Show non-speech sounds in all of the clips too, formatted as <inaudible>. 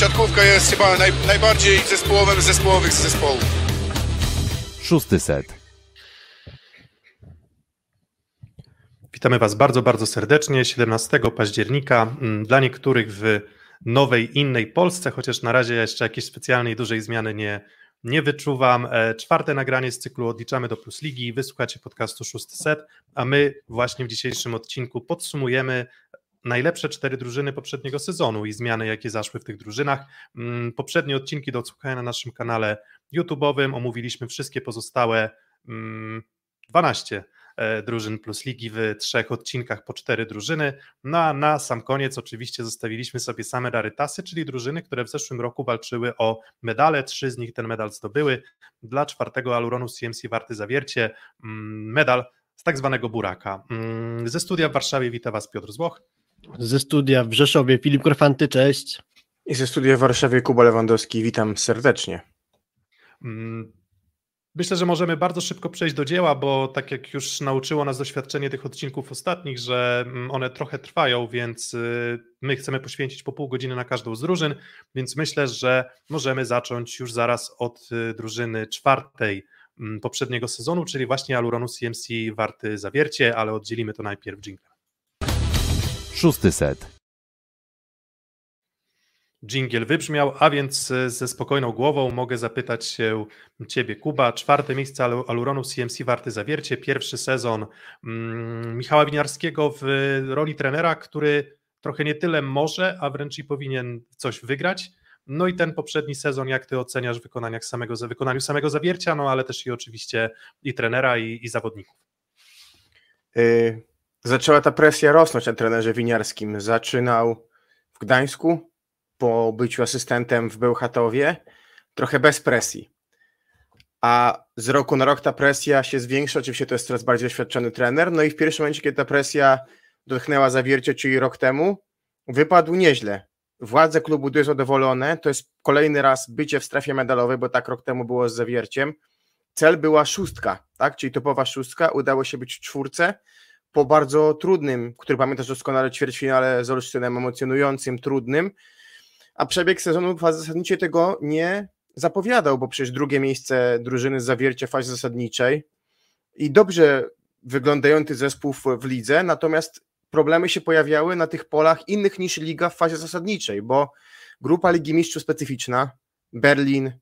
siatkówka jest chyba naj, najbardziej zespołowym zespołowych z zespołów. Szósty set. Witamy Was bardzo, bardzo serdecznie. 17 października. Mm, dla niektórych w nowej, innej Polsce, chociaż na razie jeszcze jakiejś specjalnej, dużej zmiany nie, nie wyczuwam. E, czwarte nagranie z cyklu Odliczamy do Plus Ligi. Wysłuchacie podcastu Szósty Set, a my właśnie w dzisiejszym odcinku podsumujemy najlepsze cztery drużyny poprzedniego sezonu i zmiany, jakie zaszły w tych drużynach. Mm, poprzednie odcinki do odsłuchania na naszym kanale YouTube'owym omówiliśmy wszystkie pozostałe 12 mm, e, drużyn plus ligi w trzech odcinkach po cztery drużyny. No a na sam koniec oczywiście zostawiliśmy sobie same rarytasy, czyli drużyny, które w zeszłym roku walczyły o medale. Trzy z nich ten medal zdobyły. Dla czwartego Aluronu CMC warty zawiercie mm, medal z tak zwanego buraka. Ze studia w Warszawie wita Was Piotr Złoch. Ze studia w Rzeszowie Filip Korfanty, cześć. I ze studia w Warszawie Kuba Lewandowski, witam serdecznie. Mm, myślę, że możemy bardzo szybko przejść do dzieła, bo tak jak już nauczyło nas doświadczenie tych odcinków ostatnich, że mm, one trochę trwają, więc y, my chcemy poświęcić po pół godziny na każdą z drużyn, więc myślę, że możemy zacząć już zaraz od y, drużyny czwartej mm, poprzedniego sezonu, czyli właśnie Aluronu CMC Warty Zawiercie, ale oddzielimy to najpierw jingle. Szósty set. Dżingiel wybrzmiał, a więc e, ze spokojną głową mogę zapytać się Ciebie, Kuba. Czwarte miejsce Aluronu CMC Warty Zawiercie, pierwszy sezon mm, Michała Winiarskiego w roli trenera, który trochę nie tyle może, a wręcz i powinien coś wygrać. No i ten poprzedni sezon, jak Ty oceniasz w wykonaniach samego, wykonaniu samego Zawiercia, no ale też i oczywiście i trenera, i, i zawodników. Y, zaczęła ta presja rosnąć na trenerze winiarskim. Zaczynał w Gdańsku, po byciu asystentem w Bełchatowie, trochę bez presji. A z roku na rok ta presja się zwiększa, oczywiście to jest coraz bardziej doświadczony trener, no i w pierwszym momencie, kiedy ta presja dotknęła zawiercie, czyli rok temu, wypadł nieźle. Władze klubu były zadowolone, to jest kolejny raz bycie w strefie medalowej, bo tak rok temu było z zawierciem. Cel była szóstka, tak? czyli topowa szóstka, udało się być w czwórce, po bardzo trudnym, który pamiętasz doskonale, ćwierćfinale z Olsztynem, emocjonującym, trudnym, a przebieg sezonu zasadniczej tego nie zapowiadał, bo przecież drugie miejsce drużyny z zawiercia w fazie zasadniczej i dobrze wyglądający zespół w, lidze, natomiast problemy się pojawiały na tych polach innych niż liga w fazie zasadniczej, bo grupa Ligi Mistrzów specyficzna, Berlin,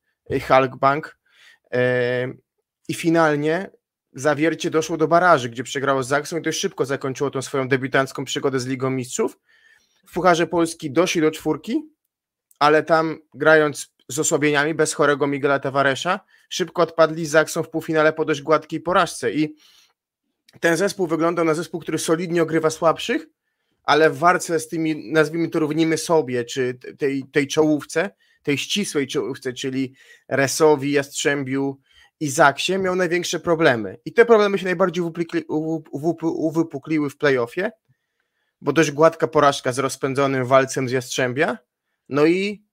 Halkbank yy, i finalnie Zawiercie doszło do baraży, gdzie przegrało z Zaksą i dość szybko zakończyło tą swoją debiutancką przygodę z Ligą Mistrzów. W Pucharze Polski doszli do czwórki, ale tam grając z osłabieniami, bez chorego Miguela Tavaresza, szybko odpadli z Zaksą w półfinale po dość gładkiej porażce i ten zespół wyglądał na zespół, który solidnie ogrywa słabszych, ale w walce z tymi, nazwijmy to równimy sobie, czy tej, tej czołówce, tej ścisłej czołówce, czyli Resowi, Jastrzębiu, Izaksie miał największe problemy. I te problemy się najbardziej uwypukliły w playoffie, bo dość gładka porażka z rozpędzonym walcem z Jastrzębia, no i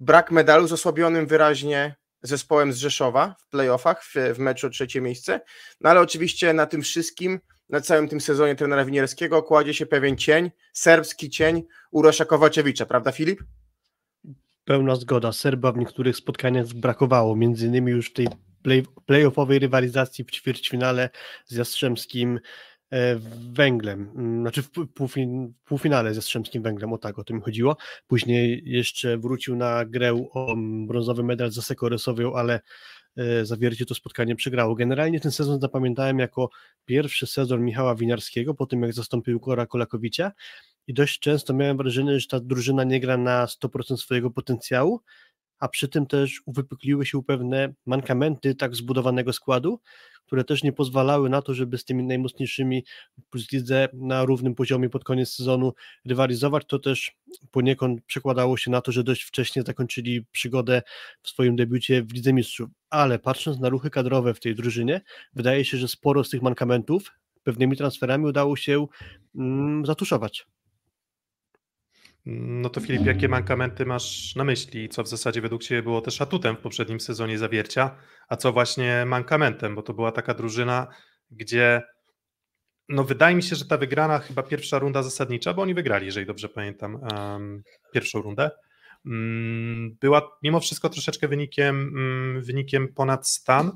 brak medalu z osłabionym wyraźnie zespołem z Rzeszowa w playoffach, w, w meczu o trzecie miejsce. No ale oczywiście na tym wszystkim, na całym tym sezonie trenera Winierskiego kładzie się pewien cień, serbski cień Urosza Kowaczewicza, prawda Filip? Pełna zgoda. Serba w niektórych spotkaniach brakowało, między innymi już w tej play, playoffowej rywalizacji w ćwierćfinale z Jastrzębskim e, Węglem, mm, znaczy w półfinale z Jastrzębskim Węglem, o tak o tym chodziło. Później jeszcze wrócił na grę o brązowy medal za Sekoresowią, ale e, zawiercie to spotkanie przegrało. Generalnie ten sezon zapamiętałem jako pierwszy sezon Michała Winiarskiego, po tym jak zastąpił Kora Kolakowicza i dość często miałem wrażenie, że ta drużyna nie gra na 100% swojego potencjału, a przy tym też uwypukliły się pewne mankamenty tak zbudowanego składu, które też nie pozwalały na to, żeby z tymi najmocniejszymi plus lidze na równym poziomie pod koniec sezonu rywalizować. To też poniekąd przekładało się na to, że dość wcześnie zakończyli przygodę w swoim debiucie w Lidze Mistrzów. Ale patrząc na ruchy kadrowe w tej drużynie, wydaje się, że sporo z tych mankamentów pewnymi transferami udało się mm, zatuszować. No to Filip, jakie mankamenty masz na myśli? Co w zasadzie według Ciebie było też atutem w poprzednim sezonie zawiercia, a co właśnie mankamentem? Bo to była taka drużyna, gdzie no wydaje mi się, że ta wygrana chyba pierwsza runda zasadnicza, bo oni wygrali, jeżeli dobrze pamiętam, um, pierwszą rundę. mm, była mimo wszystko troszeczkę wynikiem, mm, wynikiem ponad stan,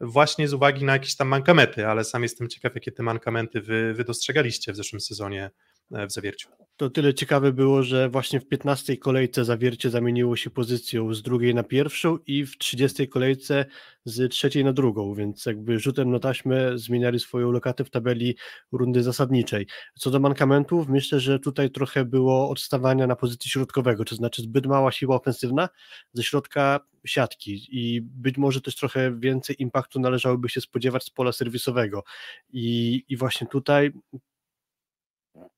właśnie z uwagi na jakieś tam mankamenty, ale sam jestem ciekaw, jakie te mankamenty wy, wy dostrzegaliście w zeszłym sezonie e, w zawierciu. To tyle ciekawe było, że właśnie w 15 kolejce zawiercie zamieniło się pozycją z drugiej na pierwszą i w 30 kolejce z trzeciej na drugą, więc jakby rzutem na taśmę zmieniali swoją lokatę w tabeli rundy zasadniczej. Co do mankamentów, myślę, że tutaj trochę było odstawania na pozycji środkowego, to znaczy zbyt mała siła ofensywna ze środka siatki i być może też trochę więcej impaktu należałoby się spodziewać z pola serwisowego i, i właśnie tutaj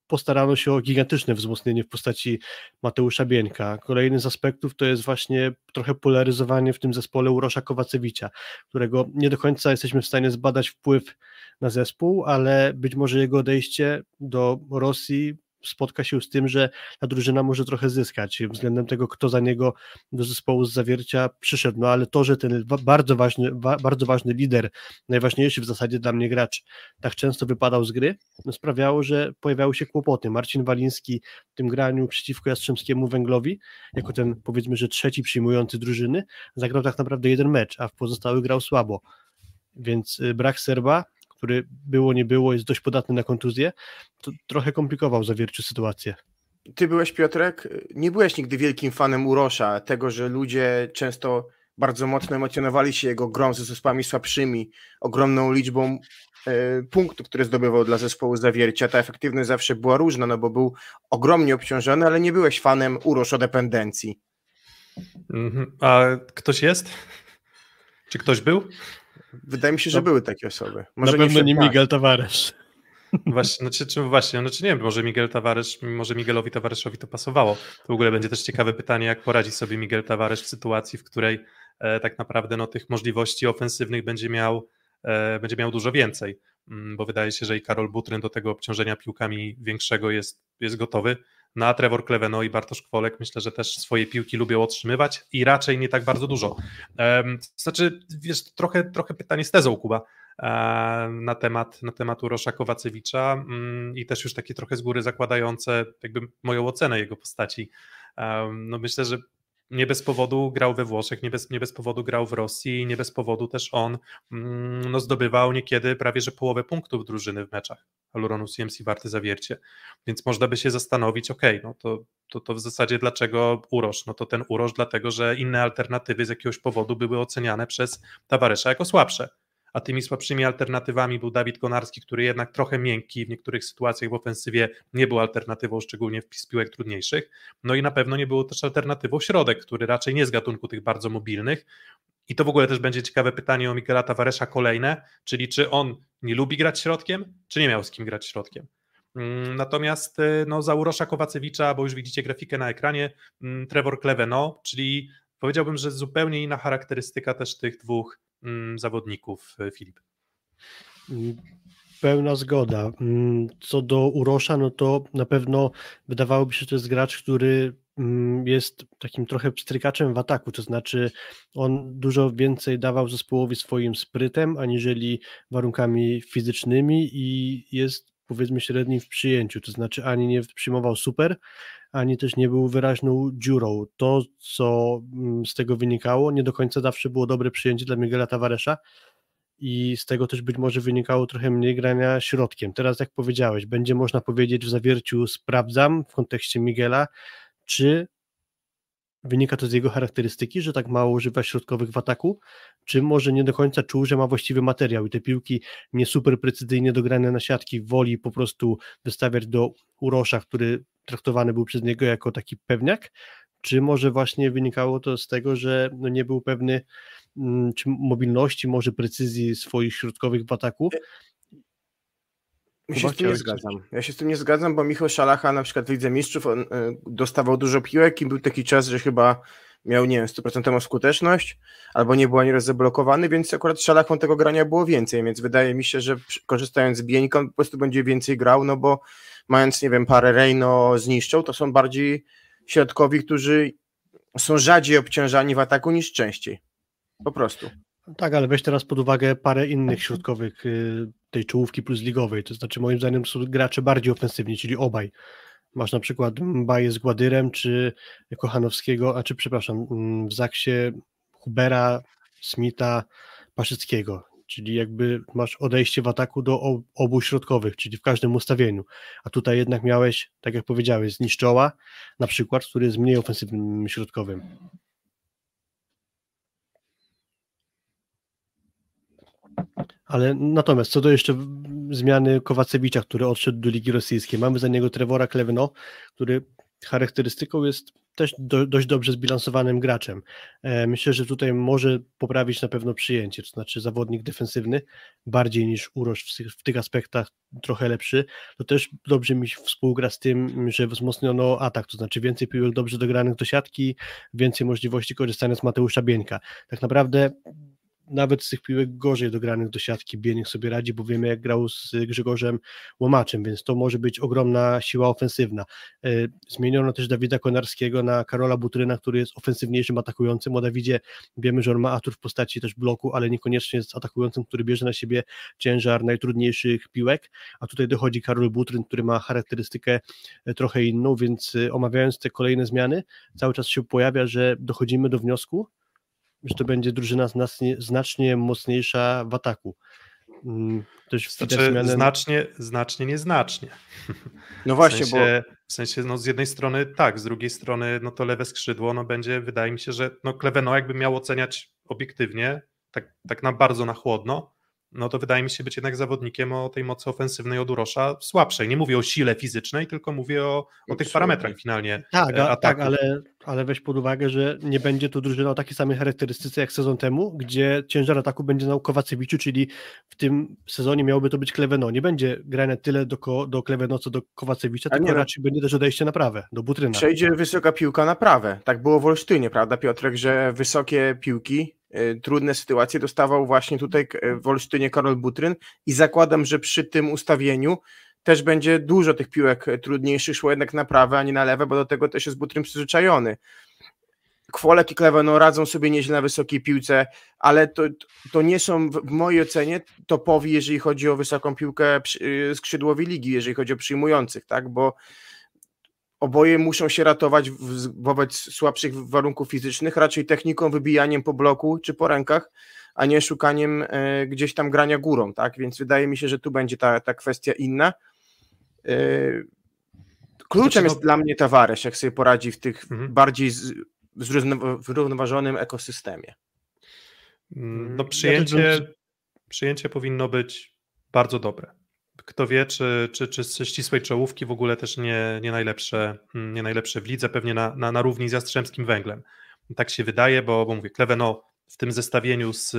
postarano się o gigantyczne wzmocnienie w postaci Mateusza Bieńka. Kolejny z aspektów to jest właśnie trochę polaryzowanie w tym zespole Urosza Kowacewicza, którego nie do końca jesteśmy w stanie zbadać wpływ na zespół, ale być może jego odejście do Rosji spotka się z tym, że ta drużyna może trochę zyskać względem tego, kto za niego do zespołu z zawiercia przyszedł. No ale to, że ten bardzo ważny, bardzo ważny lider, najważniejszy w zasadzie dla mnie gracz, tak często wypadał z gry, no sprawiało, że pojawiały się kłopoty. Marcin Waliński w tym graniu przeciwko Jastrzębskiemu Węglowi, jako ten powiedzmy, że trzeci przyjmujący drużyny, zagrał tak naprawdę jeden mecz, a w pozostałych grał słabo. Więc y, brak Serba który było, nie było, jest dość podatny na kontuzję, to trochę komplikował zawierciu sytuację. Ty byłeś, Piotrek, nie byłeś nigdy wielkim fanem Urosza, tego, że ludzie często bardzo mocno emocjonowali się jego grą ze zespołami słabszymi, ogromną liczbą e, punktów, które zdobywał dla zespołu zawiercia. Ta efektywność zawsze była różna, no bo był ogromnie obciążony, ale nie byłeś fanem uroszodependencji. Mhm. A ktoś jest? Czy ktoś był? Wydaje mi się, że no, były takie osoby. Może na pewno nie, nie Miguel Tavares. Właśnie, znaczy, czy właśnie, znaczy nie wiem, może Miguel Tavares, może Miguelowi Tavaresowi to pasowało. To w ogóle będzie też ciekawe pytanie, jak poradzi sobie Miguel Tavares w sytuacji, w której e, tak naprawdę no, tych możliwości ofensywnych będzie miał, e, będzie miał dużo więcej, mm, bo wydaje się, że i Karol Butryn do tego obciążenia piłkami większego jest, jest gotowy. Na Trevor Kleveno i Bartosz Kwolek myślę, że też swoje piłki lubią otrzymywać i raczej nie tak bardzo dużo. Znaczy, wiesz, trochę, trochę pytanie z tezą, Kuba, na temat, na temat Urosza Kowacewicza um, i też już takie trochę z góry zakładające jakby moją ocenę jego postaci. No myślę, że nie bez powodu grał we Włoszech, nie bez, nie bez powodu grał w Rosji, nie bez powodu też on mm, no, zdobywał niekiedy prawie że połowę punktów drużyny w meczach Aluronu CMC Warty Zawiercie. Więc można by się zastanowić, ok, no to, to, to w zasadzie dlaczego Urosz? No to ten Urosz dlatego, że inne alternatywy z jakiegoś powodu były oceniane przez Tawaresza jako słabsze a tymi słabszymi alternatywami był Dawid Konarski, który jednak trochę miękki w niektórych sytuacjach w ofensywie nie był alternatywą, szczególnie w piłek trudniejszych. No i na pewno nie było też alternatywą środek, który raczej nie z gatunku tych bardzo mobilnych. I to w ogóle też będzie ciekawe pytanie o Miguela Tavaresza kolejne, czyli czy on nie lubi grać środkiem, czy nie miał z kim grać środkiem. Mm, natomiast y, no, za Urosza Kowacewicza, bo już widzicie grafikę na ekranie, mm, Trevor Kleveno, czyli powiedziałbym, że zupełnie inna charakterystyka też tych dwóch zawodników, e, Filip. Pełna zgoda. Mm, co do Urosza, no to na pewno wydawałoby się, że to jest gracz, który mm, jest takim trochę pstrykaczem w ataku, to znaczy on dużo więcej dawał zespołowi swoim sprytem, aniżeli warunkami fizycznymi i jest powiedzmy średni w przyjęciu, to znaczy ani nie przyjmował super, ani też nie był wyraźną dziurą. To, co mm, z tego wynikało, nie do końca zawsze było dobre przyjęcie dla Miguela Tavaresza i z tego też być może wynikało trochę mniej grania środkiem. Teraz, jak powiedziałeś, będzie można powiedzieć w zawierciu sprawdzam w kontekście Miguela, czy wynika to z jego charakterystyki, że tak mało używa środkowych w ataku, czy może nie do końca czuł, że ma właściwy materiał i te piłki nie super precyzyjnie dograne na siatki woli po prostu wystawiać do Urosza, który traktowany był przez niego jako taki pewniak, czy może właśnie wynikało to z tego, że no nie był pewny mm, czy mobilności, może precyzji swoich środkowych w ataku. Ja się z tym nie zgadzam. Ja się z tym nie zgadzam, bo Michał Szalacha na przykład w Lidze Mistrzów on, y, dostawał dużo piłek i był taki czas, że chyba miał, nie wiem, 100% skuteczność, albo nie był ani raz zablokowany, więc akurat Szalachą tego grania było więcej, więc wydaje mi się, że korzystając z Bieńka on po prostu będzie więcej grał, no bo mając, nie wiem, parę Reino zniszczą, to są bardziej środkowi, którzy są rzadziej obciążani w ataku niż częściej. Po prostu. Tak, ale weź teraz pod uwagę parę innych środkowych y, tej czołówki plus ligowej, to znaczy moim zdaniem są gracze bardziej ofensywni, czyli obaj. Masz na przykład Baję z Gładyrem, czy Kochanowskiego, a czy przepraszam, mm, w Zaksie Hubera, Smitha, Paszyckiego. Czyli jakby masz odejście w ataku do obu środkowych, czyli w każdym ustawieniu. A tutaj jednak miałeś, tak jak powiedziałeś, zniszczoła, na przykład, który jest mniej ofensywnym środkowym. Ale natomiast co do jeszcze zmiany Kowacewicza, który odszedł do Ligi Rosyjskiej, mamy za niego Trevora Kleveno, który charakterystyką jest też do, dość dobrze zbilansowanym graczem. E, myślę, że tutaj może poprawić na pewno przyjęcie, to znaczy zawodnik defensywny, bardziej niż Uroż w, w tych aspektach trochę lepszy, to też dobrze mi współgra z tym, że wzmocniono atak, to znaczy więcej piłek dobrze dogranych do siatki, więcej możliwości korzystania z Mateusza Bieńka. Tak naprawdę nawet z tych piłek gorzej dogranych do siatki Bieniek sobie radzi, bo wiemy jak grał z Grzegorzem Łomaczem, więc to może być ogromna siła ofensywna. E, zmieniono też Dawida Konarskiego na Karola Butryna, który jest ofensywniejszym atakującym. O Dawidzie wiemy, że on ma atur w postaci też bloku, ale niekoniecznie jest atakującym, który bierze na siebie ciężar najtrudniejszych piłek, a tutaj dochodzi Karol Butryn, który ma charakterystykę e, trochę inną, więc e, omawiając te kolejne zmiany, cały czas się pojawia, że dochodzimy do wniosku, że to będzie drużyna znacznie, znacznie mocniejsza w ataku. Mm, też znaczy, zmianę... znacznie, znacznie, nieznacznie. No właśnie, w sensie, bo... W sensie, no z jednej strony tak, z drugiej strony, no to lewe skrzydło, no będzie, wydaje mi się, że no Kleveno jakby miał oceniać obiektywnie, tak, tak na bardzo na chłodno, no to wydaje mi się być jednak zawodnikiem o tej mocy ofensywnej od Urosza słabszej. Nie mówię o sile fizycznej, tylko mówię o, o tych parametrach finalnie. Tak, a, tak ale, ale weź pod uwagę, że nie będzie to drużyna o takiej samej charakterystyce jak sezon temu, gdzie ciężar ataku będzie na Kowacewiczu, czyli w tym sezonie miałoby to być Kleveno. Nie będzie grane tyle do, do Kleveno co do Kowacewicza, tylko nie, no. raczej będzie też odejście na prawę, do Butryna. Przejdzie wysoka piłka na prawę. Tak było w Olsztynie, prawda Piotrek, że wysokie piłki E, trudne sytuacje dostawał właśnie tutaj e, w Olsztynie Karol Butryn i zakładam, że przy tym ustawieniu też będzie dużo tych piłek trudniejszych szło jednak na prawe, a nie na lewe, bo do tego też jest Butryn przyzwyczajony. Kwolek i Klewano radzą sobie nieźle na wysokiej piłce, ale to, to nie są w mojej ocenie topowi, jeżeli chodzi o wysoką piłkę skrzydłowi ligi, jeżeli chodzi o przyjmujących, tak, bo oboje muszą się ratować wobec słabszych warunków fizycznych, raczej techniką, wybijaniem po bloku czy po rękach, a nie szukaniem e, gdzieś tam grania górą, tak? Więc wydaje mi się, że tu będzie ta, ta kwestia inna. E, kluczem znaczy, jest no... dla mnie Tavares, jak sobie poradzi w tych mhm. bardziej zrównoważonym ekosystemie. Mm, no przyjęcie, przyjęcie powinno być bardzo dobre kto wie, czy, czy, czy z ścisłej czołówki w ogóle też nie, nie, najlepsze, hmm, nie najlepsze w lidze, pewnie na, na, na równi z Jastrzębskim Węglem. Tak się wydaje, bo, bo mówię, Kleveno w tym zestawieniu z,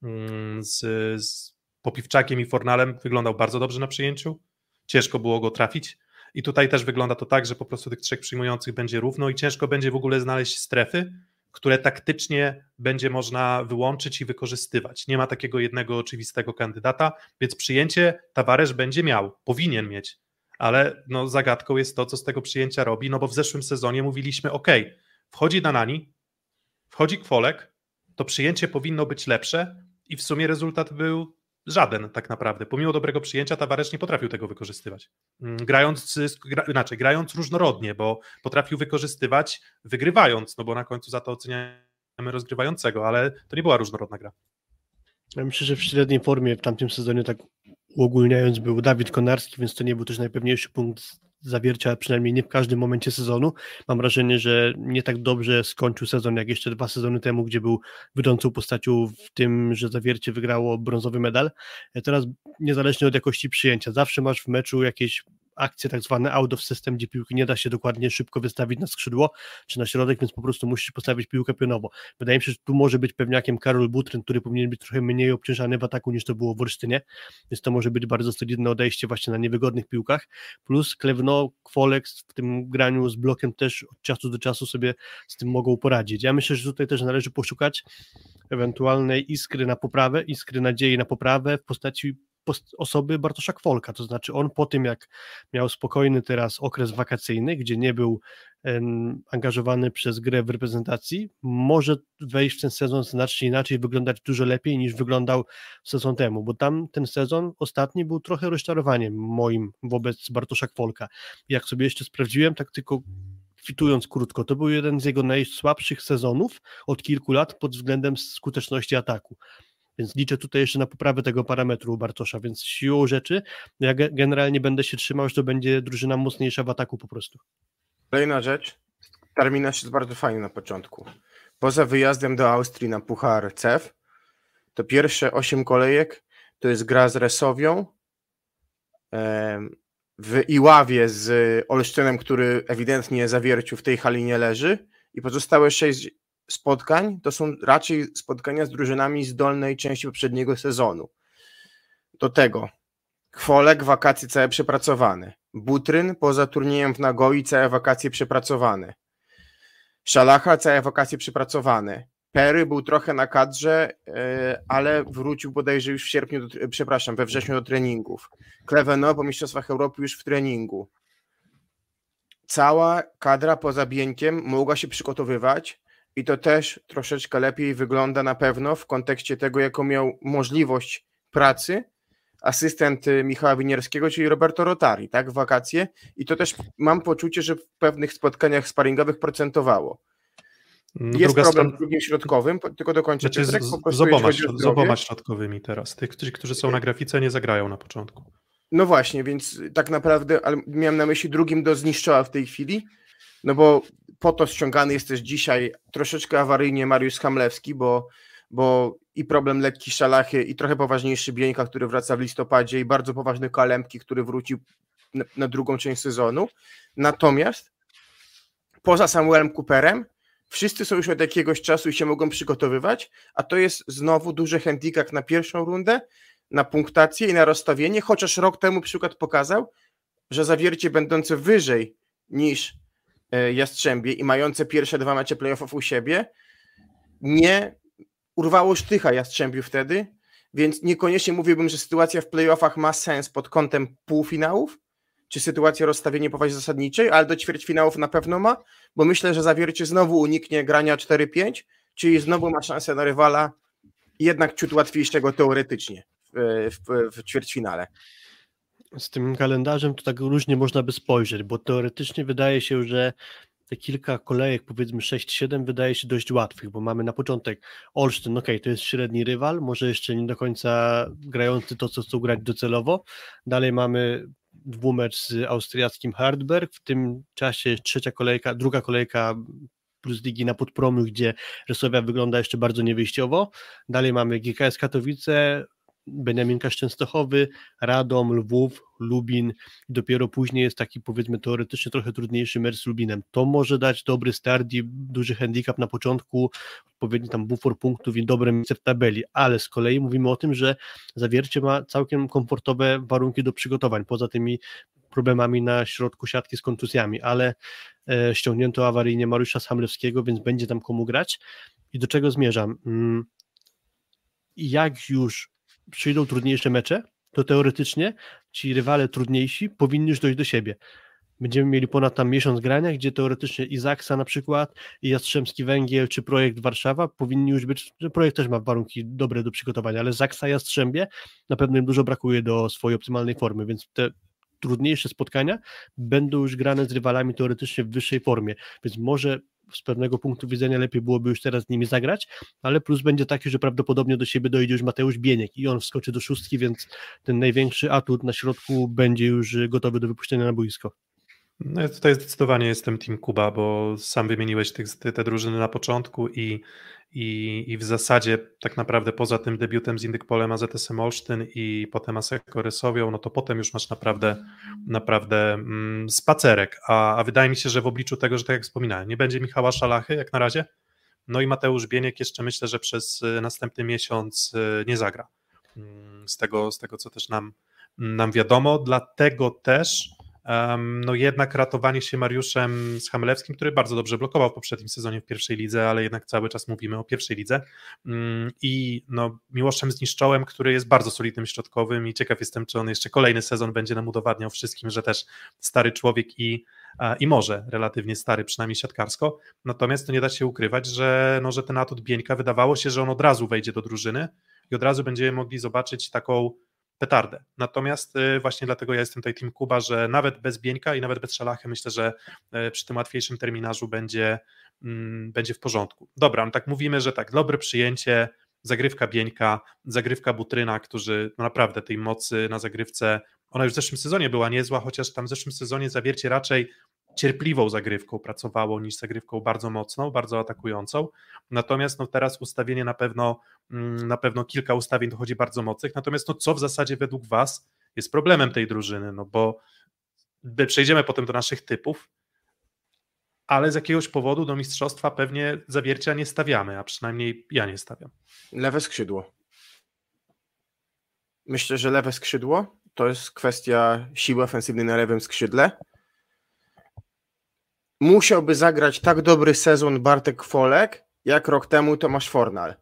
hmm, z, z Popiwczakiem i Fornalem wyglądał bardzo dobrze na przyjęciu. Ciężko było go trafić. I tutaj też wygląda to tak, że po prostu tych trzech przyjmujących będzie równo i ciężko będzie w ogóle znaleźć strefy, które taktycznie będzie można wyłączyć i wykorzystywać. Nie ma takiego jednego oczywistego kandydata, więc przyjęcie Tawaresz będzie miał, powinien mieć, ale no, zagadką jest to, co z tego przyjęcia robi, no bo w zeszłym sezonie mówiliśmy, ok, wchodzi Danani, wchodzi Kwolek, to przyjęcie powinno być lepsze i w sumie rezultat był Żaden tak naprawdę. Pomimo dobrego przyjęcia Tavares nie potrafił tego wykorzystywać. Mm, grając, gra, inaczej, grając różnorodnie, bo potrafił wykorzystywać wygrywając, no bo na końcu za to oceniamy rozgrywającego, ale to nie była różnorodna gra. Ja myślę, że w średniej formie w tamtym sezonie tak uogólniając był Dawid Konarski, więc to nie był też najpewniejszy punkt zawiercia, przynajmniej nie w każdym momencie sezonu. Mam wrażenie, że nie tak dobrze skończył sezon jak jeszcze dwa sezony temu, gdzie był wydzącą postacią w tym, że zawiercie wygrało brązowy medal. Teraz niezależnie od jakości przyjęcia, zawsze masz w meczu jakieś akcje tak zwane out of system, gdzie piłki nie da się dokładnie szybko wystawić na skrzydło czy na środek, więc po prostu musisz postawić piłkę pionowo. Wydaje mi się, że tu może być pewniakiem Karol Butryn, który powinien być trochę mniej obciążany w ataku niż to było w Olsztynie, więc to może być bardzo solidne odejście właśnie na niewygodnych piłkach, plus Klewno, Kwolek w tym graniu z blokiem też od czasu do czasu sobie z tym mogą poradzić. Ja myślę, że tutaj też należy poszukać ewentualnej iskry na poprawę, iskry nadziei na poprawę w postaci osoby Bartosza Kwolka, to znaczy on po tym jak miał spokojny teraz okres wakacyjny, gdzie nie był angażowany przez grę w reprezentacji, może wejść w ten sezon znacznie inaczej, wyglądać dużo lepiej niż wyglądał sezon temu, bo tam ten sezon ostatni był trochę rozczarowaniem moim wobec Bartosza Kwolka. Jak sobie jeszcze sprawdziłem, tak tylko kwitując krótko, to był jeden z jego najsłabszych sezonów od kilku lat pod względem skuteczności ataku. Więc liczę tutaj jeszcze na poprawę tego parametru Bartosza, więc siłą rzeczy ja generalnie będę się trzymał, że to będzie drużyna mocniejsza w ataku po prostu. Kolejna rzecz, terminarz jest bardzo fajny na początku. Poza wyjazdem do Austrii na Puchar CEF, to pierwsze 8 kolejek to jest gra z Resowią, w Iławie z Olsztynem, który ewidentnie zawierciu w tej hali nie leży i pozostałe 6 spotkań to są raczej spotkania z drużynami z dolnej części poprzedniego sezonu. Do tego Kwolek, wakacje całe przepracowane. Butryn poza turniejem w Nagoi całe wakacje przepracowane. Szalacha całe wakacje przepracowane. Perry był trochę na kadrze, e, ale wrócił bodajże już w sierpniu, do, przepraszam, we wrześniu do treningów. Kleveno po Mistrzostwach Europy już w treningu. Cała kadra poza Bieńkiem mogła się przygotowywać i to też troszeczkę lepiej wygląda na pewno w kontekście tego, jaką miał możliwość pracy asystent Michała Winierskiego, czyli Roberto Rotari, tak, w wakacje i to też mam poczucie, że w pewnych spotkaniach sparingowych procentowało. No, jest problem stron... z drugim środkowym, tylko dokończę znaczy, z, po z, oboma, z oboma środkowymi teraz. Tych, którzy, którzy są na grafice, nie zagrają na początku. No właśnie, więc tak naprawdę ale miałem na myśli drugim do zniszczoła w tej chwili, no bo po to ściągany jest też dzisiaj troszeczkę awaryjnie Mariusz Hamlewski, bo, bo i problem lekki Szalachy i trochę poważniejszy Bieńka, który wraca w listopadzie i bardzo poważny Kalempki, który wrócił na, na drugą część sezonu. Natomiast poza Samuelem Cooperem wszyscy są już od jakiegoś czasu i się mogą przygotowywać, a to jest znowu duży handicap na pierwszą rundę, na punktację i na rozstawienie, chociaż rok temu przykład pokazał, że zawiercie będące wyżej niż Jastrzębie i mające pierwsze dwa mecze playoffów u siebie, nie urwało sztycha Jastrzębiu wtedy, więc niekoniecznie mówiłbym, że sytuacja w playoffach ma sens pod kątem półfinałów, czy sytuacja rozstawienia poważnie zasadniczej, ale do ćwierćfinałów na pewno ma, bo myślę, że Zawiercie znowu uniknie grania 4-5, czyli znowu ma szansę na rywala jednak ciut łatwiejszego teoretycznie w, w, w ćwierćfinale. Z tym kalendarzem to tak różnie można by spojrzeć, bo teoretycznie wydaje się, że te kilka kolejek, powiedzmy 6-7, wydaje się dość łatwych, bo mamy na początek Olsztyn, ok, to jest średni rywal, może jeszcze nie do końca grający to, co chcą grać docelowo. Dalej mamy dwumecz z austriackim Hardberg, w tym czasie trzecia kolejka, druga kolejka plus ligi na podpromu, gdzie Resowia wygląda jeszcze bardzo niewyjściowo. Dalej mamy GKS Katowice, Beniaminka Szczęstochowy, Radom, Lwów, Lubin. Dopiero później jest taki powiedzmy teoretycznie trochę trudniejszy mecz z Lubinem. To może dać dobry start i duży handicap na początku, odpowiedni tam bufor punktów i dobre miejsce w tabeli, ale z kolei mówimy o tym, że Zawiercie ma całkiem komfortowe warunki do przygotowań, poza tymi problemami na środku siatki z kontuzjami, ale e, ściągnięto awaryjnie Mariusza Samlewskiego, więc będzie tam komu grać. I do czego zmierzam? Mm, jak już przyjdą trudniejsze mecze, to teoretycznie ci rywale trudniejsi powinni już dojść do siebie. Będziemy mieli ponad tam miesiąc grania, gdzie teoretycznie Izaksa na przykład, i Jastrzębski Węgiel, czy projekt Warszawa powinni już być, projekt też ma warunki dobre do przygotowania, ale Zaksa Jastrzębie na pewno im dużo brakuje do swojej optymalnej formy, więc te trudniejsze spotkania będą już grane z rywalami teoretycznie w wyższej formie, więc może z pewnego punktu widzenia lepiej byłoby już teraz z nimi zagrać, ale plus będzie taki, że prawdopodobnie do siebie dojdzie już Mateusz Bieniek i on wskoczy do szóstki, więc ten największy atut na środku będzie już gotowy do wypuszczenia na boisko. No ja tutaj zdecydowanie jestem Team Kuba, bo sam wymieniłeś te, te drużyny na początku i, i, i w zasadzie tak naprawdę poza tym debiutem z Indykpolem, AZS-em Olsztyn i potem Aseko Rysowią, no to potem już masz naprawdę naprawdę mm, spacerek, a, a wydaje mi się, że w obliczu tego, że tak jak wspominałem, nie będzie Michała Szalachy jak na razie, no i Mateusz Bieniek jeszcze myślę, że przez y, następny miesiąc y, nie zagra. Mm, z tego, z tego co też nam, nam wiadomo, dlatego też no jednak ratowanie się Mariuszem z Hamlewskim, który bardzo dobrze blokował w poprzednim sezonie w pierwszej lidze, ale jednak cały czas mówimy o pierwszej lidze. Mm, i no, Miłoszem Zniszczołem, który jest bardzo solidnym środkowym i ciekaw jestem, czy on jeszcze kolejny sezon będzie nam udowadniał wszystkim, że też stary człowiek i i może relatywnie stary, przynajmniej siatkarsko, natomiast to nie da się ukrywać, że, no, że ten atut Bieńka wydawało się, że on od razu wejdzie do drużyny i od razu będziemy mogli zobaczyć taką petardę. Natomiast y, właśnie dlatego ja jestem tutaj Team Kuba, że nawet bez Bieńka i nawet bez Szalachy myślę, że y, przy tym łatwiejszym terminarzu będzie, mm, będzie w porządku. Dobra, no tak mówimy, że tak, dobre przyjęcie, zagrywka Bieńka, zagrywka Butryna, którzy no naprawdę tej mocy na zagrywce, ona już w zeszłym sezonie była niezła, chociaż tam w zeszłym sezonie Zawiercie raczej cierpliwą zagrywką pracowało niż zagrywką bardzo mocną, bardzo atakującą. Natomiast no, teraz ustawienie na pewno, mm, na pewno kilka ustawień dochodzi bardzo mocnych. Natomiast no, co w zasadzie według Was jest problemem tej drużyny? No bo przejdziemy potem do naszych typów, ale z jakiegoś powodu do mistrzostwa pewnie zawiercia nie stawiamy, a przynajmniej ja nie stawiam. Lewe skrzydło. Myślę, że lewe skrzydło to jest kwestia siły ofensywnej na lewym skrzydle musiałby zagrać tak dobry sezon Bartek Folek, jak rok temu Tomasz Fornal.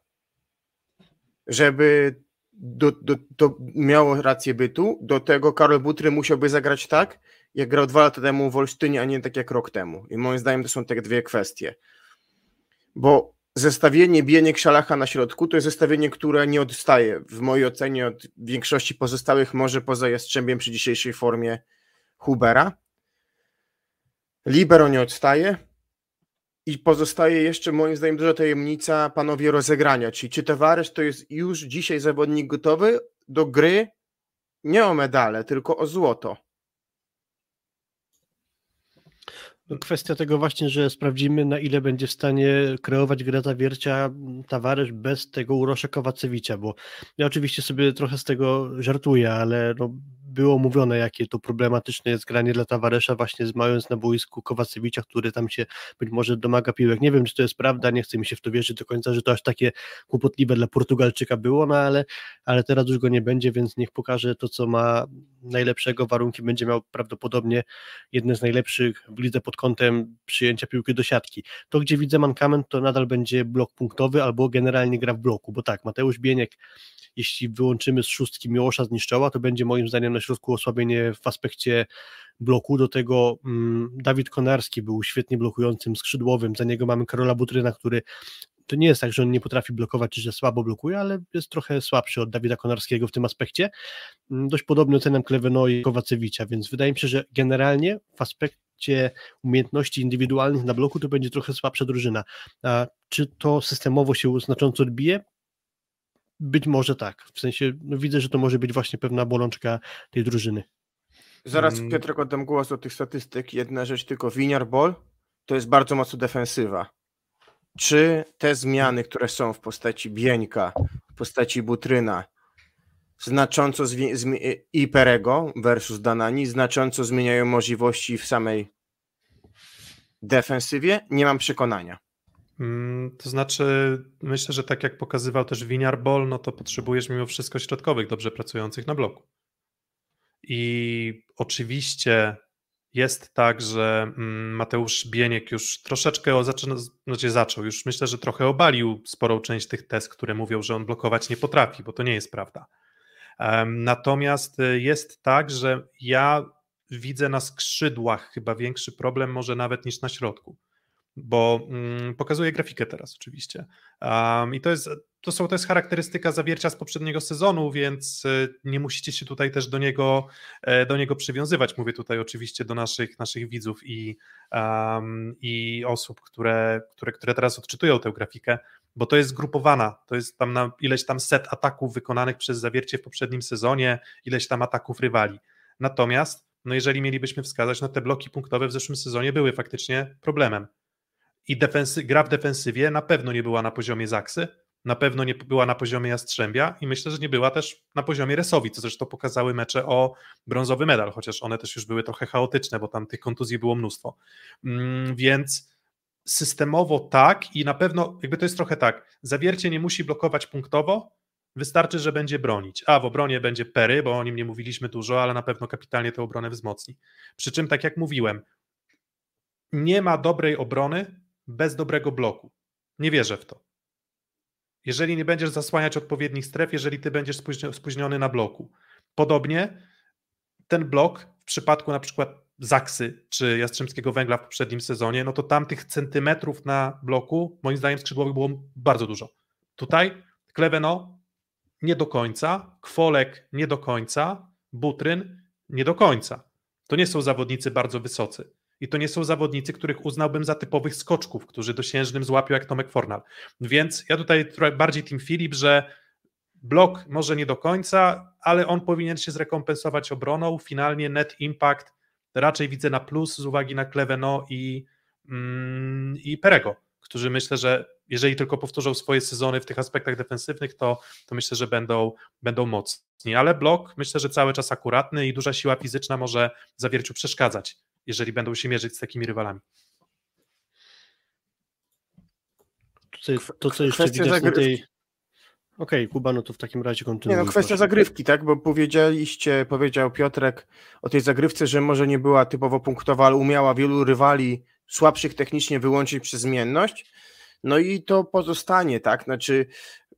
Żeby do, do, to miało rację bytu, do tego Karol Butry musiałby zagrać tak, jak grał dwa lata temu w Olsztynie, a nie tak jak rok temu. I moim zdaniem to są te dwie kwestie. Bo zestawienie Bieniek Szalacha na środku to jest zestawienie, które nie odstaje w mojej ocenie od większości pozostałych, może poza Jastrzębiem przy dzisiejszej formie Hubera. Libero nie odstaje i pozostaje jeszcze moim zdaniem duża tajemnica panowie rozegrania, czyli czy Tavares to jest już dzisiaj zawodnik gotowy do gry nie o medale, tylko o złoto. No, kwestia tego właśnie, że sprawdzimy na ile będzie w stanie kreować grę zawiercia Tavares bez tego Urosza Kowacewicza, bo ja oczywiście sobie trochę z tego żartuję, ale no, było mówione, jakie to problematyczne jest granie dla Tawaresza, właśnie mając na boisku Kowacewicza, który tam się być może domaga piłek. Nie wiem, czy to jest prawda, nie chcę mi się w to wierzyć do końca, że to aż takie kłopotliwe dla Portugalczyka było, no ale, ale teraz już go nie będzie, więc niech pokaże to, co ma najlepszego. Warunki będzie miał prawdopodobnie jedne z najlepszych w lidze pod kątem przyjęcia piłki do siatki. To, gdzie widzę mankament, to nadal będzie blok punktowy albo generalnie gra w bloku, bo tak, Mateusz Bieniek jeśli wyłączymy z szóstki Miłosza z Niszczoła, to będzie moim zdaniem na środku osłabienie w aspekcie bloku. Do tego mm, Dawid Konarski był świetnie blokującym skrzydłowym. Za niego mamy Karola Butryna, który to nie jest tak, że on nie potrafi blokować, czy że słabo blokuje, ale jest trochę słabszy od Dawida Konarskiego w tym aspekcie. Mm, dość podobny ocenem Kleweno i Kowacewicza, więc wydaje mi się, że generalnie w aspekcie umiejętności indywidualnych na bloku to będzie trochę słabsza drużyna. A czy to systemowo się znacząco odbije? Być może tak. W sensie no widzę, że to może być właśnie pewna bolączka tej drużyny. Zaraz hmm. Piotrek oddam głos do tych statystyk. Jedna rzecz tylko. Winiar Ball to jest bardzo mocno defensywa. Czy te zmiany, które są w postaci Bieńka, w postaci Butryna, znacząco i Perego versus Danani, znacząco zmieniają możliwości w samej defensywie? Nie mam przekonania. Mm, to znaczy, myślę, że tak jak pokazywał też Winiar Ball, no to potrzebujesz mimo wszystko środkowych, dobrze pracujących na bloku. I oczywiście jest tak, że mm, Mateusz Bieniek już troszeczkę zaczyna, znaczy zaczął, już myślę, że trochę obalił sporą część tych test, które mówią, że on blokować nie potrafi, bo to nie jest prawda. Natomiast y, jest tak, że ja widzę na skrzydłach chyba większy problem, może nawet niż na środku bo mm, grafikę teraz oczywiście. Um, I to jest, to, są, to jest charakterystyka zawiercia z poprzedniego sezonu, więc y, nie musicie się tutaj też do niego, e, do niego przywiązywać. Mówię tutaj oczywiście do naszych, naszych widzów i, um, i osób, które, które, które teraz odczytują tę grafikę, bo to jest zgrupowana, to jest tam na ileś tam set ataków wykonanych przez zawiercie w poprzednim sezonie, ileś tam ataków rywali. Natomiast, no jeżeli mielibyśmy wskazać, no te bloki punktowe w zeszłym sezonie były faktycznie problemem i defensy, gra w defensywie na pewno nie była na poziomie Zaksy, na pewno nie była na poziomie Jastrzębia i myślę, że nie była też na poziomie Resowi, co zresztą pokazały mecze o brązowy medal, chociaż one też już były trochę chaotyczne, bo tam tych kontuzji było mnóstwo. Mm, więc systemowo tak i na pewno jakby to jest trochę tak, zawiercie nie musi blokować punktowo, wystarczy, że będzie bronić. A w obronie będzie Pery, bo o nim nie mówiliśmy dużo, ale na pewno kapitalnie tę obronę wzmocni. Przy czym, tak jak mówiłem, nie ma dobrej obrony, bez dobrego bloku. Nie wierzę w to. Jeżeli nie będziesz zasłaniać odpowiednich stref, jeżeli ty będziesz spóźniony na bloku. Podobnie ten blok w przypadku na przykład Zaksy czy Jastrzębskiego Węgla w poprzednim sezonie, no to tam tych centymetrów na bloku, moim zdaniem skrzydłowych było bardzo dużo. Tutaj Kleveno nie do końca, Kwolek nie do końca, Butryn nie do końca. To nie są zawodnicy bardzo wysocy. I to nie są zawodnicy, których uznałbym za typowych skoczków, którzy dosiężnym złapią jak Tomek Fornal. Więc ja tutaj bardziej Team Filip, że blok może nie do końca, ale on powinien się zrekompensować obroną. Finalnie net impact raczej widzę na plus z uwagi na Kleveno i, mm, i Perego, którzy myślę, że jeżeli tylko powtórzą swoje sezony w tych aspektach defensywnych, to, to myślę, że będą, będą mocni. Ale blok myślę, że cały czas akuratny i duża siła fizyczna może zawierciu przeszkadzać, jeżeli będą się mierzyć z takimi rywalami. To, to co jeszcze Kwestia widać tej... Okej, okay, Kuba, no to w takim razie kontynuuj. Nie, no kwestia proszę. zagrywki, tak, bo powiedzieliście, powiedział Piotrek o tej zagrywce, że może nie była typowo punktowa, ale umiała wielu rywali słabszych technicznie wyłączyć przez zmienność. No i to pozostanie, tak, znaczy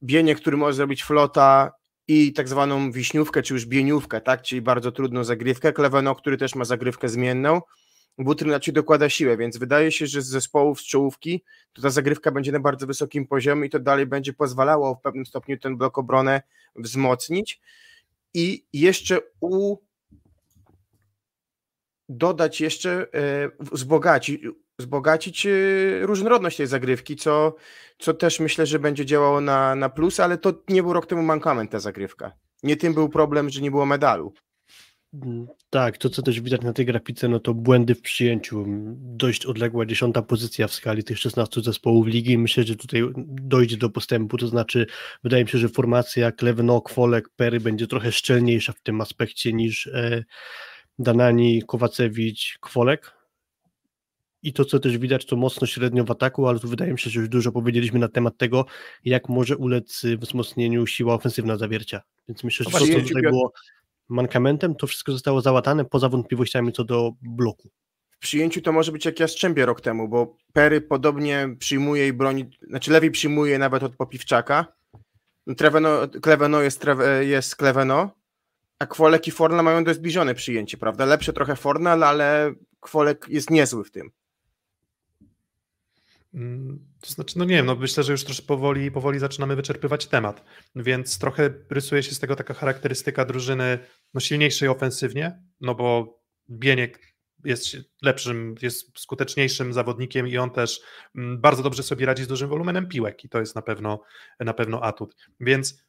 bienie, który może zrobić flota i tak zwaną wiśniówkę, czy już bieniówkę, tak, czyli bardzo trudną zagrywkę, Kleveno, który też ma zagrywkę zmienną, Butryn raczej dokłada siłę, więc wydaje się, że z zespołów z czołówki to ta zagrywka będzie na bardzo wysokim poziomie i to dalej będzie pozwalało w pewnym stopniu ten blok obronę wzmocnić. I jeszcze u dodać jeszcze, e, wzbogacić, wzbogacić e, różnorodność tej zagrywki, co, co też myślę, że będzie działało na, na plus, ale to nie był rok temu mankament ta zagrywka. Nie tym był problem, że nie było medalu. Mm, tak, to co też widać na tej grafice, no to błędy w przyjęciu. Dość odległa dziesiąta pozycja w skali tych 16 zespołów ligi. Myślę, że tutaj dojdzie do postępu, to znaczy wydaje mi się, że formacja Kleveno, Kwolek, Pery będzie trochę szczelniejsza w tym aspekcie niż e, Danani, Kowacewicz, Kwolek. I to, co też widać, to mocno średnio w ataku, ale tu wydaje mi się, że już dużo powiedzieliśmy na temat tego, jak może ulec wzmocnieniu siła ofensywna zawiercia. Więc myślę, że to, co tutaj było mankamentem, to wszystko zostało załatane poza wątpliwościami co do bloku. W przyjęciu to może być jak Jastrzębie rok temu, bo Perry podobnie przyjmuje i broni, znaczy lepiej przyjmuje nawet od Popiwczaka. Treveno, Kleveno jest, jest Kleveno, a Kwolek i Fornal mają dość zbliżone przyjęcie, prawda? Lepsze trochę Fornal, ale Kwolek jest niezły w tym. Mm, to znaczy, no nie wiem, no myślę, że już troszkę powoli, powoli zaczynamy wyczerpywać temat, więc trochę rysuje się z tego taka charakterystyka drużyny no silniejszej ofensywnie, no bo Bieniek jest lepszym, jest skuteczniejszym zawodnikiem i on też mm, bardzo dobrze sobie radzi z dużym wolumenem piłek i to jest na pewno, na pewno atut. Więc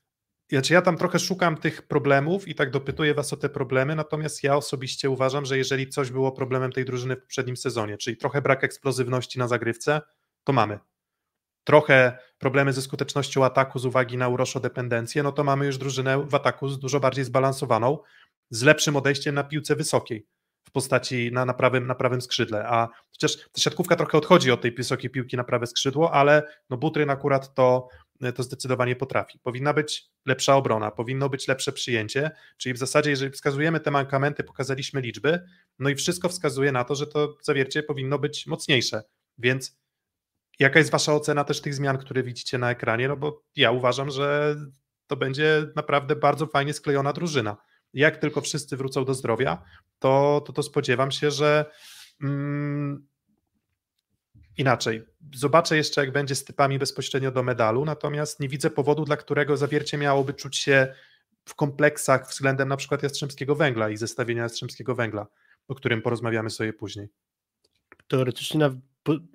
znaczy ja tam trochę szukam tych problemów i tak dopytuję was o te problemy, natomiast ja osobiście uważam, że jeżeli coś było problemem tej drużyny w poprzednim sezonie, czyli trochę brak eksplozywności na zagrywce, to mamy. Trochę problemy ze skutecznością ataku z uwagi na uroszodependencję, no to mamy już drużynę w ataku dużo bardziej zbalansowaną, z lepszym odejściem na piłce wysokiej w postaci na, na, prawym, na prawym skrzydle, a chociaż ta siatkówka trochę odchodzi od tej wysokiej piłki na prawe skrzydło, ale no Butryn akurat to, to zdecydowanie potrafi. Powinna być lepsza obrona, powinno być lepsze przyjęcie, czyli w zasadzie jeżeli wskazujemy te mankamenty, pokazaliśmy liczby, no i wszystko wskazuje na to, że to zawiercie powinno być mocniejsze, więc Jaka jest Wasza ocena też tych zmian, które widzicie na ekranie? No bo ja uważam, że to będzie naprawdę bardzo fajnie sklejona drużyna. Jak tylko wszyscy wrócą do zdrowia, to, to, to spodziewam się, że mm, inaczej. Zobaczę jeszcze, jak będzie z typami bezpośrednio do medalu, natomiast nie widzę powodu, dla którego zawiercie miałoby czuć się w kompleksach względem na przykład Jastrzębskiego Węgla i zestawienia Jastrzębskiego Węgla, o którym porozmawiamy sobie później. Teoretycznie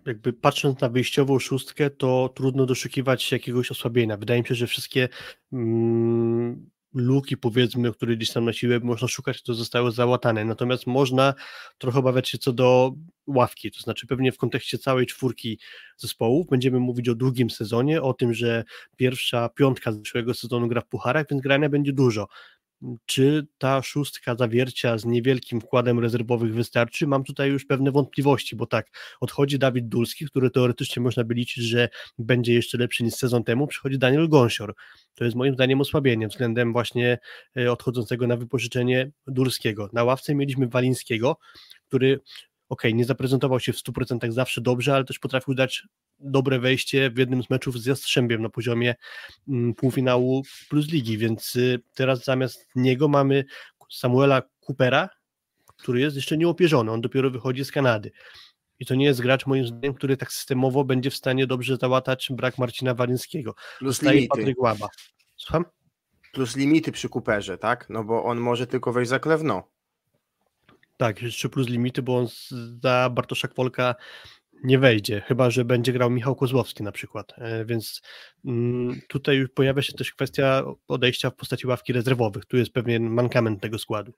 jakby patrząc na wyjściową szóstkę, to trudno doszukiwać się jakiegoś osłabienia. Wydaje mi się, że wszystkie mm, luki, powiedzmy, które gdzieś tam na siłę można szukać, to zostały załatane. Natomiast można trochę obawiać się co do ławki, to znaczy pewnie w kontekście całej czwórki zespołów będziemy mówić o długim sezonie, o tym, że pierwsza piątka zeszłego sezonu gra w pucharach, więc grania będzie dużo czy ta szóstka zawiercia z niewielkim wkładem rezerwowych wystarczy? Mam tutaj już pewne wątpliwości, bo tak, odchodzi Dawid Dulski, który teoretycznie można by liczyć, że będzie jeszcze lepszy niż sezon temu, przychodzi Daniel Gąsior. To jest moim zdaniem osłabienie względem właśnie e, odchodzącego na wypożyczenie Dulskiego. Na ławce mieliśmy Walińskiego, który ok, nie zaprezentował się w 100% zawsze dobrze, ale też potrafił dać dobre wejście w jednym z meczów z Jastrzębiem na poziomie mm, półfinału plus ligi, więc y, teraz zamiast niego mamy Samuela Coopera, który jest jeszcze nieopierzony, on dopiero wychodzi z Kanady. I to nie jest gracz, moim zdaniem, który tak systemowo będzie w stanie dobrze załatać brak Marcina Walińskiego. Plus Zostaje limity. Patryk Łaba. Słucham? Plus limity przy Cooperze, tak? No bo on może tylko wejść za klewno. Tak, jeszcze plus limity, bo on za Bartosza Kwolka nie wejdzie, chyba że będzie grał Michał Kozłowski na przykład. E, Więc mm, tutaj pojawia się też kwestia odejścia w postaci ławki rezerwowych. Tu jest pewien mankament tego składu.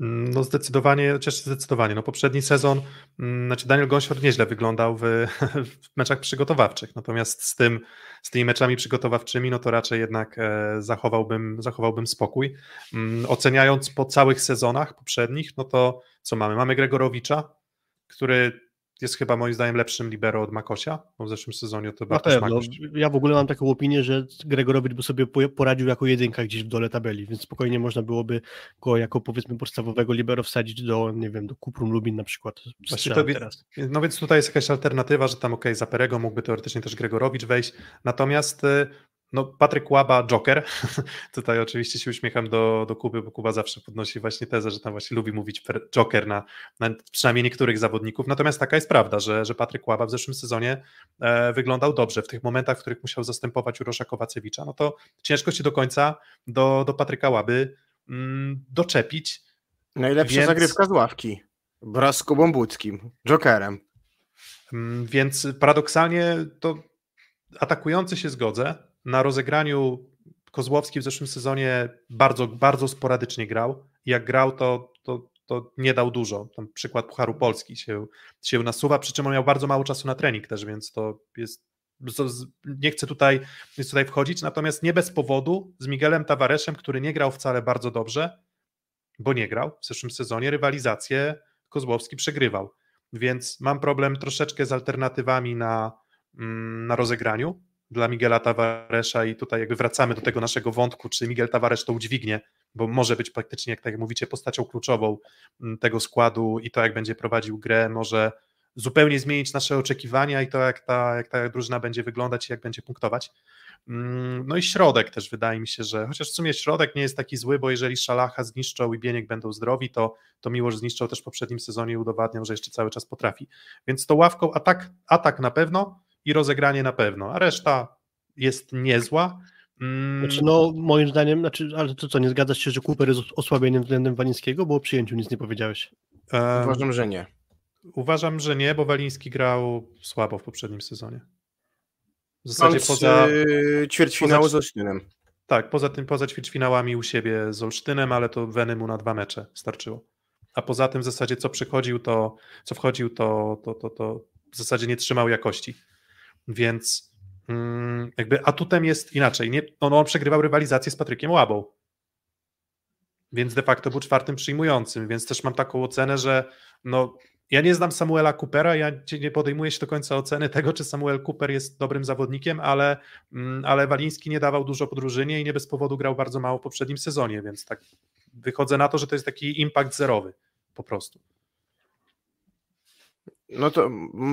Mm, No zdecydowanie, chociaż zdecydowanie. No poprzedni sezon, mm, znaczy Daniel Gąsior nieźle wyglądał w, <laughs> w meczach przygotowawczych, natomiast z tym, z tymi meczami przygotowawczymi, no to raczej jednak e, zachowałbym, zachowałbym spokój. Mm, Oceniając po całych sezonach poprzednich, no to co mamy? Mamy Gregorowicza, który jest chyba moim zdaniem lepszym libero od Makosia, bo w zeszłym sezonie to Na pewno. Makoś Ja w ogóle mam taką opinię, że Gregorowicz by sobie po- poradził jako jedynka gdzieś w dole tabeli, więc spokojnie można byłoby go jako powiedzmy podstawowego libero wsadzić do, nie wiem, do Kuprum Lubin na przykład. To teraz. No więc tutaj jest jakaś alternatywa, że tam ok, za Perego mógłby teoretycznie też Gregorowicz wejść, natomiast y, no, Patryk Łaba, Joker, <laughs> tutaj oczywiście się uśmiecham do, do Kuby, bo Kuba zawsze podnosi właśnie tezę, że tam właśnie lubi mówić Joker na, na przynajmniej niektórych zawodników, natomiast taka jest prawda, że, że Patryk Łaba w zeszłym sezonie e, wyglądał dobrze, w tych momentach, w których musiał zastępować Urosza Kowacewicza, no to ciężko się do końca do, do Patryka Łaby mm, doczepić, Najlepsza Więc- zagrywka z ławki. Wraz z Kubą Budzkim, Jokerem. Mm, Więc paradoksalnie to atakujący się zgodzę. Na rozegraniu Kozłowski w zeszłym sezonie bardzo, bardzo sporadycznie grał. Jak grał, to, to, to nie dał dużo. Tam przykład Pucharu Polski się, się nasuwa, przy czym on miał bardzo mało czasu na trening też, więc to jest. Nie chcę tutaj, tutaj wchodzić, natomiast nie bez powodu z Miguelem Tavareszem, który nie grał wcale bardzo dobrze, bo nie grał w zeszłym sezonie, rywalizację Kozłowski przegrywał. Więc mam problem troszeczkę z alternatywami na, mm, na rozegraniu dla Miguela Tavaresza i tutaj jakby wracamy do tego naszego wątku, czy Miguel Tavares to udźwignie, bo może być praktycznie, jak tak mówicie, postacią kluczową mm, tego składu i to, jak będzie prowadził grę, może zupełnie zmienić nasze oczekiwania i to, jak ta, jak ta drużyna będzie wyglądać i jak będzie punktować. Mm, No i środek też wydaje mi się, że chociaż w sumie środek nie jest taki zły, bo jeżeli Szalacha zniszczą i Bieniek będą zdrowi, to, to Miłosz zniszczą też w poprzednim sezonie i udowadniał, że jeszcze cały czas potrafi. Więc to ławką atak, atak na pewno i rozegranie na pewno, a reszta jest niezła. Mm, Znaczy, no, moim zdaniem, znaczy, ale to co, nie zgadzasz się, że Cooper jest osłabieniem względem Walińskiego, bo o przyjęciu nic nie powiedziałeś. em, Uważam, że nie. uważam, że nie, bo Waliński grał słabo w poprzednim sezonie. W zasadzie Mając poza, yy, ćwierćfinału poza- z Olsztynem. tak, poza tym, poza ćwierćfinałami u siebie z Olsztynem, ale to Weny mu na dwa mecze starczyło. A poza tym w zasadzie co przychodził, to co wchodził, to, to, to, to w zasadzie nie trzymał jakości. Więc mm, jakby atutem jest inaczej. Nie, on, on przegrywał rywalizację z Patrykiem Łabą. Więc de facto był czwartym przyjmującym, więc też mam taką ocenę, że no, ja nie znam Samuela Coopera, ja nie- podejmuję się do końca oceny tego, czy Samuel Cooper jest dobrym zawodnikiem, ale, mm, ale Waliński nie dawał dużo podróżynie i nie bez powodu grał bardzo mało w poprzednim sezonie, więc tak wychodzę na to, że to jest taki impact zerowy po prostu. No to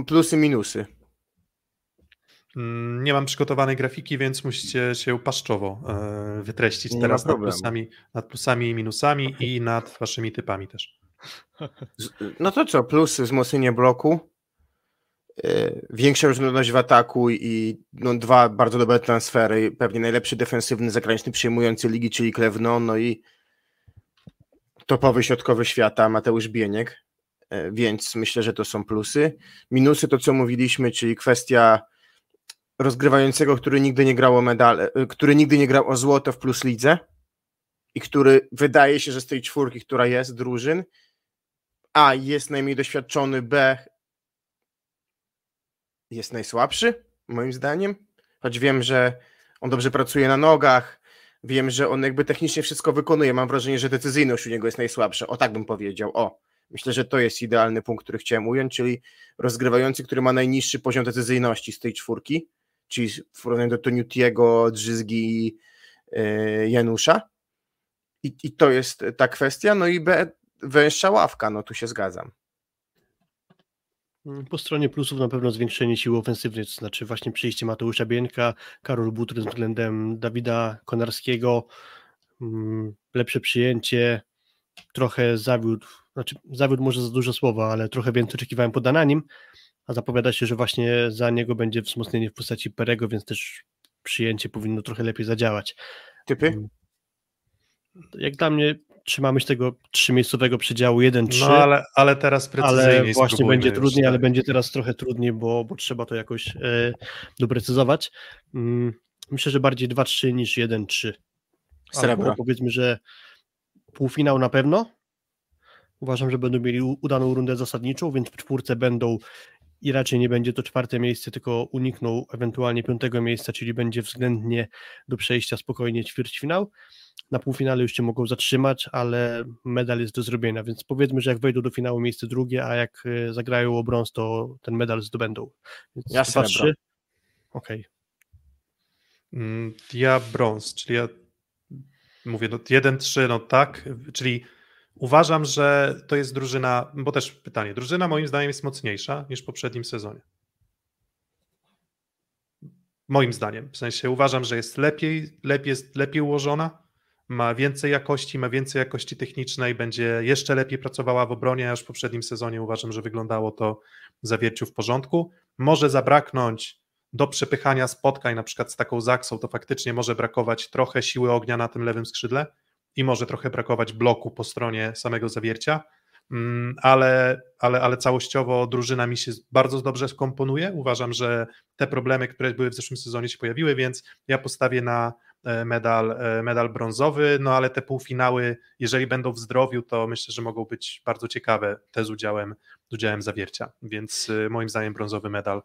plusy, minusy. Mm, Nie mam przygotowanej grafiki, więc musicie się paszczowo e, wytreścić Nie teraz nad plusami, nad plusami i minusami <laughs> i nad waszymi typami też. No to co, plus wzmocnienie bloku, yy, większa różnorodność w ataku i no, dwa bardzo dobre transfery, pewnie najlepszy defensywny zagraniczny przyjmujący ligi, czyli Klewno, no i topowy środkowy świata Mateusz Bieniek, yy, więc myślę, że to są plusy. Minusy to, co mówiliśmy, czyli kwestia rozgrywającego, który nigdy nie grał o medale, yy, który nigdy nie grał o złoto w plus lidze i który wydaje się, że z tej czwórki, która jest drużyn, a jest najmniej doświadczony, B jest najsłabszy, moim zdaniem. Choć wiem, że on dobrze pracuje na nogach, wiem, że on jakby technicznie wszystko wykonuje. Mam wrażenie, że decyzyjność u niego jest najsłabsza. O tak bym powiedział. O, myślę, że to jest idealny punkt, który chciałem ująć, czyli rozgrywający, który ma najniższy poziom decyzyjności z tej czwórki, czyli w porównaniu do Toniutiego, Drzyzgi i yy, Janusza. I, I to jest ta kwestia. No i B, węższa ławka, no tu się zgadzam. Mm, Po stronie plusów na pewno zwiększenie siły ofensywnej, to znaczy właśnie przyjście Mateusza Bieńka, Karol Butry względem Dawida Konarskiego, mm, lepsze przyjęcie, trochę zawiódł, znaczy zawiódł może za dużo słowa, ale trochę więcej oczekiwałem po Dananim, a zapowiada się, że właśnie za niego będzie wzmocnienie w postaci Perego, więc też przyjęcie powinno trochę lepiej zadziałać. Typy? Mm. Jak dla mnie trzymamy się tego trzymiejscowego przedziału 1-3. No ale, ale teraz precyzyjniej ale właśnie będzie trudniej, tak. ale będzie teraz trochę trudniej, bo, bo trzeba to jakoś e, doprecyzować. Mm, myślę, że bardziej 2-3 niż 1-3. Srebro. Powiedzmy, że półfinał na pewno. Uważam, że będą mieli udaną rundę zasadniczą, więc w czwórce będą i raczej nie będzie to czwarte miejsce, tylko unikną ewentualnie piątego miejsca, czyli będzie względnie do przejścia spokojnie ćwierćfinał. Na półfinale już się mogą zatrzymać, ale medal jest do zrobienia, więc powiedzmy, że jak wejdą do finału miejsce drugie, a jak e, zagrają o brąz, to ten medal zdobędą. Więc Ja dwa, srebro. Okej. Mm, Ja brąz, czyli ja mówię, no 1-3, no tak, czyli uważam, że to jest drużyna, bo też pytanie, drużyna moim zdaniem jest mocniejsza niż w poprzednim sezonie. Moim zdaniem, w sensie uważam, że jest lepiej, lepiej, jest lepiej ułożona, ma więcej jakości, ma więcej jakości technicznej, będzie jeszcze lepiej pracowała w obronie, aż w poprzednim sezonie uważam, że wyglądało to w zawierciu w porządku. Może zabraknąć do przepychania spotkań, na przykład z taką Zaksą, to faktycznie może brakować trochę siły ognia na tym lewym skrzydle i może trochę brakować bloku po stronie samego zawiercia, Mm, ale, ale, ale całościowo drużyna mi się bardzo dobrze skomponuje. Uważam, że te problemy, które były w zeszłym sezonie się pojawiły, więc ja postawię na e, medal, e, medal brązowy, no ale te półfinały, jeżeli będą w zdrowiu, to myślę, że mogą być bardzo ciekawe te z udziałem, z udziałem zawiercia, więc e, moim zdaniem brązowy medal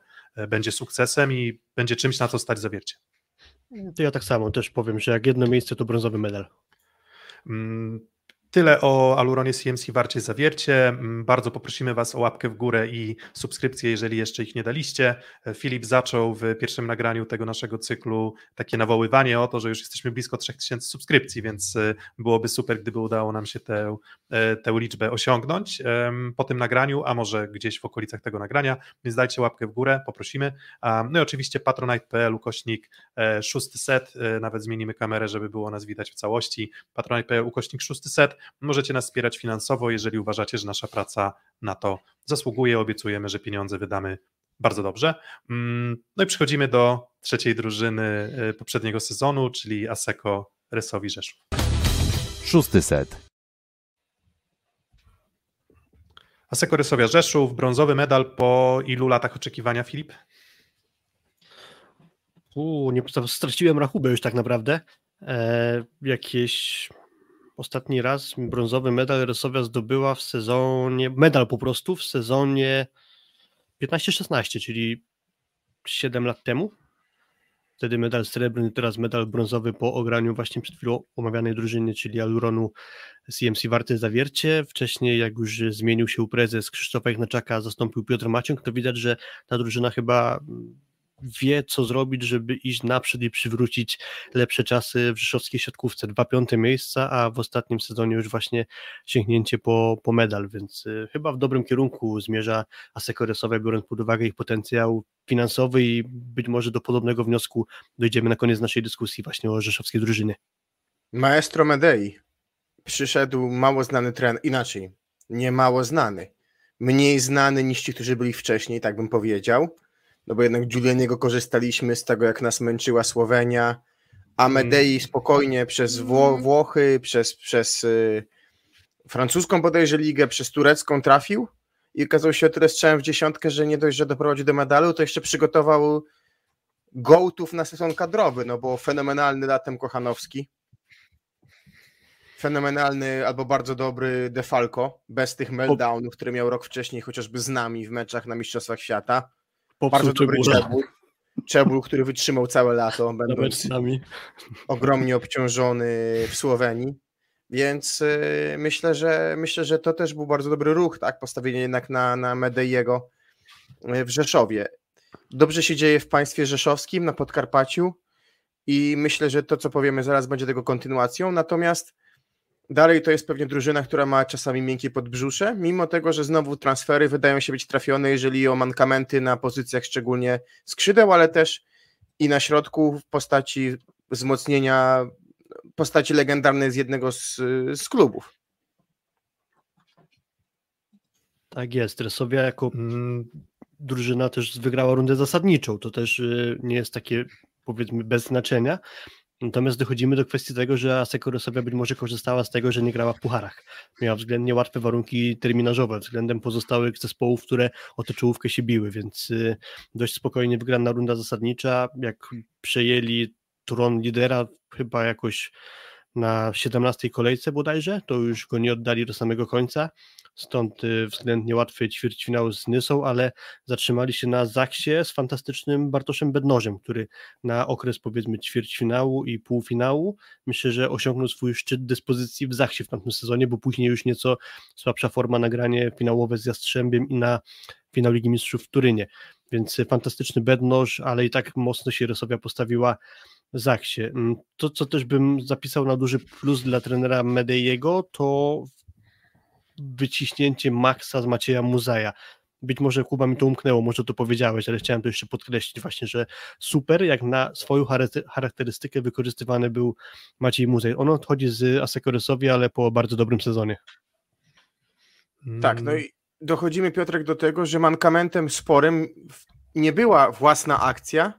będzie sukcesem i będzie czymś, na co stać zawiercie. To ja tak samo też powiem, że jak jedno miejsce to brązowy medal. Mm, Tyle o Aluronie CMC Warcie Zawiercie. Mm, Bardzo poprosimy Was o łapkę w górę i subskrypcję, jeżeli jeszcze ich nie daliście. E, Filip zaczął w pierwszym nagraniu tego naszego cyklu takie nawoływanie o to, że już jesteśmy blisko 3000 subskrypcji, więc e, byłoby super, gdyby udało nam się tę, e, tę liczbę osiągnąć po tym nagraniu, a może gdzieś w okolicach tego nagrania, więc dajcie łapkę w górę, poprosimy. No i oczywiście patronite.pl ukośnik szósty set, nawet zmienimy kamerę, żeby było nas widać w całości. Patronite.pl ukośnik szósty set. Możecie nas wspierać finansowo, jeżeli uważacie, że nasza praca na to zasługuje. Obiecujemy, że pieniądze wydamy bardzo dobrze. Mm, No i przechodzimy do trzeciej drużyny y, poprzedniego sezonu, czyli Aseko Resowi Rzeszów. szósty set, Aseko Resowia Rzeszów, brązowy medal po ilu latach oczekiwania, Filip? Uuu, nie, straciłem rachubę już tak naprawdę. E, jakieś ostatni raz brązowy medal Resowia zdobyła w sezonie, medal po prostu w sezonie 15-16, czyli 7 lat temu. Wtedy medal srebrny, teraz medal brązowy po ograniu właśnie przed chwilą omawianej drużyny, czyli Aluronu CMC Warte Zawiercie. Wcześniej, jak już zmienił się prezes Krzysztofa Ignaczaka, zastąpił Piotr Maciąg, to widać, że ta drużyna chyba wie, co zrobić, żeby iść naprzód i przywrócić lepsze czasy w rzeszowskiej siatkówce. Dwa piąte miejsca, a w ostatnim sezonie już właśnie sięgnięcie po, po medal, więc y, chyba w dobrym kierunku zmierza Aseko Resowe, biorąc pod uwagę ich potencjał finansowy i być może do podobnego wniosku dojdziemy na koniec naszej dyskusji właśnie o rzeszowskiej drużyny. Maestro Medei. Przyszedł mało znany trener, inaczej, nie mało znany. Mniej znany niż ci, którzy byli wcześniej, tak bym powiedział. No bo jednak Giulianiego korzystaliśmy z tego, jak nas męczyła Słowenia, a Medei spokojnie przez Wło Włochy, przez, przez y, francuską bodajże ligę, przez turecką trafił. I okazał się o tyle strzałem w dziesiątkę, że nie dość, że doprowadził do medalu, to jeszcze przygotował gołtów na sezon kadrowy, no bo fenomenalny latem Kochanowski, fenomenalny albo bardzo dobry Defalco, bez tych meltdownów, które miał rok wcześniej chociażby z nami w meczach na Mistrzostwach Świata. Bardzo dobry Czebul, Czebul, który wytrzymał całe lato, będąc ogromnie obciążony w Słowenii. Więc y, myślę, że myślę, że to też był bardzo dobry ruch, tak? Postawienie jednak na, na Medeiego y, w Rzeszowie. Dobrze się dzieje w państwie rzeszowskim, na Podkarpaciu i myślę, że to, co powiemy zaraz, będzie tego kontynuacją. Natomiast dalej to jest pewnie drużyna, która ma czasami miękkie podbrzusze, mimo tego, że znowu transfery wydają się być trafione, jeżeli o mankamenty na pozycjach szczególnie skrzydeł, ale też i na środku w postaci wzmocnienia postaci legendarnej z jednego z, z klubów. Tak jest. Resowia jako drużyna też wygrała rundę zasadniczą. To też y, nie jest takie powiedzmy bez znaczenia. Natomiast dochodzimy do kwestii tego, że Aseko Resowia być może korzystała z tego, że nie grała w pucharach. Miała względnie łatwe warunki terminarzowe względem pozostałych zespołów, które o tę czołówkę się biły, więc y, dość spokojnie wygrana runda zasadnicza. Jak przejęli tron lidera chyba jakoś na 17 kolejce bodajże, to już go nie oddali do samego końca stąd y, względnie łatwy ćwierćfinał z Nysą, ale zatrzymali się na Zaksie z fantastycznym Bartoszem Bednożem, który na okres powiedzmy ćwierćfinału i półfinału myślę, że osiągnął swój szczyt dyspozycji w Zaksie w tamtym sezonie, bo później już nieco słabsza forma nagranie finałowe z Jastrzębiem i na finał Ligi Mistrzów w Turynie, więc fantastyczny Bednoż, ale i tak mocno się Rysowia postawiła Zaksie. Mm, to, co też bym zapisał na duży plus dla trenera Medejego, to wyciśnięcie maksa z Macieja Muzaja. Być może Kuba mi to umknęło, może to powiedziałeś, ale chciałem to jeszcze podkreślić właśnie, że super, jak na swoją charakterystykę wykorzystywany był Maciej Muzej. On odchodzi z Asekoresowi, ale po bardzo dobrym sezonie. Tak, no i dochodzimy Piotrek do tego, że mankamentem sporym nie była własna akcja,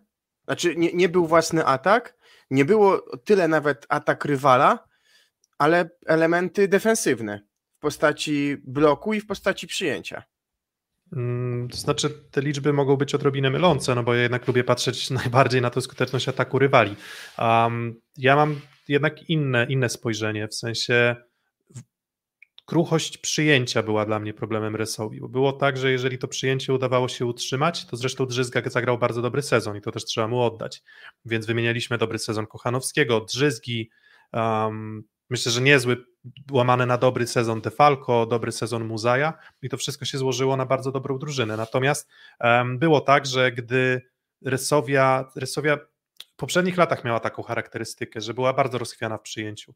znaczy nie, nie był własny atak, nie było tyle nawet atak rywala, ale elementy defensywne postaci bloku i w postaci przyjęcia. Mm, to znaczy, te liczby mogą być odrobinę mylące, no bo ja jednak lubię patrzeć <laughs> najbardziej na tę skuteczność ataku rywali. Um, ja mam jednak inne, inne spojrzenie, w sensie kruchość przyjęcia była dla mnie problemem Resowi, było tak, że jeżeli to przyjęcie udawało się utrzymać, to zresztą Drzyzga zagrał bardzo dobry sezon i to też trzeba mu oddać, więc wymienialiśmy dobry sezon Kochanowskiego, Drzyzgi, um, myślę, że niezły, łamany na dobry sezon Defalco, dobry sezon Muzaja i to wszystko się złożyło na bardzo dobrą drużynę. Natomiast um, było tak, że gdy Rysowia, Rysowia w poprzednich latach miała taką charakterystykę, że była bardzo rozchwiana w przyjęciu.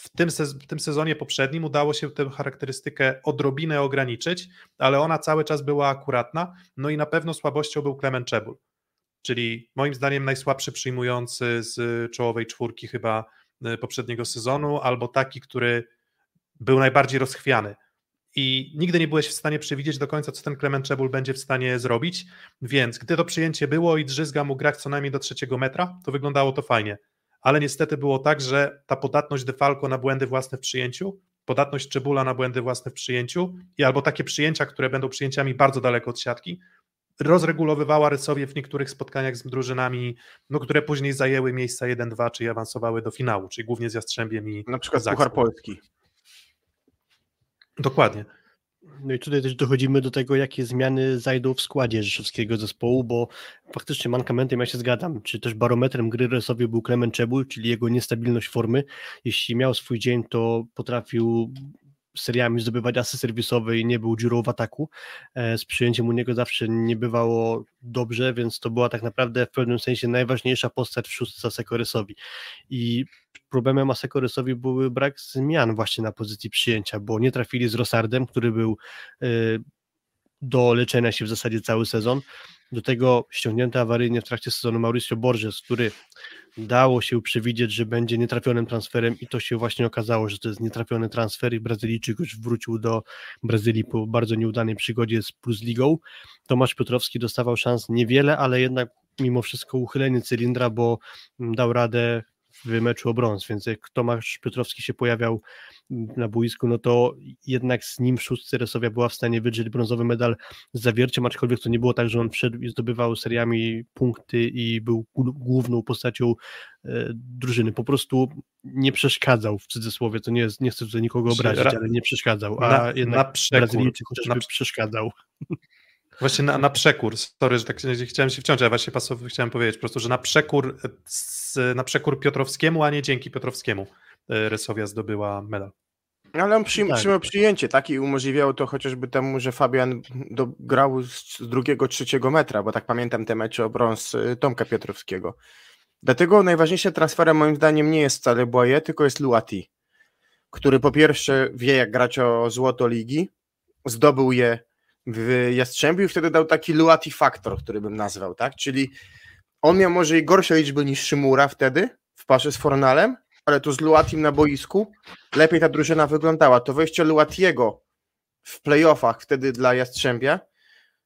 W tym, w tym sezonie poprzednim udało się tę charakterystykę odrobinę ograniczyć, ale ona cały czas była akuratna, no i na pewno słabością był Clement Czebul, czyli moim zdaniem najsłabszy przyjmujący z czołowej czwórki chyba poprzedniego sezonu, albo taki, który był najbardziej rozchwiany. I nigdy nie byłeś w stanie przewidzieć do końca, co ten Clement Czebul będzie w stanie zrobić, więc gdy to przyjęcie było i Drzyzga mu grać co najmniej do trzeciego metra, to wyglądało to fajnie. Ale niestety było tak, że ta podatność Defalco na błędy własne w przyjęciu, podatność Czebula na błędy własne w przyjęciu i albo takie przyjęcia, które będą przyjęciami bardzo daleko od siatki, rozregulowywała Rysowie w niektórych spotkaniach z drużynami, no, które później zajęły miejsca 1-2, czy awansowały do finału, czyli głównie z Jastrzębiem i Na przykład Puchar Polski. Dokładnie. No i tutaj też dochodzimy do tego, jakie zmiany zajdą w składzie rzeszowskiego zespołu, bo faktycznie mankamentem ja się zgadzam, czy też barometrem gry Rysowie był Klement Czebul, czyli jego niestabilność formy. Jeśli miał swój dzień, to potrafił seriami zdobywać asy serwisowe i nie był dziurą w ataku. E, z przyjęciem u niego zawsze nie bywało dobrze, więc to była tak naprawdę w pewnym sensie najważniejsza postać w szóstce Sekorysowi. I problemem Asekorysowi były brak zmian właśnie na pozycji przyjęcia, bo nie trafili z Rosardem, który był e, do leczenia się w zasadzie cały sezon. Do tego ściągnięty awaryjnie w trakcie sezonu Mauricio Borges, który dało się przewidzieć, że będzie nietrafionym transferem i to się właśnie okazało, że to jest nietrafiony transfer i Brazylijczyk już wrócił do Brazylii po bardzo nieudanej przygodzie z Plus Ligą. Tomasz Piotrowski dostawał szans niewiele, ale jednak mimo wszystko uchylenie cylindra, bo dał radę w meczu o brąz, więc jak Tomasz Piotrowski się pojawiał na boisku, no to jednak z nim w szóstce Resowia była w stanie wydrzeć brązowy medal z zawierciem, aczkolwiek to nie było tak, że on wszedł i zdobywał seriami punkty i był główną postacią e, drużyny, po prostu nie przeszkadzał w cudzysłowie, to nie, jest, nie chcę tutaj nikogo obrazić, ale nie przeszkadzał, a na, jednak na przekór, Brazylijczyk chociażby na, przeszkadzał. <laughs> Właśnie na, na przekór, sorry, że tak chciałem się wciąć, ale właśnie pasow, chciałem powiedzieć po prostu, że na przekór, na przekór Piotrowskiemu, a nie dzięki Piotrowskiemu e, Resowia zdobyła medal. Ale on przy, tak. przyjął przyjęcie, tak? I umożliwiało to chociażby temu, że Fabian do, grał z drugiego, trzeciego metra, bo tak pamiętam te mecze o brąz e, Tomka Piotrowskiego. Dlatego najważniejszym transferem moim zdaniem nie jest wcale Boye, tylko jest Luati, który po pierwsze wie jak grać o złoto ligi, zdobył je w Jastrzębiu i wtedy dał taki Luati Factor, który bym nazwał, tak? Czyli on miał może i gorsze liczby niż Szymura wtedy w parze z Fornalem, ale to z Luatim na boisku lepiej ta drużyna wyglądała. To wejście Luatiego w playoffach wtedy dla Jastrzębia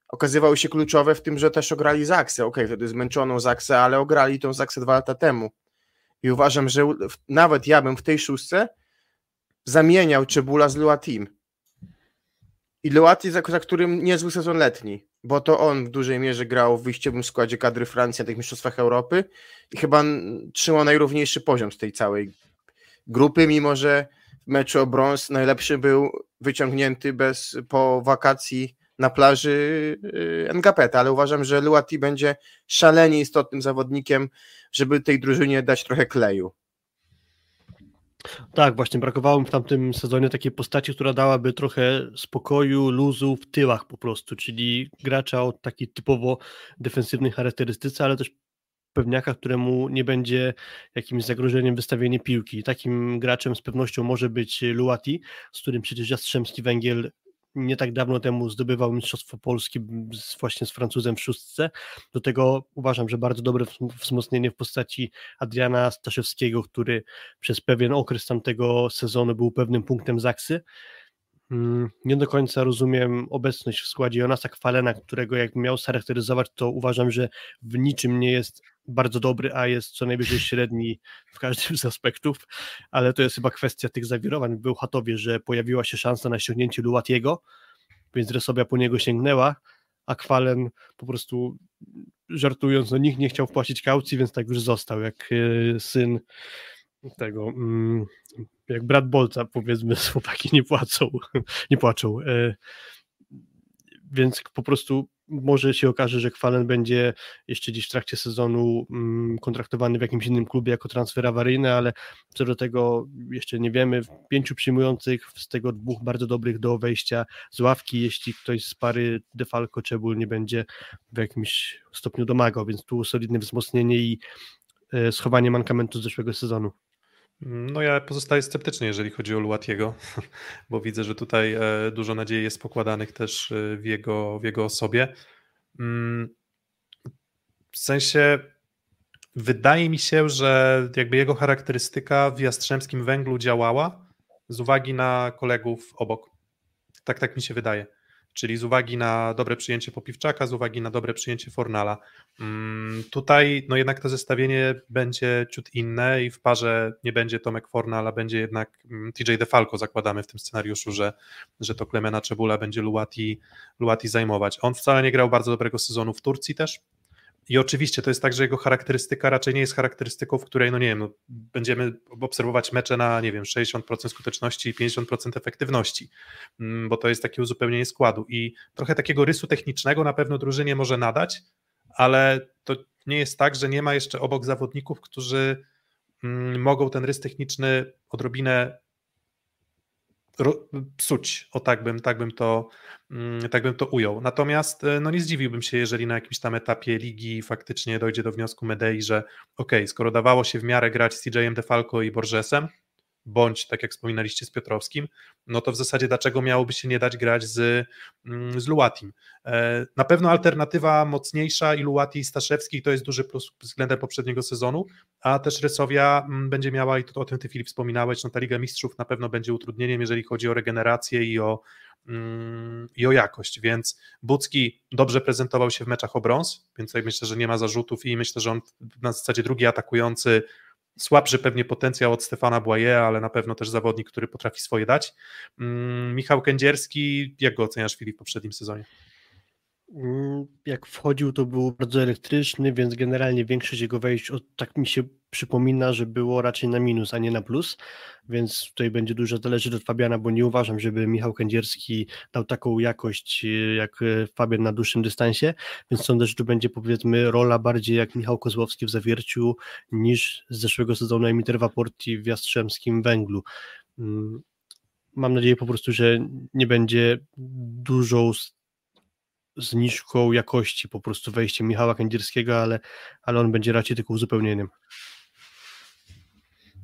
okazywały się kluczowe w tym, że też ograli Zaksę. Okej, okay, wtedy zmęczoną Zaksę, ale ograli tą Zaksę dwa lata temu. I uważam, że nawet ja bym w tej szóstce zamieniał Czebula z Lua Team. I Luati, za, za którym niezły sezon letni, bo to on w dużej mierze grał w wyjściowym składzie kadry Francji na tych Mistrzostwach Europy i chyba trzymał najrówniejszy poziom z tej całej grupy, mimo że w meczu o brąz najlepszy był wyciągnięty bez, po wakacji na plaży y, NGP, ale uważam, że Luati będzie szalenie istotnym zawodnikiem, żeby tej drużynie dać trochę kleju. Tak, właśnie brakowało mi w tamtym sezonie takiej postaci, która dałaby trochę spokoju, luzu w tyłach po prostu, czyli gracza o takiej typowo defensywnej charakterystyce, ale też pewniaka, któremu nie będzie jakimś zagrożeniem wystawienie piłki. Takim graczem z pewnością może być Luati, z którym przecież Jastrzębski Węgiel nie tak dawno temu zdobywał Mistrzostwo Polski właśnie z Francuzem w szóstce. Do tego uważam, że bardzo dobre wzmocnienie w postaci Adriana Staszewskiego, który przez pewien okres tamtego sezonu był pewnym punktem Zaksy. Mm, nie do końca rozumiem obecność w składzie Jonasa Kwalena, którego jak miał charakteryzować, to uważam, że w niczym nie jest bardzo dobry, a jest co najwyżej <laughs> średni w każdym z aspektów, ale to jest chyba kwestia tych zawirowań. W Bełchatowie, że pojawiła się szansa na ściągnięcie Luatiego, więc Resobia po niego sięgnęła, a Kwalen po prostu żartując, no nikt nie chciał wpłacić kaucji, więc tak już został, jak e, syn tego, mm, jak brat Bolca, powiedzmy, <laughs> chłopaki nie płacą, nie płaczą. E, więc po prostu może się okaże, że Kwalen będzie jeszcze gdzieś w trakcie sezonu mm, kontraktowany w jakimś innym klubie jako transfer awaryjny, ale co do tego jeszcze nie wiemy. Pięciu przyjmujących, z tego dwóch bardzo dobrych do wejścia z ławki, jeśli ktoś z pary Defalco Czebul nie będzie w jakimś stopniu domagał, więc tu solidne wzmocnienie i e, schowanie mankamentu z zeszłego sezonu. No ja pozostaję sceptyczny, jeżeli chodzi o Luatiego, <laughs> bo widzę, że tutaj e, dużo nadziei jest pokładanych też e, w jego, w jego osobie. Mm, w sensie wydaje mi się, że jakby jego charakterystyka w Jastrzębskim Węglu działała z uwagi na kolegów obok. Tak, tak mi się wydaje czyli z uwagi na dobre przyjęcie Popiwczaka, z uwagi na dobre przyjęcie Fornala. Mm, tutaj no jednak to zestawienie będzie ciut inne i w parze nie będzie Tomek Fornal, a będzie jednak mm, TJ DeFalco, zakładamy w tym scenariuszu, że, że to Klemena Czebula będzie Luati, Luati zajmować. On wcale nie grał bardzo dobrego sezonu w Turcji też, i oczywiście to jest tak, że jego charakterystyka raczej nie jest charakterystyką, w której, no nie wiem, no, będziemy obserwować mecze na, nie wiem, 60% skuteczności i 50% efektywności, mm, bo to jest takie uzupełnienie składu. I trochę takiego rysu technicznego na pewno drużynie może nadać, ale to nie jest tak, że nie ma jeszcze obok zawodników, którzy mm, mogą ten rys techniczny odrobinę psuć, o tak bym, tak, bym to, mm, tak bym to ujął. Natomiast e, no nie zdziwiłbym się, jeżeli na jakimś tam etapie ligi faktycznie dojdzie do wniosku Medei, że ok, skoro dawało się w miarę grać z CJ-em DeFalco i Borgesem, bądź tak jak wspominaliście z Piotrowskim, no to w zasadzie dlaczego miałoby się nie dać grać z, mm, z Luatim? E, na pewno alternatywa mocniejsza i Luati i Staszewski to jest duży plus względem poprzedniego sezonu, a też Rysowia mm, będzie miała, i to o tym ty Filip wspominałeś, no ta Liga Mistrzów na pewno będzie utrudnieniem, jeżeli chodzi o regenerację i o, mm, i o jakość, więc Bucki dobrze prezentował się w meczach o brąz, więc myślę, że nie ma zarzutów i myślę, że on na zasadzie drugi atakujący Słabszy pewnie potencjał od Stefana Błaje, ale na pewno też zawodnik, który potrafi swoje dać. Mm, Michał Kędzierski, jak go oceniasz Filip w poprzednim sezonie? Mm, jak wchodził, to był bardzo elektryczny, więc generalnie większość jego wejść, tak mi się przypomina, że było raczej na minus, a nie na plus, więc tutaj będzie dużo zależeć od Fabiana, bo nie uważam, żeby Michał Kędzierski dał taką jakość e, jak e, Fabian na dłuższym dystansie, więc sądzę, że tu będzie powiedzmy rola bardziej jak Michał Kozłowski w Zawierciu niż z zeszłego sezonu Emiter Waporti w Jastrzębskim Węglu. Mm, mam nadzieję po prostu, że nie będzie dużą zniżką jakości po prostu wejście Michała Kędzierskiego, ale, ale on będzie raczej tylko uzupełnieniem.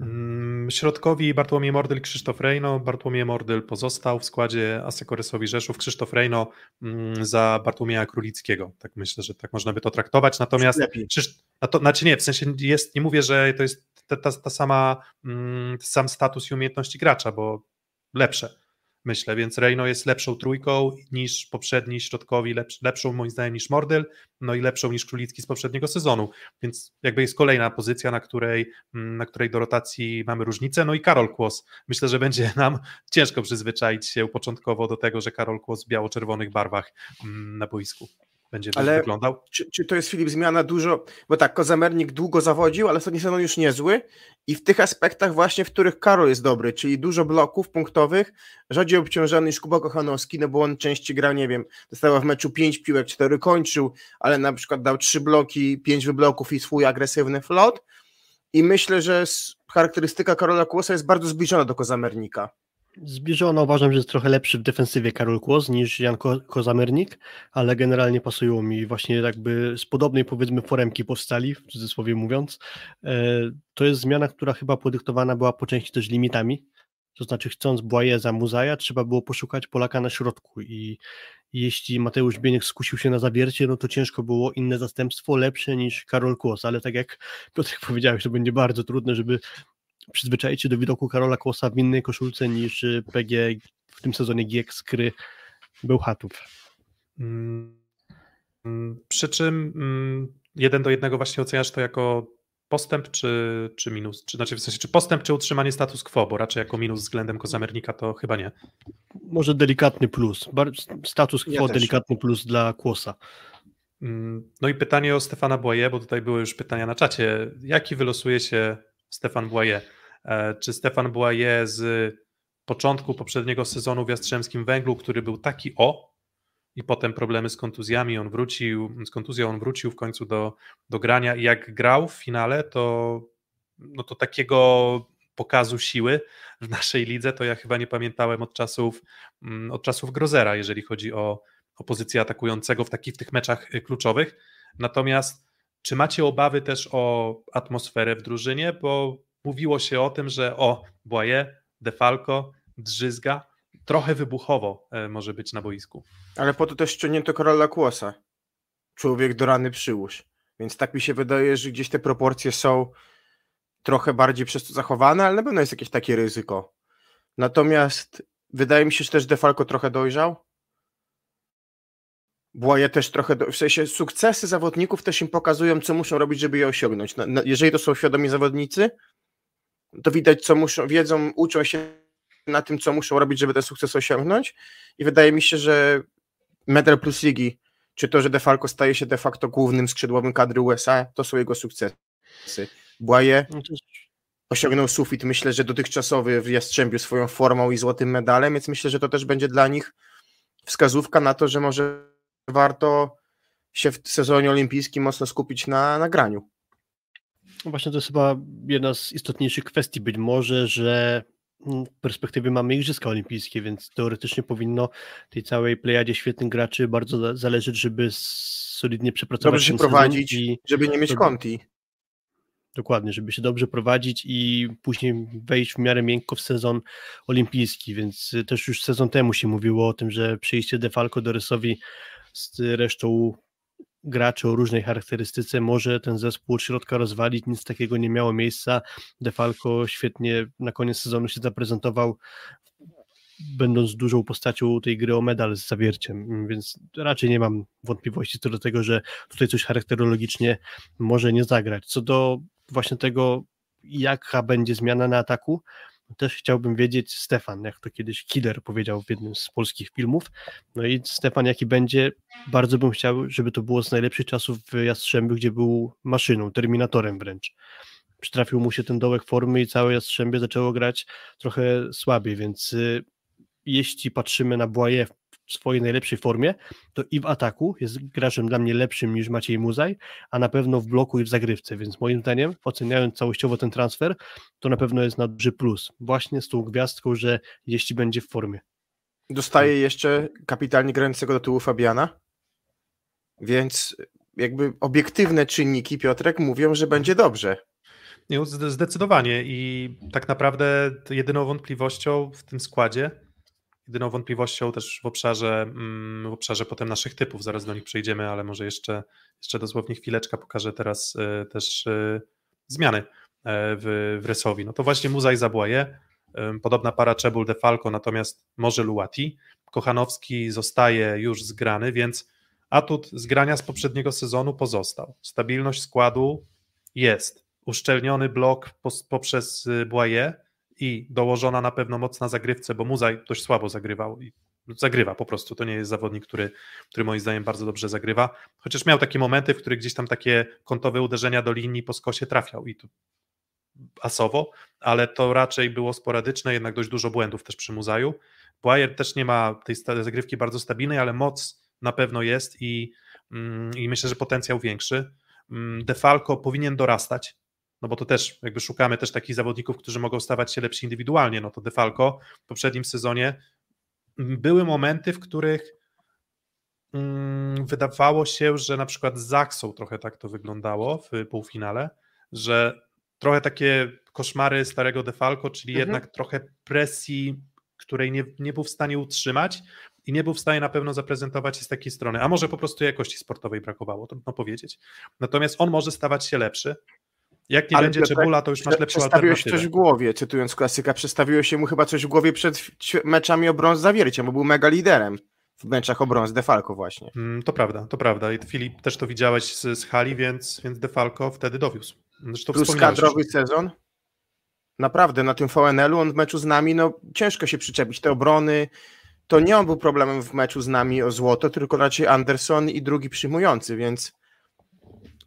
Mm, środkowi Bartłomiej Mordyl, Krzysztof Rejno. Bartłomiej Mordyl pozostał w składzie Asekoresowi Rzeszów. Krzysztof Rejno mm, za Bartłomieja Królickiego. Tak myślę, że tak można by to traktować. Natomiast Krzysz, na to, znaczy nie, w sensie jest, nie mówię, że to jest ta, ta, ta sama, mm, sam status i umiejętności gracza, bo lepsze myślę, więc Reino jest lepszą trójką niż poprzedni środkowi, lepsz, lepszą moim zdaniem niż Mordyl, no i lepszą niż Królicki z poprzedniego sezonu, więc jakby jest kolejna pozycja, na której, mm, na której do rotacji mamy różnicę, no i Karol Kłos, myślę, że będzie nam ciężko przyzwyczaić się początkowo do tego, że Karol Kłos w biało-czerwonych barwach mm, na boisku będzie Ale wyglądał. Czy, czy to jest Filip zmiana dużo, bo tak, Kozamernik długo zawodził, ale ostatni sezon już niezły i w tych aspektach właśnie, w których Karol jest dobry, czyli dużo bloków punktowych, rzadziej obciążony niż Kuba Kochanowski, no bo on częściej grał, nie wiem, dostał w meczu 5 piłek, 4 kończył, ale na przykład dał 3 bloki, 5 wybloków i swój agresywny flot i myślę, że charakterystyka Karola Kłosa jest bardzo zbliżona do Kozamernika. Zbliżono uważam, że jest trochę lepszy w defensywie Karol Kłos niż Jan Ko Kozamernik, ale generalnie pasują mi właśnie jakby z podobnej powiedzmy foremki powstali, w cudzysłowie mówiąc. E, to jest zmiana, która chyba podyktowana była po części też limitami, to znaczy chcąc Błajeza Muzaja, trzeba było poszukać Polaka na środku i jeśli Mateusz Bieniek skusił się na zawiercie, no to ciężko było inne zastępstwo lepsze niż Karol Kłos, ale tak jak Piotr <laughs> powiedziałeś, to będzie bardzo trudne, żeby przyzwyczaić się do widoku Karola Kłosa w innej koszulce niż y, PG w tym sezonie GX skry Bełchatów. Mm, mm, przy czym mm, jeden do jednego właśnie oceniasz to jako postęp czy, czy minus? Czy, znaczy w sensie, czy postęp, czy utrzymanie status quo, bo raczej jako minus względem Kozamernika to chyba nie. Może delikatny plus. Status quo ja delikatny plus dla Kłosa. No i pytanie o Stefana Błaje, bo tutaj były już pytania na czacie. Jaki wylosuje się Stefan Błaje? E, czy Stefan Błaje z początku poprzedniego sezonu w Jastrzębskim Węglu, który był taki o, i potem problemy z kontuzjami, on wrócił, z kontuzją on wrócił w końcu do, do grania i jak grał w finale, to, no to takiego pokazu siły w naszej lidze, to ja chyba nie pamiętałem od czasów, mm, od czasów Grozera, jeżeli chodzi o, o pozycję atakującego w takich w tych meczach y, kluczowych. Natomiast czy macie obawy też o atmosferę w drużynie? Bo mówiło się o tym, że o, Błaje, Defalco, Drzyzga, trochę wybuchowo e, może być na boisku. Ale po to też ściągnięto Karola Kłosa. Człowiek do rany przyłóż. Więc tak mi się wydaje, że gdzieś te proporcje są trochę bardziej przez to zachowane, ale na pewno jest jakieś takie ryzyko. Natomiast wydaje mi się, że też Defalco trochę dojrzał. Błaje też trochę, do, w sensie sukcesy zawodników też im pokazują, co muszą robić, żeby je osiągnąć. jeżeli to są świadomi zawodnicy, to widać, co muszą, wiedzą, uczą się na tym, co muszą robić, żeby ten sukces osiągnąć. I wydaje mi się, że medal plus ligi, czy to, że DeFalco staje się de facto głównym skrzydłowym kadry USA, to są jego sukcesy. Błaje no osiągnął sufit, myślę, że dotychczasowy w Jastrzębiu swoją formą i złotym medalem, więc myślę, że to też będzie dla nich wskazówka na to, że może warto się w sezonie olimpijskim mocno skupić na nagraniu. No właśnie to jest chyba jedna z istotniejszych kwestii. Być może, że w perspektywie mamy Igrzyska Olimpijskie, więc teoretycznie powinno tej całej plejadzie świetnych graczy bardzo zależeć, żeby solidnie przepracować Dobrze się prowadzić, i żeby nie mieć konti. Dokładnie, żeby się dobrze prowadzić i później wejść w miarę miękko w sezon olimpijski, więc też już sezon temu się mówiło o tym, że przyjście Defalco do Rysowi z resztą graczy o różnej charakterystyce może ten zespół od środka rozwalić, nic takiego nie miało miejsca. Defalco świetnie na koniec sezonu się zaprezentował, będąc dużą postacią tej gry o medal z zawierciem, więc raczej nie mam wątpliwości co do tego, że tutaj coś charakterologicznie może nie zagrać. Co do właśnie tego, jaka będzie zmiana na ataku, też chciałbym wiedzieć, Stefan, jak to kiedyś Killer powiedział w jednym z polskich filmów. No i Stefan, jaki będzie, bardzo bym chciał, żeby to było z najlepszych czasów w Jastrzębiu, gdzie był maszyną, terminatorem wręcz. Przytrafił mu się ten dołek formy i całe Jastrzębie zaczęło grać trochę słabiej, więc y, jeśli patrzymy na Błaje swojej najlepszej formie, to i w ataku jest graczem dla mnie lepszym niż Maciej Muzaj, a na pewno w bloku i w zagrywce, więc moim zdaniem, oceniając całościowo ten transfer, to na pewno jest na duży plus, właśnie z tą gwiazdką, że jeśli będzie w formie. Dostaje jeszcze kapitalnie grającego do tyłu Fabiana, więc jakby obiektywne czynniki, Piotrek, mówią, że będzie dobrze. Nie, zdecydowanie i tak naprawdę jedyną wątpliwością w tym składzie Jedyną wątpliwością też w obszarze, mm, w obszarze potem naszych typów, zaraz do nich przejdziemy, ale może jeszcze, jeszcze dosłownie chwileczka pokażę teraz e, też e, zmiany e, w, w Resowi. No to właśnie Muzaj Zabłaje, Podobna para Czebul de Falco, natomiast może Luati. Kochanowski zostaje już zgrany, więc atut zgrania z poprzedniego sezonu pozostał. Stabilność składu jest. Uszczelniony blok poprzez Błaje i dołożona na pewno mocna zagrywce, bo Muzaj dość słabo zagrywał i zagrywa po prostu. To nie jest zawodnik, który, który moim zdaniem bardzo dobrze zagrywa. Chociaż miał takie momenty, w których gdzieś tam takie kątowe uderzenia do linii po skosie trafiał i tu asowo, ale to raczej było sporadyczne, jednak dość dużo błędów też przy Muzaju. Błajer też nie ma tej zagrywki bardzo stabilnej, ale moc na pewno jest i, mm, i myślę, że potencjał większy. Mm, Defalco powinien dorastać, no bo to też jakby szukamy też takich zawodników, którzy mogą stawać się lepsi indywidualnie, no to Defalco w poprzednim sezonie mm, były momenty, w których wydawało się, że na przykład z Zaksą trochę tak to wyglądało w półfinale, że trochę takie koszmary starego Defalco, czyli mhm. jednak trochę presji, której nie, nie był w stanie utrzymać i nie był w stanie na pewno zaprezentować się z takiej strony. A może po prostu jakości sportowej brakowało, trudno powiedzieć. Natomiast on może stawać się lepszy. Jak nie Ale będzie Czebula, to już masz lepszą Przestawiłeś coś w głowie, cytując klasyka, przestawiło się mu chyba coś w głowie przed meczami o brąz zawierciem, bo był mega liderem w meczach o brąz Defalco właśnie. Mm, to prawda, to prawda. I Filip też to widziałeś z, z hali, więc, więc Defalco wtedy dowiózł. Zresztą Plus kadrowy sezon. Naprawdę, na tym VNL-u on w meczu z nami, no ciężko się przyczepić. Te obrony, to nie on był problemem w meczu z nami o złoto, tylko raczej Anderson i drugi przyjmujący, więc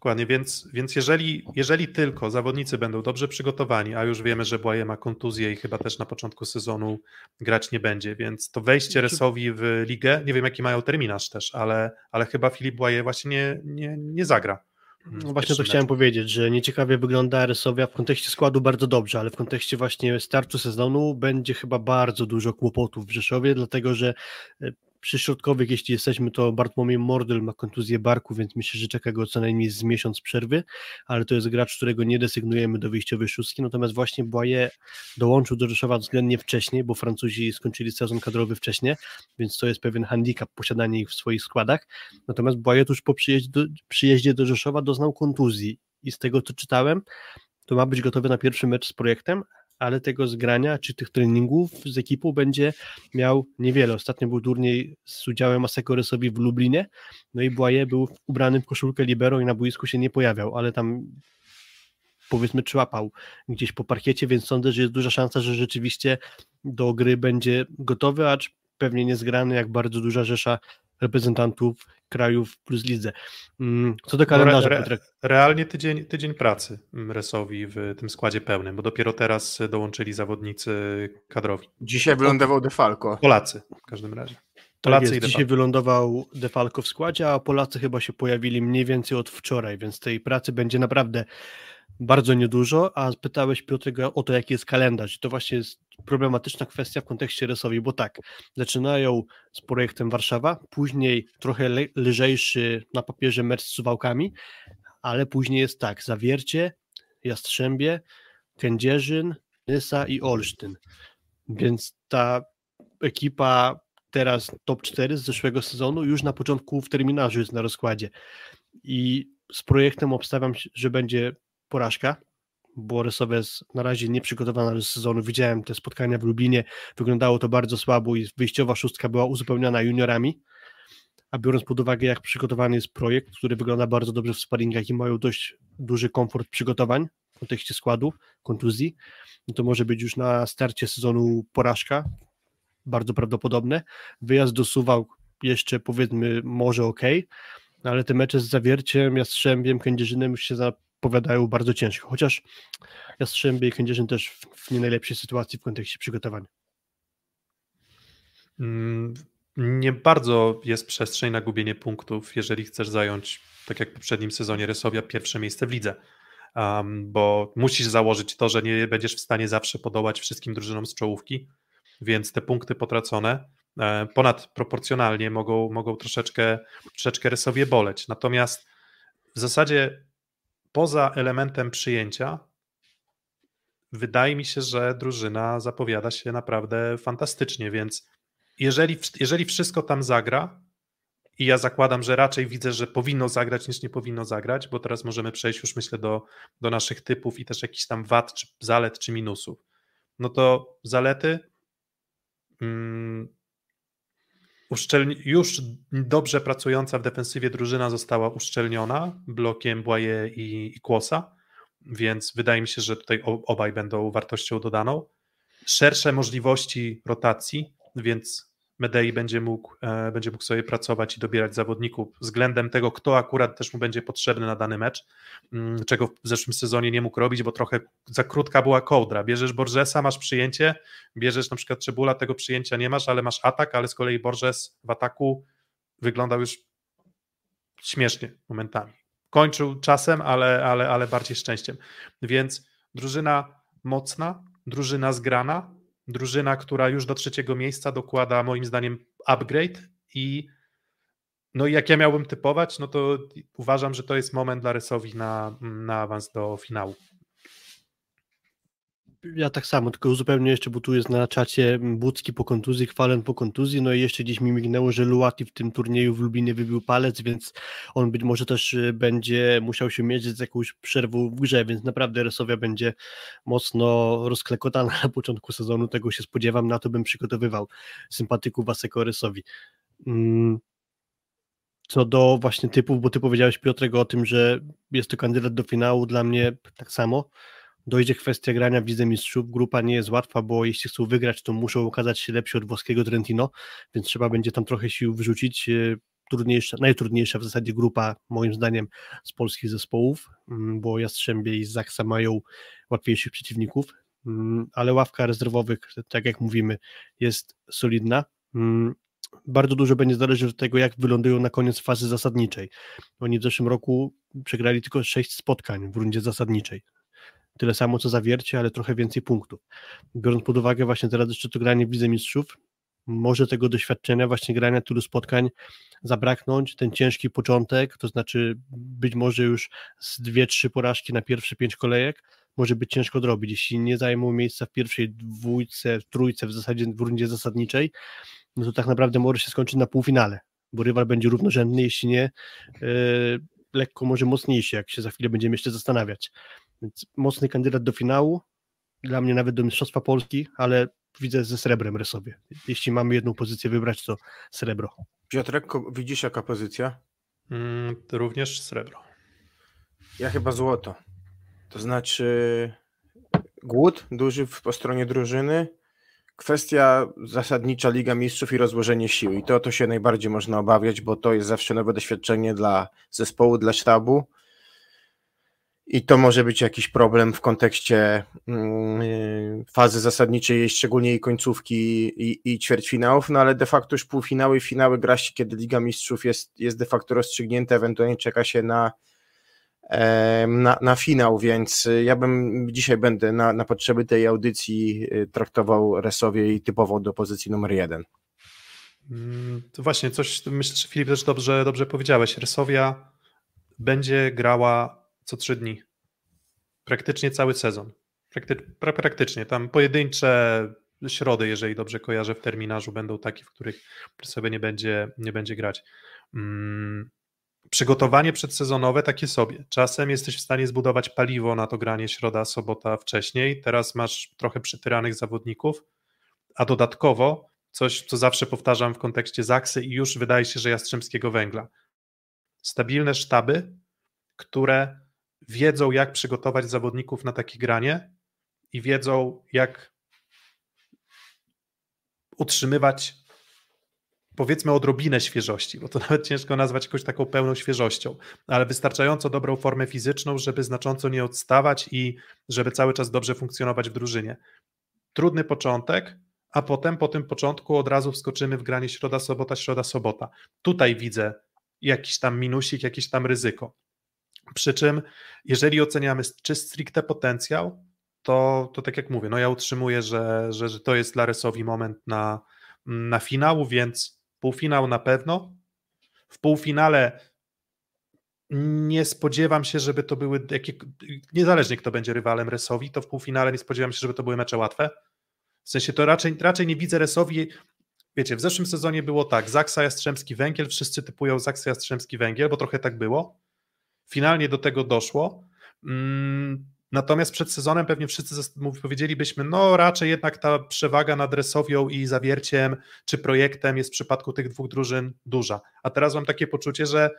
Dokładnie, więc, więc jeżeli, jeżeli tylko zawodnicy będą dobrze przygotowani, a już wiemy, że Błaje ma kontuzję i chyba też na początku sezonu grać nie będzie, więc to wejście znaczy- Resowi w ligę, nie wiem jaki mają terminarz też, ale, ale chyba Filip Błaje właśnie nie, nie, nie zagra. No właśnie to chciałem powiedzieć, że nieciekawie wygląda Resowia w kontekście składu bardzo dobrze, ale w kontekście właśnie startu sezonu będzie chyba bardzo dużo kłopotów w Rzeszowie, dlatego że e, przy środkowych, jeśli jesteśmy, to Bartłomiej Mordel ma kontuzję barku, więc myślę, że czeka go co najmniej z miesiąc przerwy, ale to jest gracz, którego nie desygnujemy do wyjściowej szóstki, natomiast właśnie Boye dołączył do Rzeszowa względnie wcześniej, bo Francuzi skończyli sezon kadrowy wcześniej, więc to jest pewien handicap posiadanie ich w swoich składach, natomiast Boye tuż po przyjeździe do, przyjeździe do Rzeszowa doznał kontuzji i z tego, co czytałem, to ma być gotowy na pierwszy mecz z projektem, ale tego zgrania czy tych treningów z ekipą będzie miał niewiele. Ostatnio był turniej z udziałem Asekoresowi w Lublinie, no i Błaje był ubrany w koszulkę libero i na boisku się nie pojawiał, ale tam powiedzmy człapał gdzieś po parkiecie, więc sądzę, że jest duża szansa, że rzeczywiście do gry będzie gotowy, acz pewnie niezgrany, jak bardzo duża rzesza reprezentantów krajów plus lidze. Mm, co do kalendarza, no, re, Realnie tydzień, tydzień pracy Resowi w tym składzie pełnym, bo dopiero teraz dołączyli zawodnicy kadrowi. Dzisiaj wylądował Defalco. Polacy w każdym razie. Tak Polacy tak jest, dzisiaj wylądował Defalco w składzie, a Polacy chyba się pojawili mniej więcej od wczoraj, więc tej pracy będzie naprawdę bardzo niedużo, a pytałeś Piotrego o to, jaki jest kalendarz. I to właśnie jest problematyczna kwestia w kontekście Resowi, bo tak, zaczynają z projektem Warszawa, później trochę le lżejszy na papierze mecz z Suwałkami, ale później jest tak, Zawiercie, Jastrzębie, Kędzierzyn, Nysa i Olsztyn. Więc ta ekipa teraz top 4 z zeszłego sezonu już na początku w terminarzu jest na rozkładzie. I z projektem obstawiam, że będzie porażka, bo Rysowa jest na razie nieprzygotowana do sezonu. Widziałem te spotkania w Lublinie, wyglądało to bardzo słabo i wyjściowa szóstka była uzupełniona juniorami, a biorąc pod uwagę jak przygotowany jest projekt, który wygląda bardzo dobrze w sparingach i mają dość duży komfort przygotowań w kontekście składu, kontuzji, no to może być już na starcie sezonu porażka, bardzo prawdopodobne. Wyjazd do Suwałk jeszcze powiedzmy może ok, ale te mecze z Zawierciem, Jastrzębiem, Kędzierzynem już się powiadają bardzo ciężko, chociaż Jastrzębie i Kędzierzyn też w, w nie najlepszej sytuacji w kontekście przygotowania. Mm, nie bardzo jest przestrzeń na gubienie punktów, jeżeli chcesz zająć, tak jak w poprzednim sezonie Resowia, pierwsze miejsce w lidze. Um, bo musisz założyć to, że nie będziesz w stanie zawsze podołać wszystkim drużynom z czołówki, więc te punkty potracone e, ponadproporcjonalnie mogą, mogą troszeczkę, troszeczkę Resowie boleć. Natomiast w zasadzie poza elementem przyjęcia, wydaje mi się, że drużyna zapowiada się naprawdę fantastycznie, więc jeżeli, jeżeli wszystko tam zagra, i ja zakładam, że raczej widzę, że powinno zagrać niż nie powinno zagrać, bo teraz możemy przejść już myślę do, do naszych typów i też jakichś tam wad, czy zalet, czy minusów. no to zalety mm, uszczelni- już dobrze pracująca w defensywie drużyna została uszczelniona blokiem Błaje i, i Kłosa, więc wydaje mi się, że tutaj obaj będą wartością dodaną. Szersze możliwości rotacji, więc Medei będzie mógł, e, będzie mógł sobie pracować i dobierać zawodników względem tego, kto akurat też mu będzie potrzebny na dany mecz, mm, czego w zeszłym sezonie nie mógł robić, bo trochę za krótka była kołdra. Bierzesz Borgesa, masz przyjęcie, bierzesz na przykład Czebula, tego przyjęcia nie masz, ale masz atak, ale z kolei Borges w ataku wyglądał już śmiesznie momentami. Kończył czasem, ale, ale, ale bardziej szczęściem. Więc drużyna mocna, drużyna zgrana, drużyna, która już do trzeciego miejsca dokłada moim zdaniem upgrade i no i jak ja miałbym typować, no to uważam, że to jest moment dla Rysowi na, na awans do finału. Ja tak samo, tylko uzupełnię jeszcze, bo tu jest na czacie Bucki po kontuzji, Kwalen po kontuzji, no i jeszcze gdzieś mi mignęło, że Luati w tym turnieju w Lublinie wybił palec, więc on być może też y, będzie musiał się mierzyć z jakąś przerwą w grze, więc naprawdę Resowia będzie mocno rozklekotana na początku sezonu, tego się spodziewam, na to bym przygotowywał sympatyków Waseko Resowi. Mm. Co do właśnie typów, bo ty powiedziałeś Piotrego o tym, że jest to kandydat do finału, dla mnie tak samo, dojdzie kwestia grania w Lidze Mistrzów. Grupa nie jest łatwa, bo jeśli chcą wygrać, to muszą okazać się lepsi od włoskiego Trentino, więc trzeba będzie tam trochę sił wyrzucić. E, trudniejsza, najtrudniejsza w zasadzie grupa, moim zdaniem, z polskich zespołów, mm, bo Jastrzębie i Zaksa mają łatwiejszych przeciwników, mm, ale ławka rezerwowych, tak jak mówimy, jest solidna. Mm, bardzo dużo będzie zależeć od tego, jak wylądują na koniec fazy zasadniczej. Oni w zeszłym roku przegrali tylko sześć spotkań w rundzie zasadniczej tyle samo co zawiercie, ale trochę więcej punktów. Biorąc pod uwagę właśnie teraz jeszcze to granie w Lidze Mistrzów, może tego doświadczenia właśnie grania tylu spotkań zabraknąć, ten ciężki początek, to znaczy być może już z dwie, trzy porażki na pierwsze pięć kolejek, może być ciężko odrobić. Jeśli nie zajmą miejsca w pierwszej dwójce, trójce w zasadzie w rundzie zasadniczej, no to tak naprawdę może się skończyć na półfinale, bo rywal będzie równorzędny, jeśli nie yy, lekko może mocniejszy, jak się za chwilę będziemy jeszcze zastanawiać. Więc mocny kandydat do finału, dla mnie nawet do Mistrzostwa Polski, ale widzę ze srebrem rysowie. Jeśli mamy jedną pozycję wybrać, to srebro. Piotrek, widzisz jaka pozycja? Mm, również srebro. Ja chyba złoto. To znaczy głód duży po stronie drużyny, kwestia zasadnicza Liga Mistrzów i rozłożenie sił. I to, to się najbardziej można obawiać, bo to jest zawsze nowe doświadczenie dla zespołu, dla sztabu. I to może być jakiś problem w kontekście yy, fazy zasadniczej, szczególnie jej końcówki i, i ćwierćfinałów, no ale de facto już półfinały i finały gra się, kiedy Liga Mistrzów jest, jest de facto rozstrzygnięta, ewentualnie czeka się na, na, na finał, więc ja bym dzisiaj będę na, na potrzeby tej audycji y, traktował Resowie i typował do pozycji numer jeden. Mm, to właśnie, coś myślę, że Filip też dobrze, dobrze powiedziałeś. Resowia będzie grała co trzy dni. Praktycznie cały sezon. Prakty, pra, praktycznie. Tam pojedyncze środy, jeżeli dobrze kojarzę, w terminarzu będą takie, w których sobie nie będzie, nie będzie grać. Hmm. Przygotowanie przedsezonowe takie sobie. Czasem jesteś w stanie zbudować paliwo na to granie środa, sobota wcześniej. Teraz masz trochę przytyranych zawodników, a dodatkowo coś, co zawsze powtarzam w kontekście Zaksy i już wydaje się, że Jastrzębskiego Węgla. Stabilne sztaby, które wiedzą, jak przygotować zawodników na takie granie i wiedzą, jak utrzymywać powiedzmy odrobinę świeżości, bo to <laughs> nawet ciężko nazwać jakąś taką pełną świeżością, ale wystarczająco dobrą formę fizyczną, żeby znacząco nie odstawać i żeby cały czas dobrze funkcjonować w drużynie. Trudny początek, a potem po tym początku od razu wskoczymy w granie środa, sobota, środa, sobota. Tutaj widzę jakiś tam minusik, jakieś tam ryzyko. Przy czym, jeżeli oceniamy czy stricte potencjał, to, to tak jak mówię, no ja utrzymuję, że, że, że to jest dla Resowi moment na, na finał, więc półfinał na pewno. W półfinale nie spodziewam się, żeby to były, jakie, niezależnie kto będzie rywalem Resowi, to w półfinale nie spodziewam się, żeby to były mecze łatwe. W sensie to raczej, raczej nie widzę Resowi, wiecie, w zeszłym sezonie było tak, Zaksa Jastrzębski Węgiel, wszyscy typują Zaksa Jastrzębski Węgiel, bo trochę tak było. Finalnie do tego doszło. Mm, Natomiast przed sezonem pewnie wszyscy powiedzielibyśmy, no raczej jednak ta przewaga nad Resowią i Zawierciem czy projektem jest w przypadku tych dwóch drużyn duża. A teraz mam takie poczucie, że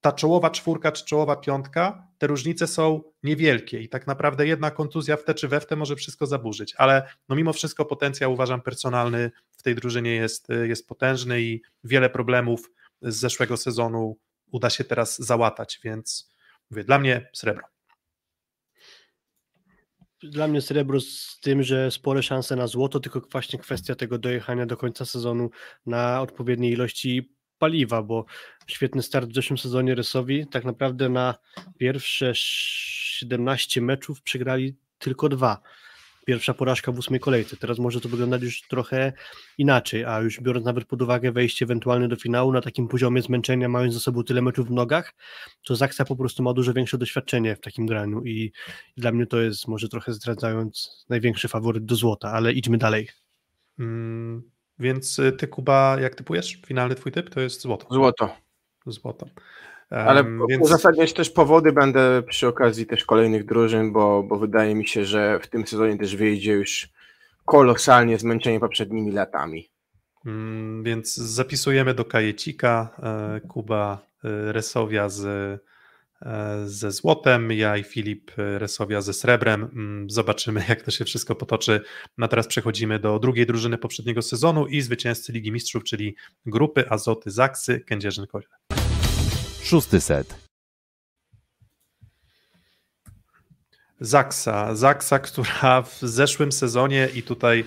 ta czołowa czwórka czy czołowa piątka, te różnice są niewielkie i tak naprawdę jedna kontuzja w te czy we w te może wszystko zaburzyć, ale no mimo wszystko potencjał uważam personalny w tej drużynie jest, jest potężny i wiele problemów z zeszłego sezonu uda się teraz załatać, więc mówię, dla mnie srebro. Dla mnie srebro z tym, że spore szanse na złoto, tylko właśnie kwestia tego dojechania do końca sezonu na odpowiedniej ilości paliwa, bo świetny start w zeszłym sezonie Rysowi, tak naprawdę na pierwsze 17 meczów przegrali tylko dwa. Pierwsza porażka w ósmej kolejce. Teraz może to wyglądać już trochę inaczej, a już biorąc nawet pod uwagę wejście ewentualnie do finału na takim poziomie zmęczenia, mając za sobą tyle meczów w nogach, to Zaksa po prostu ma dużo większe doświadczenie w takim graniu i dla mnie to jest, może trochę zdradzając, największy faworyt do złota, ale idźmy dalej. Hmm więc y, ty, Kuba, jak typujesz? Finalny twój typ to jest złoto. Złoto. Złoto. Um, Ale więc... uzasadniać też powody będę przy okazji też kolejnych drużyn, bo, bo wydaje mi się, że w tym sezonie też wyjdzie już kolosalnie zmęczenie poprzednimi latami. Mm, więc zapisujemy do kajecika e, Kuba e, Resowia z E, ze złotem, ja i Filip Resowia ze srebrem. Mm, zobaczymy, <laughs> jak to się wszystko potoczy. No teraz przechodzimy do drugiej drużyny poprzedniego sezonu i zwycięzcy Ligi Mistrzów, czyli grupy Azoty Zaksy, Kędzierzyn Koźle. Szósty set. Zaksa, Zaksa, która w zeszłym sezonie i tutaj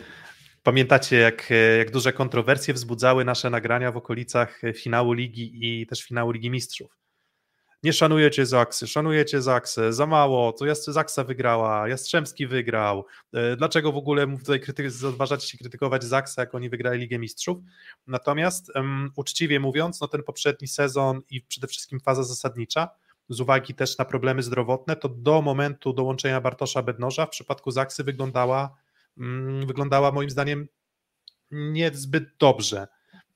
pamiętacie, jak, jak duże kontrowersje wzbudzały nasze nagrania w okolicach finału ligi i też finału Ligi Mistrzów nie szanujecie Zaksy, szanujecie Zaksę, za mało, to Zaksa wygrała, Jastrzębski wygrał, e, dlaczego w ogóle tutaj odważacie się krytykować Zaksę, jak oni wygrali Ligę Mistrzów, natomiast um, uczciwie mówiąc, no ten poprzedni sezon i przede wszystkim faza zasadnicza, z uwagi też na problemy zdrowotne, to do momentu dołączenia Bartosza Bednoża w przypadku Zaksy wyglądała, um, wyglądała moim zdaniem niezbyt dobrze.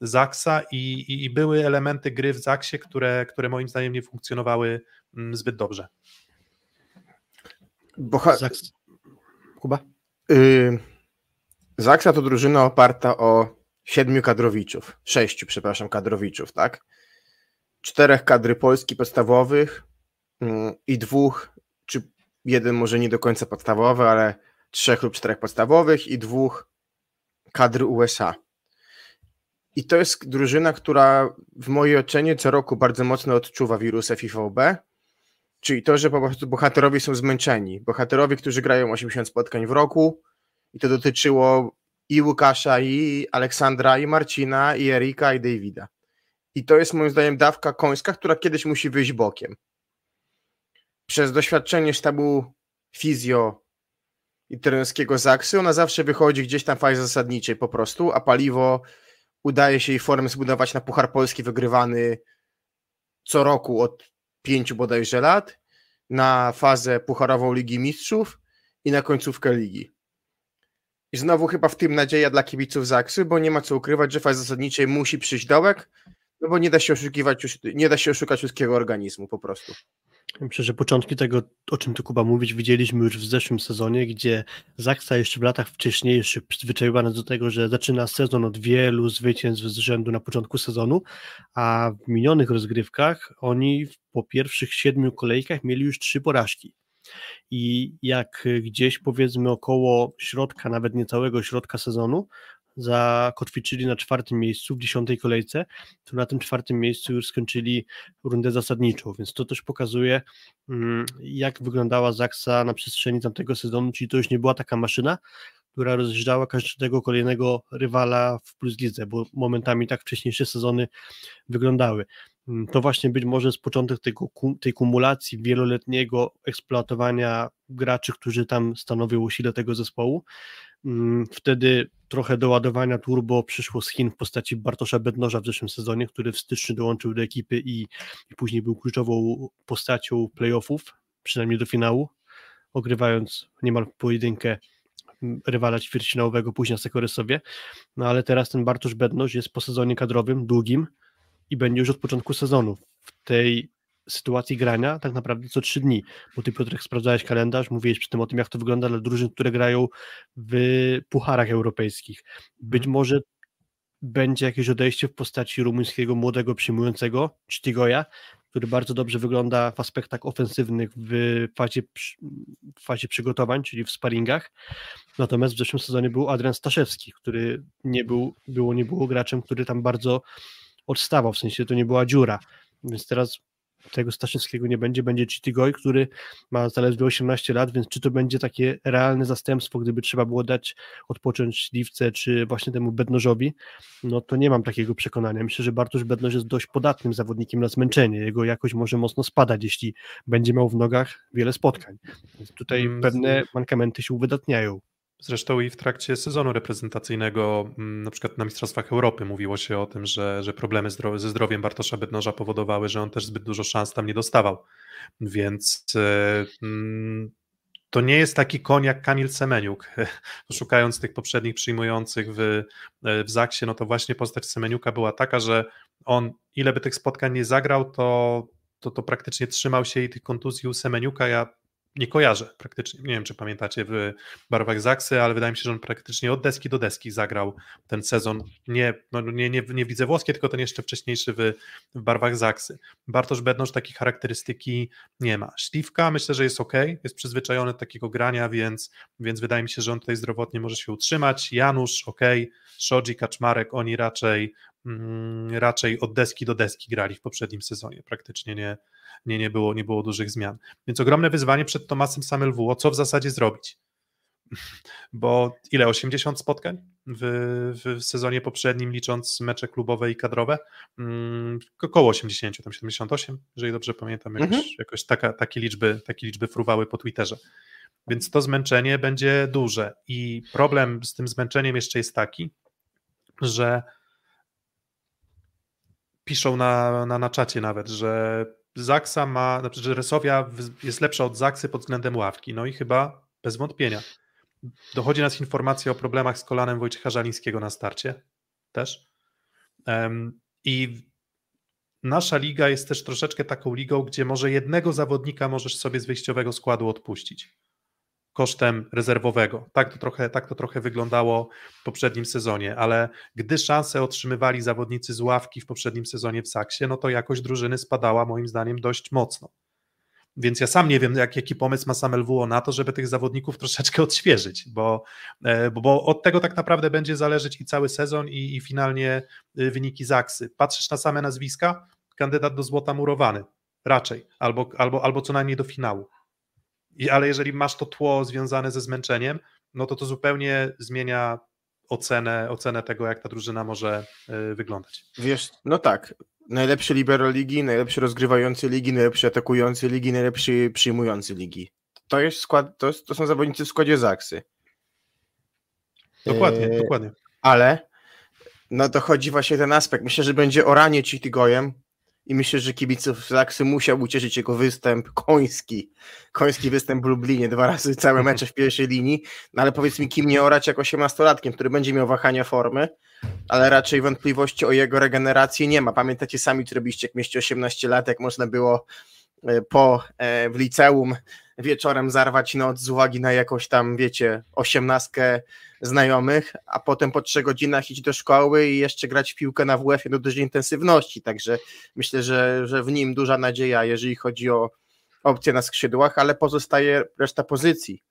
Zaksa i, i, i, były elementy gry w Zaksie, które, które moim zdaniem nie funkcjonowały mm, zbyt dobrze. Boha... Zaks... Kuba? Yy, Zaksa to drużyna oparta o siedmiu kadrowiczów, sześciu, przepraszam, kadrowiczów, tak? Czterech kadry Polski podstawowych yy, i dwóch, czy jeden może nie do końca podstawowy, ale trzech lub czterech podstawowych i dwóch kadry USA. I to jest drużyna, która w mojej ocenie co roku bardzo mocno odczuwa wirus FIVB, czyli to, że po prostu bohaterowie są zmęczeni. Bohaterowie, którzy grają 80 spotkań w roku i to dotyczyło i Łukasza, i Aleksandra, i Marcina, i Erika, i Davida. I to jest moim zdaniem dawka końska, która kiedyś musi wyjść bokiem. Przez doświadczenie sztabu fizjo i trenerskiego Zaksy, ona zawsze wychodzi gdzieś tam w fazie zasadniczej po prostu, a paliwo udaje się jej formę zbudować na Puchar Polski wygrywany co roku od pięciu bodajże lat, na fazę pucharową Ligi Mistrzów i na końcówkę ligi. I znowu chyba w tym nadzieja dla kibiców Zaksy, bo nie ma co ukrywać, że fazie zasadniczej musi przyjść dołek, no bo nie da się oszukiwać, nie da się oszukać ludzkiego organizmu po prostu. Myślę, że początki tego, o czym tu Kuba mówić, widzieliśmy już w zeszłym sezonie, gdzie Zaksa jeszcze w latach wcześniejszych przyzwyczaiła do tego, że zaczyna sezon od wielu zwycięstw z rzędu na początku sezonu, a w minionych rozgrywkach oni po pierwszych siedmiu kolejkach mieli już trzy porażki. I jak gdzieś powiedzmy około środka, nawet niecałego środka sezonu, zakotwiczyli na czwartym miejscu w dziesiątej kolejce, to na tym czwartym miejscu już skończyli rundę zasadniczą, więc to też pokazuje, mm, jak wyglądała Zaksa na przestrzeni tamtego sezonu, czyli to już nie była taka maszyna, która rozjeżdżała każdego kolejnego rywala w plus lidze, bo momentami tak wcześniejsze sezony wyglądały. Mm, to właśnie być może z początek tego, tej kumulacji wieloletniego eksploatowania graczy, którzy tam stanowią sile tego zespołu. Mm, wtedy trochę doładowania turbo przyszło z Chin w postaci Bartosza Bednoża w zeszłym sezonie, który w styczniu dołączył do ekipy i, i później był kluczową postacią playoffów, przynajmniej do finału, ogrywając niemal pojedynkę mm, rywala ćwierćfinałowego później Sekoresowie, no ale teraz ten Bartosz Bednoż jest po sezonie kadrowym, długim i będzie już od początku sezonu. W tej sytuacji grania tak naprawdę co trzy dni, bo ty Piotrek sprawdzałeś kalendarz, mówiłeś przy tym o tym, jak to wygląda dla drużyn, które grają w pucharach europejskich. Być Mhm. może będzie jakieś odejście w postaci rumuńskiego młodego przyjmującego, Cztigoja, który bardzo dobrze wygląda w aspektach ofensywnych w fazie, w fazie przygotowań, czyli w sparingach. Natomiast w zeszłym sezonie był Adrian Staszewski, który nie był, było nie było graczem, który tam bardzo odstawał, w sensie to nie była dziura. Więc teraz tego Staszewskiego nie będzie, będzie Chitigoj, który ma zaledwie 18 lat, więc czy to będzie takie realne zastępstwo, gdyby trzeba było dać odpocząć Śliwce, czy właśnie temu Bednożowi, no to nie mam takiego przekonania. Myślę, że Bartosz Bednoż jest dość podatnym zawodnikiem na zmęczenie. Jego jakość może mocno spadać, jeśli będzie miał w nogach wiele spotkań. Więc tutaj Mm, pewne mankamenty się uwydatniają. Zresztą i w trakcie sezonu reprezentacyjnego, mm, na przykład na Mistrzostwach Europy, mówiło się o tym, że, że problemy ze zdrowiem Bartosza Bednoża powodowały, że on też zbyt dużo szans tam nie dostawał. Więc e, mm, to nie jest taki koń jak Kamil Semeniuk. <laughs> Szukając tych poprzednich przyjmujących w, e, w Zaksie, no to właśnie postać Semeniuka była taka, że on ile by tych spotkań nie zagrał, to, to, to praktycznie trzymał się i tych kontuzji u Semeniuka. Ja nie kojarzę praktycznie. Nie wiem, czy pamiętacie w barwach Zaksy, ale wydaje mi się, że on praktycznie od deski do deski zagrał ten sezon. Nie, no nie, nie, nie widzę włoskie, tylko ten jeszcze wcześniejszy w, w barwach Zaksy. Bartosz Bednosz takiej charakterystyki nie ma. Śliwka myślę, że jest ok, jest przyzwyczajony do takiego grania, więc, więc wydaje mi się, że on tutaj zdrowotnie może się utrzymać. Janusz ok, Szodzi, Kaczmarek, oni raczej raczej od deski do deski grali w poprzednim sezonie. Praktycznie nie, nie, nie, było, nie było dużych zmian. Więc ogromne wyzwanie przed Tomasem Samelwuo, co w zasadzie zrobić? <laughs> Bo ile? 80 spotkań w, w sezonie poprzednim, licząc mecze klubowe i kadrowe? Mm, około 80, tam 78, jeżeli dobrze pamiętam, jakoś, Mhm. jakoś taka, takie, liczby, takie liczby fruwały po Twitterze. Więc to zmęczenie będzie duże. I problem z tym zmęczeniem jeszcze jest taki, że piszą na, na, na czacie nawet, że Zaksa ma, znaczy, że Resowia jest lepsza od Zaksy pod względem ławki. No i chyba bez wątpienia. Dochodzi nas informacja o problemach z kolanem Wojciecha Żalińskiego na starcie też. Em, I nasza liga jest też troszeczkę taką ligą, gdzie może jednego zawodnika możesz sobie z wyjściowego składu odpuścić kosztem rezerwowego. Tak to trochę, tak to trochę wyglądało w poprzednim sezonie, ale gdy szanse otrzymywali zawodnicy z ławki w poprzednim sezonie w Saksie, no to jakość drużyny spadała moim zdaniem dość mocno. Więc ja sam nie wiem, jak, jaki pomysł ma Sam LWO na to, żeby tych zawodników troszeczkę odświeżyć, bo, e, bo, bo od tego tak naprawdę będzie zależeć i cały sezon, i, i finalnie y, wyniki Zaksy. Patrzysz na same nazwiska, kandydat do złota murowany, raczej, albo, albo, albo co najmniej do finału. I, ale jeżeli masz to tło związane ze zmęczeniem, no to to zupełnie zmienia ocenę, ocenę tego, jak ta drużyna może y, wyglądać. Wiesz, no tak. Najlepszy libero ligi, najlepszy rozgrywający ligi, najlepszy atakujący ligi, najlepszy przyjmujący ligi. To jest skład, to, to są zawodnicy w składzie Zaksy. Dokładnie, Eee, dokładnie. Ale no to chodzi właśnie ten aspekt. Myślę, że będzie oranie Chitygojem i myślę, że kibiców Zaksy musiał ucieszyć jego występ koński. Koński występ w Lublinie, dwa razy całe mecze w pierwszej linii. No ale powiedz mi, kim nie orać jak 18-latkiem, który będzie miał wahania formy, ale raczej wątpliwości o jego regenerację nie ma. Pamiętacie sami, co robiliście, jak mieście 18 lat, jak można było e, po e, w liceum wieczorem zarwać noc z uwagi na jakąś tam, wiecie, osiemnastkę znajomych, a potem po trzech godzinach iść do szkoły i jeszcze grać w piłkę na WF-ie do dużej intensywności, także myślę, że, że w nim duża nadzieja, jeżeli chodzi o opcje na skrzydłach, ale pozostaje reszta pozycji.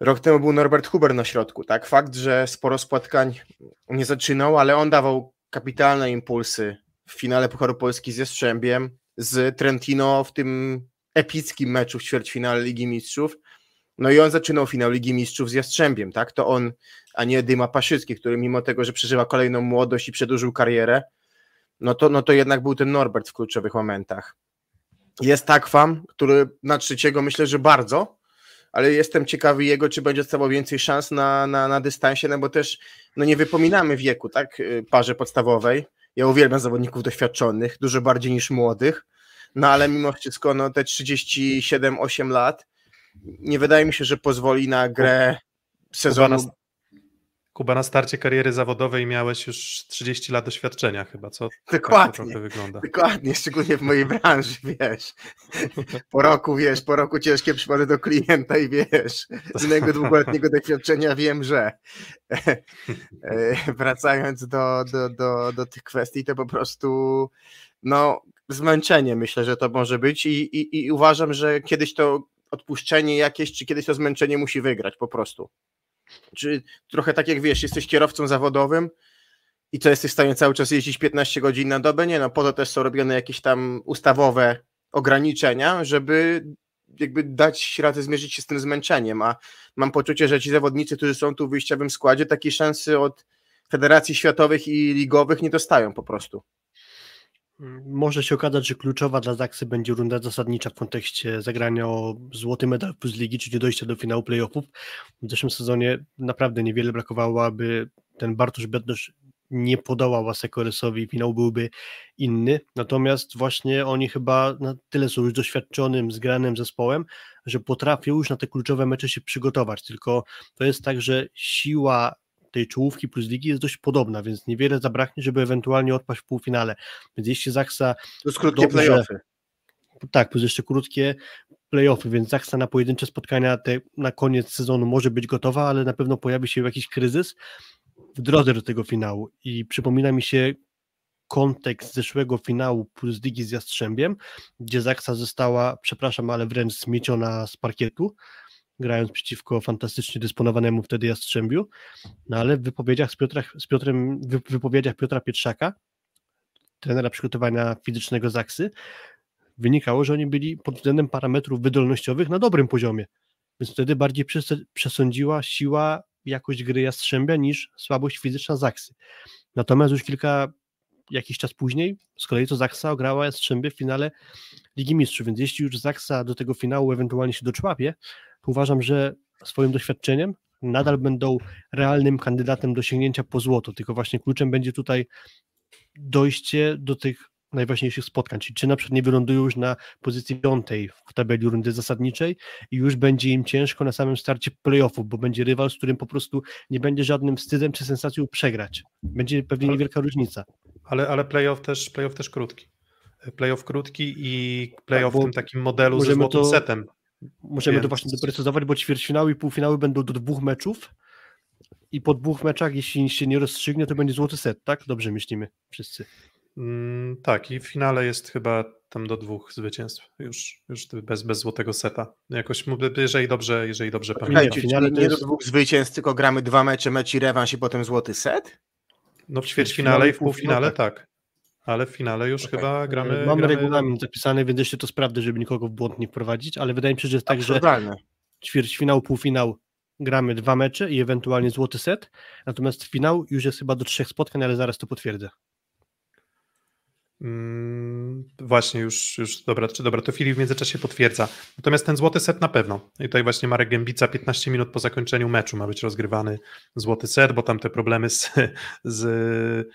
Rok temu był Norbert Huber na środku, tak? Fakt, że sporo spotkań nie zaczynał, ale on dawał kapitalne impulsy w finale Pucharu Polski z Jastrzębiem, z Trentino w tym epickim meczu w ćwierćfinale Ligi Mistrzów. No i on zaczynał finał Ligi Mistrzów z Jastrzębiem, tak? To on, a nie Dyma Paszycki, który mimo tego, że przeżywa kolejną młodość i przedłużył karierę, no to, no to jednak był ten Norbert w kluczowych momentach. Jest Takwam, który na trzeciego myślę, że bardzo, ale jestem ciekawy jego, czy będzie dostawał więcej szans na, na, na dystansie, no bo też no nie wypominamy wieku, tak, y, parze podstawowej. Ja uwielbiam zawodników doświadczonych, dużo bardziej niż młodych, no ale mimo wszystko no te 37-8 lat nie wydaje mi się, że pozwoli na grę sezonu. nas- Kuba, na starcie kariery zawodowej miałeś już 30 lat doświadczenia chyba, co? Dokładnie. Tak to trochę wygląda. Dokładnie, szczególnie w mojej branży, wiesz. Po roku, wiesz, po roku ciężkie przypady do klienta i wiesz, z innego długoletniego doświadczenia wiem, że e, wracając do, do, do, do tych kwestii, to po prostu no, zmęczenie myślę, że to może być i, i, i uważam, że kiedyś to odpuszczenie jakieś, czy kiedyś to zmęczenie musi wygrać po prostu. Czy trochę tak jak wiesz, jesteś kierowcą zawodowym i co jesteś w stanie cały czas jeździć 15 godzin na dobę? Nie, no po to też są robione jakieś tam ustawowe ograniczenia, żeby jakby dać radę zmierzyć się z tym zmęczeniem, a mam poczucie, że ci zawodnicy, którzy są tu w wyjściowym składzie, takiej szansy od federacji światowych i ligowych nie dostają po prostu. Może się okazać, że kluczowa dla Zaksy będzie runda zasadnicza w kontekście zagrania o złoty medal plus ligi, czyli dojścia do finału playoffów. W zeszłym sezonie naprawdę niewiele brakowało, aby ten Bartosz Bednosz nie podołał Asekoresowi, finał byłby inny. Natomiast właśnie oni chyba na tyle są już doświadczonym, zgranym zespołem, że potrafią już na te kluczowe mecze się przygotować. Tylko to jest tak, że siła tej czołówki plus ligi jest dość podobna, więc niewiele zabraknie, żeby ewentualnie odpaść w półfinale. Więc jeśli Zaksa. To jest krótkie dobrze, playoffy. Tak, plus jeszcze krótkie playoffy, więc Zaksa na pojedyncze spotkania te, na koniec sezonu może być gotowa, ale na pewno pojawi się jakiś kryzys w drodze do tego finału. I przypomina mi się kontekst zeszłego finału plus ligi z Jastrzębiem, gdzie Zaksa została, przepraszam, ale wręcz zmieciona z parkietu grając przeciwko fantastycznie dysponowanemu wtedy Jastrzębiu, no ale w wypowiedziach z, Piotra, z Piotrem, w wypowiedziach Piotra Pietrzaka, trenera przygotowania fizycznego Zaksy, wynikało, że oni byli pod względem parametrów wydolnościowych na dobrym poziomie, więc wtedy bardziej przesądziła siła, jakość gry Jastrzębia niż słabość fizyczna Zaksy. Natomiast już kilka jakiś czas później z kolei to Zaksa ograła Jastrzębie w finale Ligi Mistrzów, więc jeśli już Zaksa do tego finału ewentualnie się doczłapie, uważam, że swoim doświadczeniem nadal będą realnym kandydatem do sięgnięcia po złoto, tylko właśnie kluczem będzie tutaj dojście do tych najważniejszych spotkań, czyli czy na przykład nie wylądują już na pozycji piątej w tabeli rundy zasadniczej i już będzie im ciężko na samym starcie playoffów, bo będzie rywal, z którym po prostu nie będzie żadnym wstydem czy sensacją przegrać. Będzie pewnie niewielka różnica. Ale, ale playoff, też, playoff też krótki. Playoff krótki i playoff tak, w tym takim modelu ze złotym to... setem. Możemy Więc... to właśnie doprecyzować, bo ćwierćfinały i półfinały będą do dwóch meczów i po dwóch meczach, jeśli się nie rozstrzygnie, to będzie złoty set, tak? Dobrze myślimy wszyscy. Mm, tak, i w finale jest chyba tam do dwóch zwycięstw, już, już bez, bez złotego seta. Jakoś, jeżeli dobrze, jeżeli dobrze pamiętam. Nie, finale nie jest... do dwóch zwycięstw, tylko gramy dwa mecze, mecz i rewanż i potem złoty set? No w ćwierćfinale i w półfinale tak. Ale w finale już okay. chyba gramy. Mamy gramy... regulamin zapisany, więc jeszcze to sprawdzę, żeby nikogo w błąd nie wprowadzić, ale wydaje mi się, że jest tak, że ćwierćfinał, półfinał gramy dwa mecze i ewentualnie złoty set, natomiast finał już jest chyba do trzech spotkań, ale zaraz to potwierdzę. Mm, właśnie, już, już dobra, czy dobra, to Filip w międzyczasie potwierdza. Natomiast ten złoty set na pewno. I tutaj właśnie Marek Gębica 15 minut po zakończeniu meczu ma być rozgrywany złoty set, bo tam te problemy z, z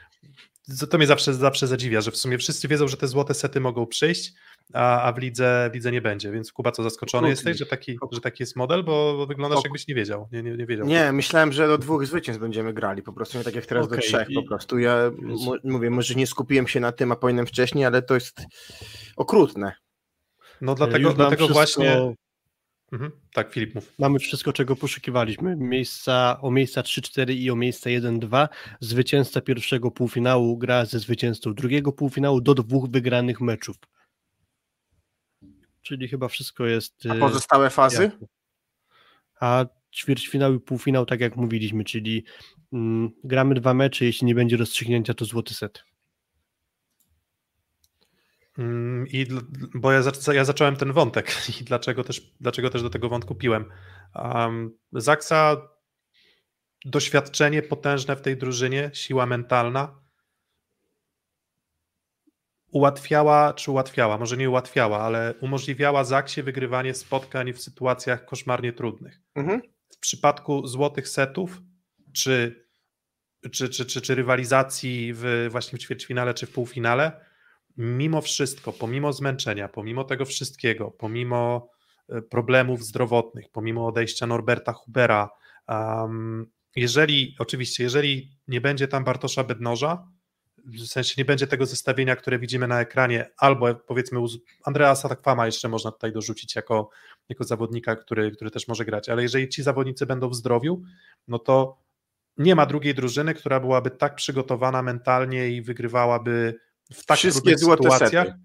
to mnie zawsze, zawsze zadziwia, że w sumie wszyscy wiedzą, że te złote sety mogą przyjść, a, a w, lidze, w lidze nie będzie. Więc Kuba, co zaskoczony Krótki. jesteś, że taki, że taki jest model, bo, bo wyglądasz ok. jakbyś nie wiedział. Nie, nie, nie, wiedział. nie, myślałem, że do dwóch zwycięstw będziemy grali, po prostu nie tak jak teraz okay. do trzech po prostu. Ja mówię, może nie skupiłem się na tym, a powinienem wcześniej, ale to jest okrutne. No dlatego, dlatego wszystko... właśnie Mhm. Tak, Filip, mów. Mamy wszystko, czego poszukiwaliśmy. Miejsca, o miejsca 3-4 i o miejsca 1-2. Zwycięzca pierwszego półfinału gra ze zwycięzcą drugiego półfinału do dwóch wygranych meczów. Czyli chyba wszystko jest. A pozostałe fazy? Jasne. A ćwierćfinał i półfinał, tak jak mówiliśmy, czyli mm, gramy dwa mecze, jeśli nie będzie rozstrzygnięcia, to złoty set. Mm, I bo ja, ja, zacząłem ten wątek <laughs> i dlaczego też, dlaczego też do tego wątku piłem. Um, Zaksa doświadczenie potężne w tej drużynie, siła mentalna ułatwiała, czy ułatwiała, może nie ułatwiała, ale umożliwiała Zaksie wygrywanie spotkań w sytuacjach koszmarnie trudnych. Mhm. W przypadku złotych setów, czy, czy, czy, czy, czy rywalizacji w, właśnie w ćwierćfinale, czy w półfinale, mimo wszystko, pomimo zmęczenia, pomimo tego wszystkiego, pomimo e, problemów zdrowotnych, pomimo odejścia Norberta Hubera, um, jeżeli, oczywiście, jeżeli nie będzie tam Bartosza Bednoża, w sensie nie będzie tego zestawienia, które widzimy na ekranie, albo powiedzmy Andreasa Takwama jeszcze można tutaj dorzucić jako, jako zawodnika, który, który też może grać, ale jeżeli ci zawodnicy będą w zdrowiu, no to nie ma drugiej drużyny, która byłaby tak przygotowana mentalnie i wygrywałaby w tak Wszystkie trudnych sytuacjach sety.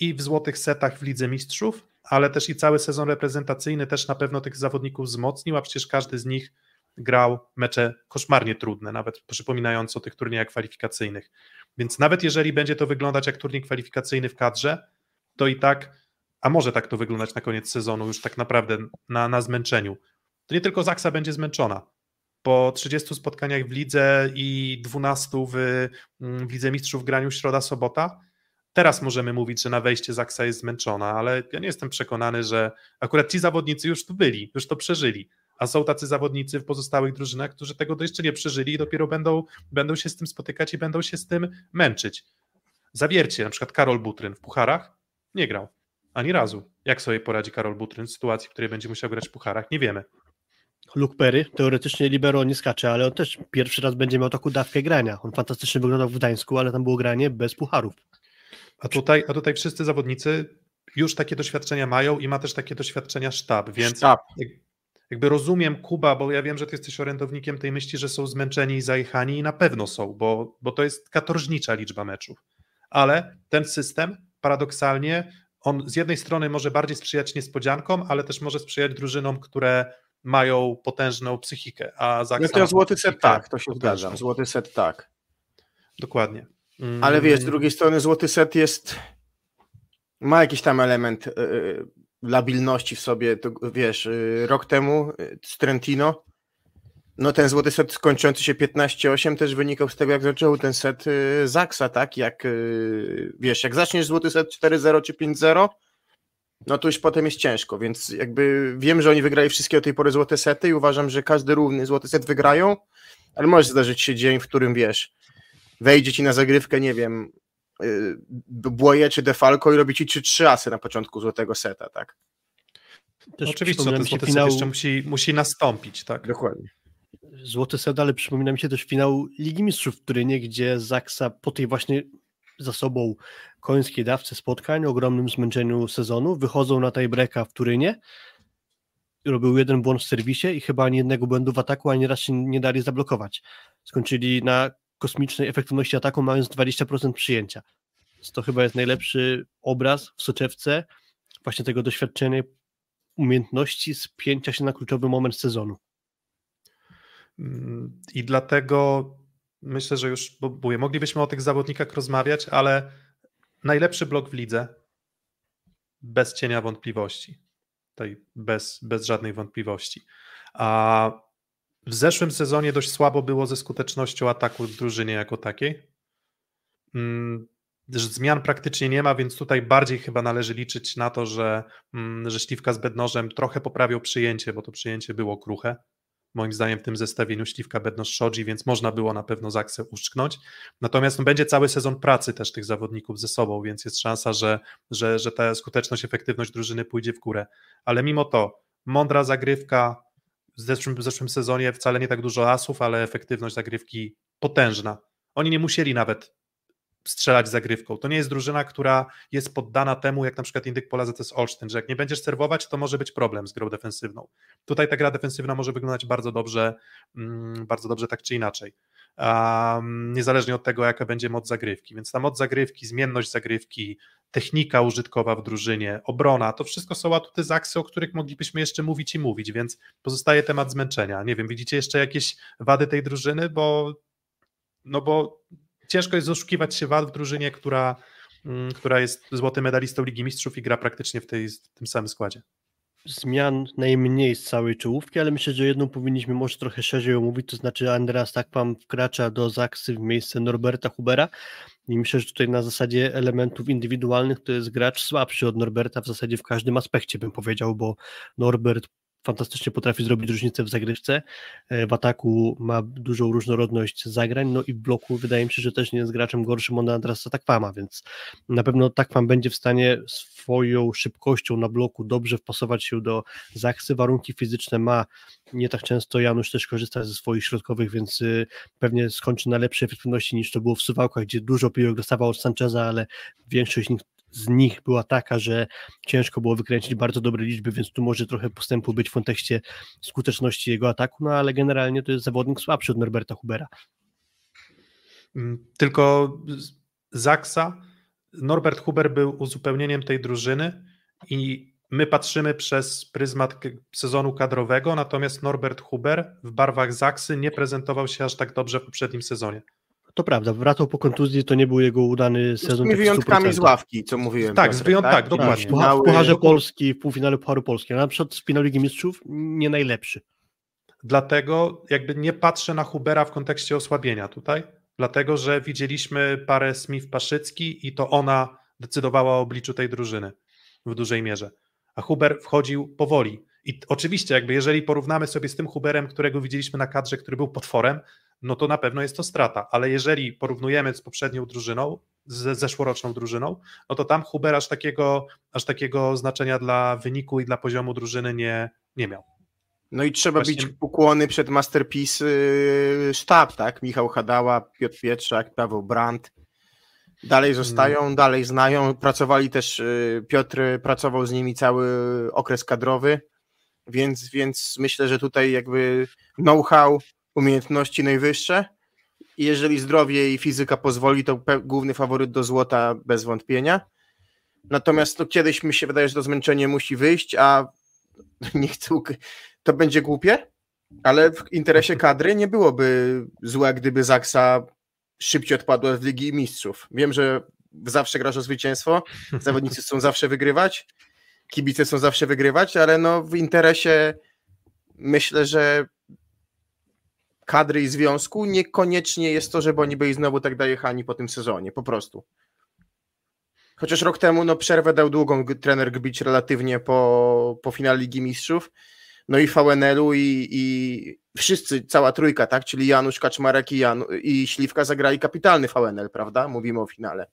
i w złotych setach w Lidze Mistrzów, ale też i cały sezon reprezentacyjny też na pewno tych zawodników wzmocnił, a przecież każdy z nich grał mecze koszmarnie trudne, nawet przypominające o tych turniejach kwalifikacyjnych. Więc nawet jeżeli będzie to wyglądać jak turniej kwalifikacyjny w kadrze, to i tak, a może tak to wyglądać na koniec sezonu, już tak naprawdę na, na zmęczeniu, to nie tylko Zaksa będzie zmęczona. Po 30 spotkaniach w lidze i 12 w, w Lidze Mistrzów w graniu środa-sobota, teraz możemy mówić, że na wejście Zaksa jest zmęczona, ale ja nie jestem przekonany, że akurat ci zawodnicy już tu byli, już to przeżyli a są tacy zawodnicy w pozostałych drużynach, którzy tego jeszcze nie przeżyli i dopiero będą, będą się z tym spotykać i będą się z tym męczyć. Zawiercie, na przykład Karol Butryn w pucharach nie grał ani razu. Jak sobie poradzi Karol Butryn w sytuacji, w której będzie musiał grać w pucharach? Nie wiemy. Luke Perry, teoretycznie libero nie skacze, ale on też pierwszy raz będzie miał taką dawkę grania. On fantastycznie wyglądał w Gdańsku, ale tam było granie bez pucharów. A tutaj, a tutaj wszyscy zawodnicy już takie doświadczenia mają i ma też takie doświadczenia sztab, więc Sztab. jakby rozumiem Kuba, bo ja wiem, że ty jesteś orędownikiem tej myśli, że są zmęczeni i zajechani i na pewno są, bo, bo to jest katorżnicza liczba meczów. Ale ten system paradoksalnie, on z jednej strony może bardziej sprzyjać niespodziankom, ale też może sprzyjać drużynom, które mają potężną psychikę. A No Zaksa to złoty set tak, to się zgadzam. Złoty set tak. Dokładnie. Mm, Ale wiesz, z drugiej strony złoty set jest. Ma jakiś tam element y, y, labilności w sobie. To, wiesz, y, rok temu z Trentino. No ten złoty set skończący się 15-8 też wynikał z tego, jak zaczął ten set Zaksa, tak? Jak wiesz, jak zaczniesz złoty set 4-0 czy 5-0, no to już potem jest ciężko, więc jakby wiem, że oni wygrali wszystkie do tej pory złote sety i uważam, że każdy równy złoty set wygrają, ale może zdarzyć się dzień, w którym wiesz, wejdzie ci na zagrywkę, nie wiem, yy, Błoje czy Defalco i robi ci 3-3 asy na początku złotego seta, tak? Też Oczywiście, ten złoty finał, set jeszcze musi, musi nastąpić, tak? Dokładnie. Złoty set, ale przypomina mi się też finał Ligi Mistrzów w Turynie, gdzie Zaksa po tej właśnie za sobą końskiej dawce spotkań, ogromnym zmęczeniu sezonu, wychodzą na tiebreaka w Turynie, robił jeden błąd w serwisie i chyba ani jednego błędu w ataku, ani raz się nie dali zablokować. Skończyli na kosmicznej efektywności ataku, mając 20% przyjęcia. To chyba jest najlepszy obraz w soczewce właśnie tego doświadczenia, umiejętności spięcia się na kluczowy moment sezonu. Mm, I dlatego myślę, że już bo moglibyśmy o tych zawodnikach rozmawiać, ale najlepszy blok w lidze bez cienia wątpliwości. Tutaj bez, bez żadnej wątpliwości. A w zeszłym sezonie dość słabo było ze skutecznością ataku w drużynie jako takiej. Mm, Zmian praktycznie nie ma, więc tutaj bardziej chyba należy liczyć na to, że, mm, że Śliwka z Bednożem trochę poprawił przyjęcie, bo to przyjęcie było kruche moim zdaniem w tym zestawieniu Śliwka Bednosz Szodzi, więc można było na pewno Zaksę uszczknąć. Natomiast no, będzie cały sezon pracy też tych zawodników ze sobą, więc jest szansa, że, że, że ta skuteczność, efektywność drużyny pójdzie w górę. Ale mimo to mądra zagrywka w zeszłym, w zeszłym sezonie wcale nie tak dużo asów, ale efektywność zagrywki potężna. Oni nie musieli nawet strzelać zagrywką. To nie jest drużyna, która jest poddana temu, jak na przykład Indyk Pola ZS Olsztyn, że jak nie będziesz serwować, to może być problem z grą defensywną. Tutaj ta gra defensywna może wyglądać bardzo dobrze, mm, bardzo dobrze tak czy inaczej. Um, niezależnie od tego, jaka będzie moc zagrywki. Więc ta moc zagrywki, zmienność zagrywki, technika użytkowa w drużynie, obrona, to wszystko są atuty Zaksy, o których moglibyśmy jeszcze mówić i mówić, więc pozostaje temat zmęczenia. Nie wiem, widzicie jeszcze jakieś wady tej drużyny, bo no bo ciężko jest oszukiwać się wad w drużynie, która, mm, która jest złotym medalistą Ligi Mistrzów i gra praktycznie w, tej, w tym samym składzie. Zmian najmniej z całej czołówki, ale myślę, że jedną powinniśmy może trochę szerzej omówić, to znaczy Andreas Takpam wkracza do Zaksy w miejsce Norberta Hubera i myślę, że tutaj na zasadzie elementów indywidualnych to jest gracz słabszy od Norberta w zasadzie w każdym aspekcie bym powiedział, bo Norbert fantastycznie potrafi zrobić różnicę w zagrywce. E, w ataku ma dużą różnorodność zagrań, no i w bloku wydaje mi się, że też nie jest graczem gorszym od Andrasa Takwama, więc na pewno Takwam będzie w stanie swoją szybkością na bloku dobrze wpasować się do Zaksy. Warunki fizyczne ma, nie tak często Janusz też korzysta ze swoich środkowych, więc y, pewnie skończy na lepszej efektywności niż to było w Suwałkach, gdzie dużo piłek dostawał od Sancheza, ale większość z nich była taka, że ciężko było wykręcić bardzo dobre liczby, więc tu może trochę postępu być w kontekście skuteczności jego ataku, no ale generalnie to jest zawodnik słabszy od Norberta Hubera. Mm, tylko Zaksa, Norbert Huber był uzupełnieniem tej drużyny i my patrzymy przez pryzmat sezonu kadrowego, natomiast Norbert Huber w barwach Zaksy nie prezentował się aż tak dobrze w poprzednim sezonie. To prawda, wracał po kontuzji, to nie był jego udany sezon. Z tymi wyjątkami z ławki, co mówiłem. Tak, z wyjątkami, tak, tak, dokładnie. W Pucharze Polski, w półfinale Pucharu Polski, a na przykład w finale Ligi Mistrzów nie najlepszy. Dlatego jakby nie patrzę na Hubera w kontekście osłabienia tutaj, dlatego że widzieliśmy parę Smith-Paszycki i to ona decydowała o obliczu tej drużyny w dużej mierze. A Huber wchodził powoli. I oczywiście, jakby jeżeli porównamy sobie z tym Huberem, którego widzieliśmy na kadrze, który był potworem, no to na pewno jest to strata. Ale jeżeli porównujemy z poprzednią drużyną, z zeszłoroczną drużyną, no to tam Huber aż takiego, aż takiego znaczenia dla wyniku i dla poziomu drużyny nie, nie miał. No i trzeba Właśnie... bić ukłony przed Masterpiece yy, sztab, tak? Michał Hadała, Piotr Pietrzak, Paweł Brandt. Dalej zostają, hmm. dalej znają. Pracowali też, yy, Piotr pracował z nimi cały okres kadrowy, więc, więc myślę, że tutaj jakby know-how umiejętności najwyższe. I jeżeli zdrowie i fizyka pozwoli, to główny faworyt do złota bez wątpienia. Natomiast no, kiedyś mi się wydaje, że to zmęczenie musi wyjść, a <laughs> nie chcę, to będzie głupie, ale w interesie kadry nie byłoby złe, gdyby Zaksa szybciej odpadła z Ligi Mistrzów. Wiem, że zawsze grasz o zwycięstwo, <laughs> zawodnicy chcą zawsze wygrywać, kibice chcą zawsze wygrywać, ale no w interesie myślę, że kadry i związku, niekoniecznie jest to, żeby oni byli znowu tak dojechani po tym sezonie, po prostu. Chociaż rok temu no, przerwę dał długą trener Gbić relatywnie po, po finale Ligi Mistrzów, no i VNL-u i, i wszyscy, cała trójka, tak, czyli Janusz Kaczmarek i, Jan, i Śliwka zagrali kapitalny VNL, prawda? Mówimy o finale.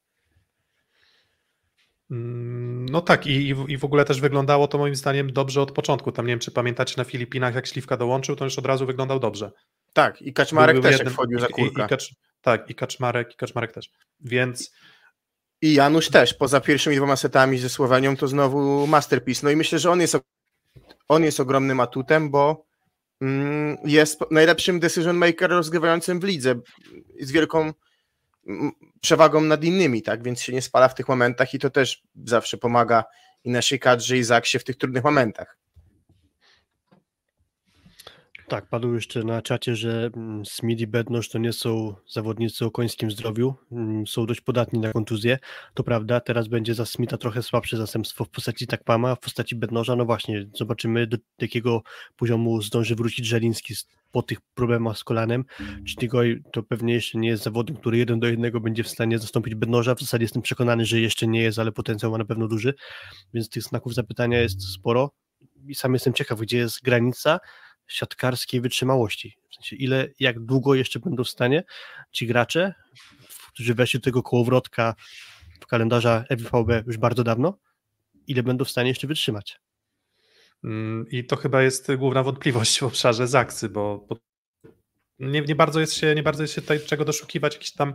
Mm, no tak, i, i w ogóle też wyglądało to moim zdaniem dobrze od początku. Tam nie wiem, czy pamiętacie na Filipinach, jak Śliwka dołączył, to już od razu wyglądał dobrze. Tak, i Kaczmarek też jednym, wchodził za kulkę. I, i Kacz, tak, i Kaczmarek, i Kaczmarek też. Więc... I Janusz też, poza pierwszymi dwoma setami ze Słowenią, to znowu masterpiece. No i myślę, że on jest, on jest ogromnym atutem, bo mm, jest najlepszym decision maker rozgrywającym w lidze. Z wielką przewagą nad innymi, tak? Więc się nie spala w tych momentach i to też zawsze pomaga i naszej kadrze i Zaksie w tych trudnych momentach. Tak, padło jeszcze na czacie, że mm, Smith i Bednosz to nie są zawodnicy o końskim zdrowiu, mm, są dość podatni na kontuzję. To prawda, teraz będzie za Smitha trochę słabsze zastępstwo w postaci Takpama, w postaci Bednoża, no właśnie, zobaczymy do jakiego poziomu zdąży wrócić Żeliński po tych problemach z kolanem. Cztigoj to pewnie jeszcze nie jest zawodnik, który jeden do jednego będzie w stanie zastąpić Bednoża, w zasadzie jestem przekonany, że jeszcze nie jest, ale potencjał ma na pewno duży, więc tych znaków zapytania jest sporo. I sam jestem ciekaw, gdzie jest granica, siatkarskiej wytrzymałości. W sensie ile, jak długo jeszcze będą w stanie ci gracze, którzy weszli do tego kołowrotka w kalendarza FVB już bardzo dawno, ile będą w stanie jeszcze wytrzymać. Mm, I to chyba jest główna wątpliwość w obszarze Zaksy, bo, nie, nie, bardzo jest się, nie bardzo jest się tutaj czego doszukiwać, jakichś tam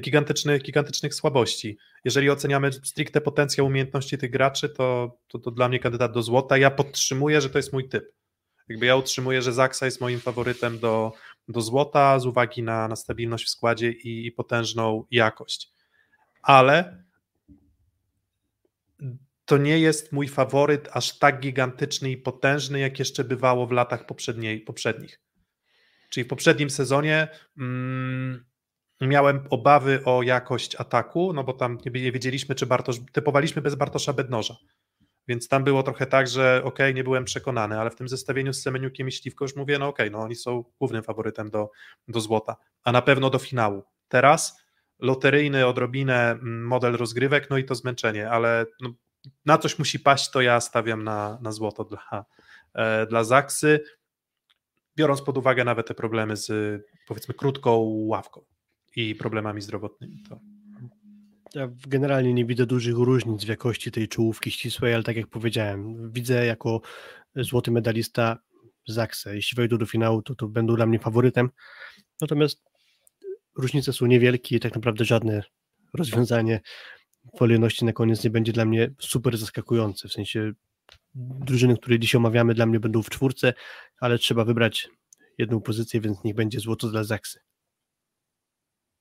gigantycznych, gigantycznych słabości. Jeżeli oceniamy stricte potencjał umiejętności tych graczy, to, to, to dla mnie kandydat do złota. Ja podtrzymuję, że to jest mój typ. Jakby ja utrzymuję, że Zaksa jest moim faworytem do, do złota z uwagi na, na stabilność w składzie i, i potężną jakość. Ale to nie jest mój faworyt aż tak gigantyczny i potężny, jak jeszcze bywało w latach poprzednich. Czyli w poprzednim sezonie mm, miałem obawy o jakość ataku, no bo tam nie wiedzieliśmy, czy Bartosz, typowaliśmy bez Bartosza Bednoża. Więc tam było trochę tak, że ok, nie byłem przekonany, ale w tym zestawieniu z Semeniukiem i Śliwko już mówię, no ok, no oni są głównym faworytem do, do złota, a na pewno do finału. Teraz loteryjny odrobinę mm, model rozgrywek, no i to zmęczenie, ale no, na coś musi paść, to ja stawiam na, na złoto dla, e, dla Zaksy, biorąc pod uwagę nawet te problemy z powiedzmy krótką ławką i problemami zdrowotnymi. To... Ja generalnie nie widzę dużych różnic w jakości tej czołówki ścisłej, ale tak jak powiedziałem, widzę jako złoty medalista Zaksę. Jeśli wejdą do finału, to, to będą dla mnie faworytem. Natomiast różnice są niewielkie i tak naprawdę żadne rozwiązanie kolejności na koniec nie będzie dla mnie super zaskakujące. W sensie drużyny, które dzisiaj omawiamy, dla mnie będą w czwórce, ale trzeba wybrać jedną pozycję, więc niech będzie złoto dla Zaksy.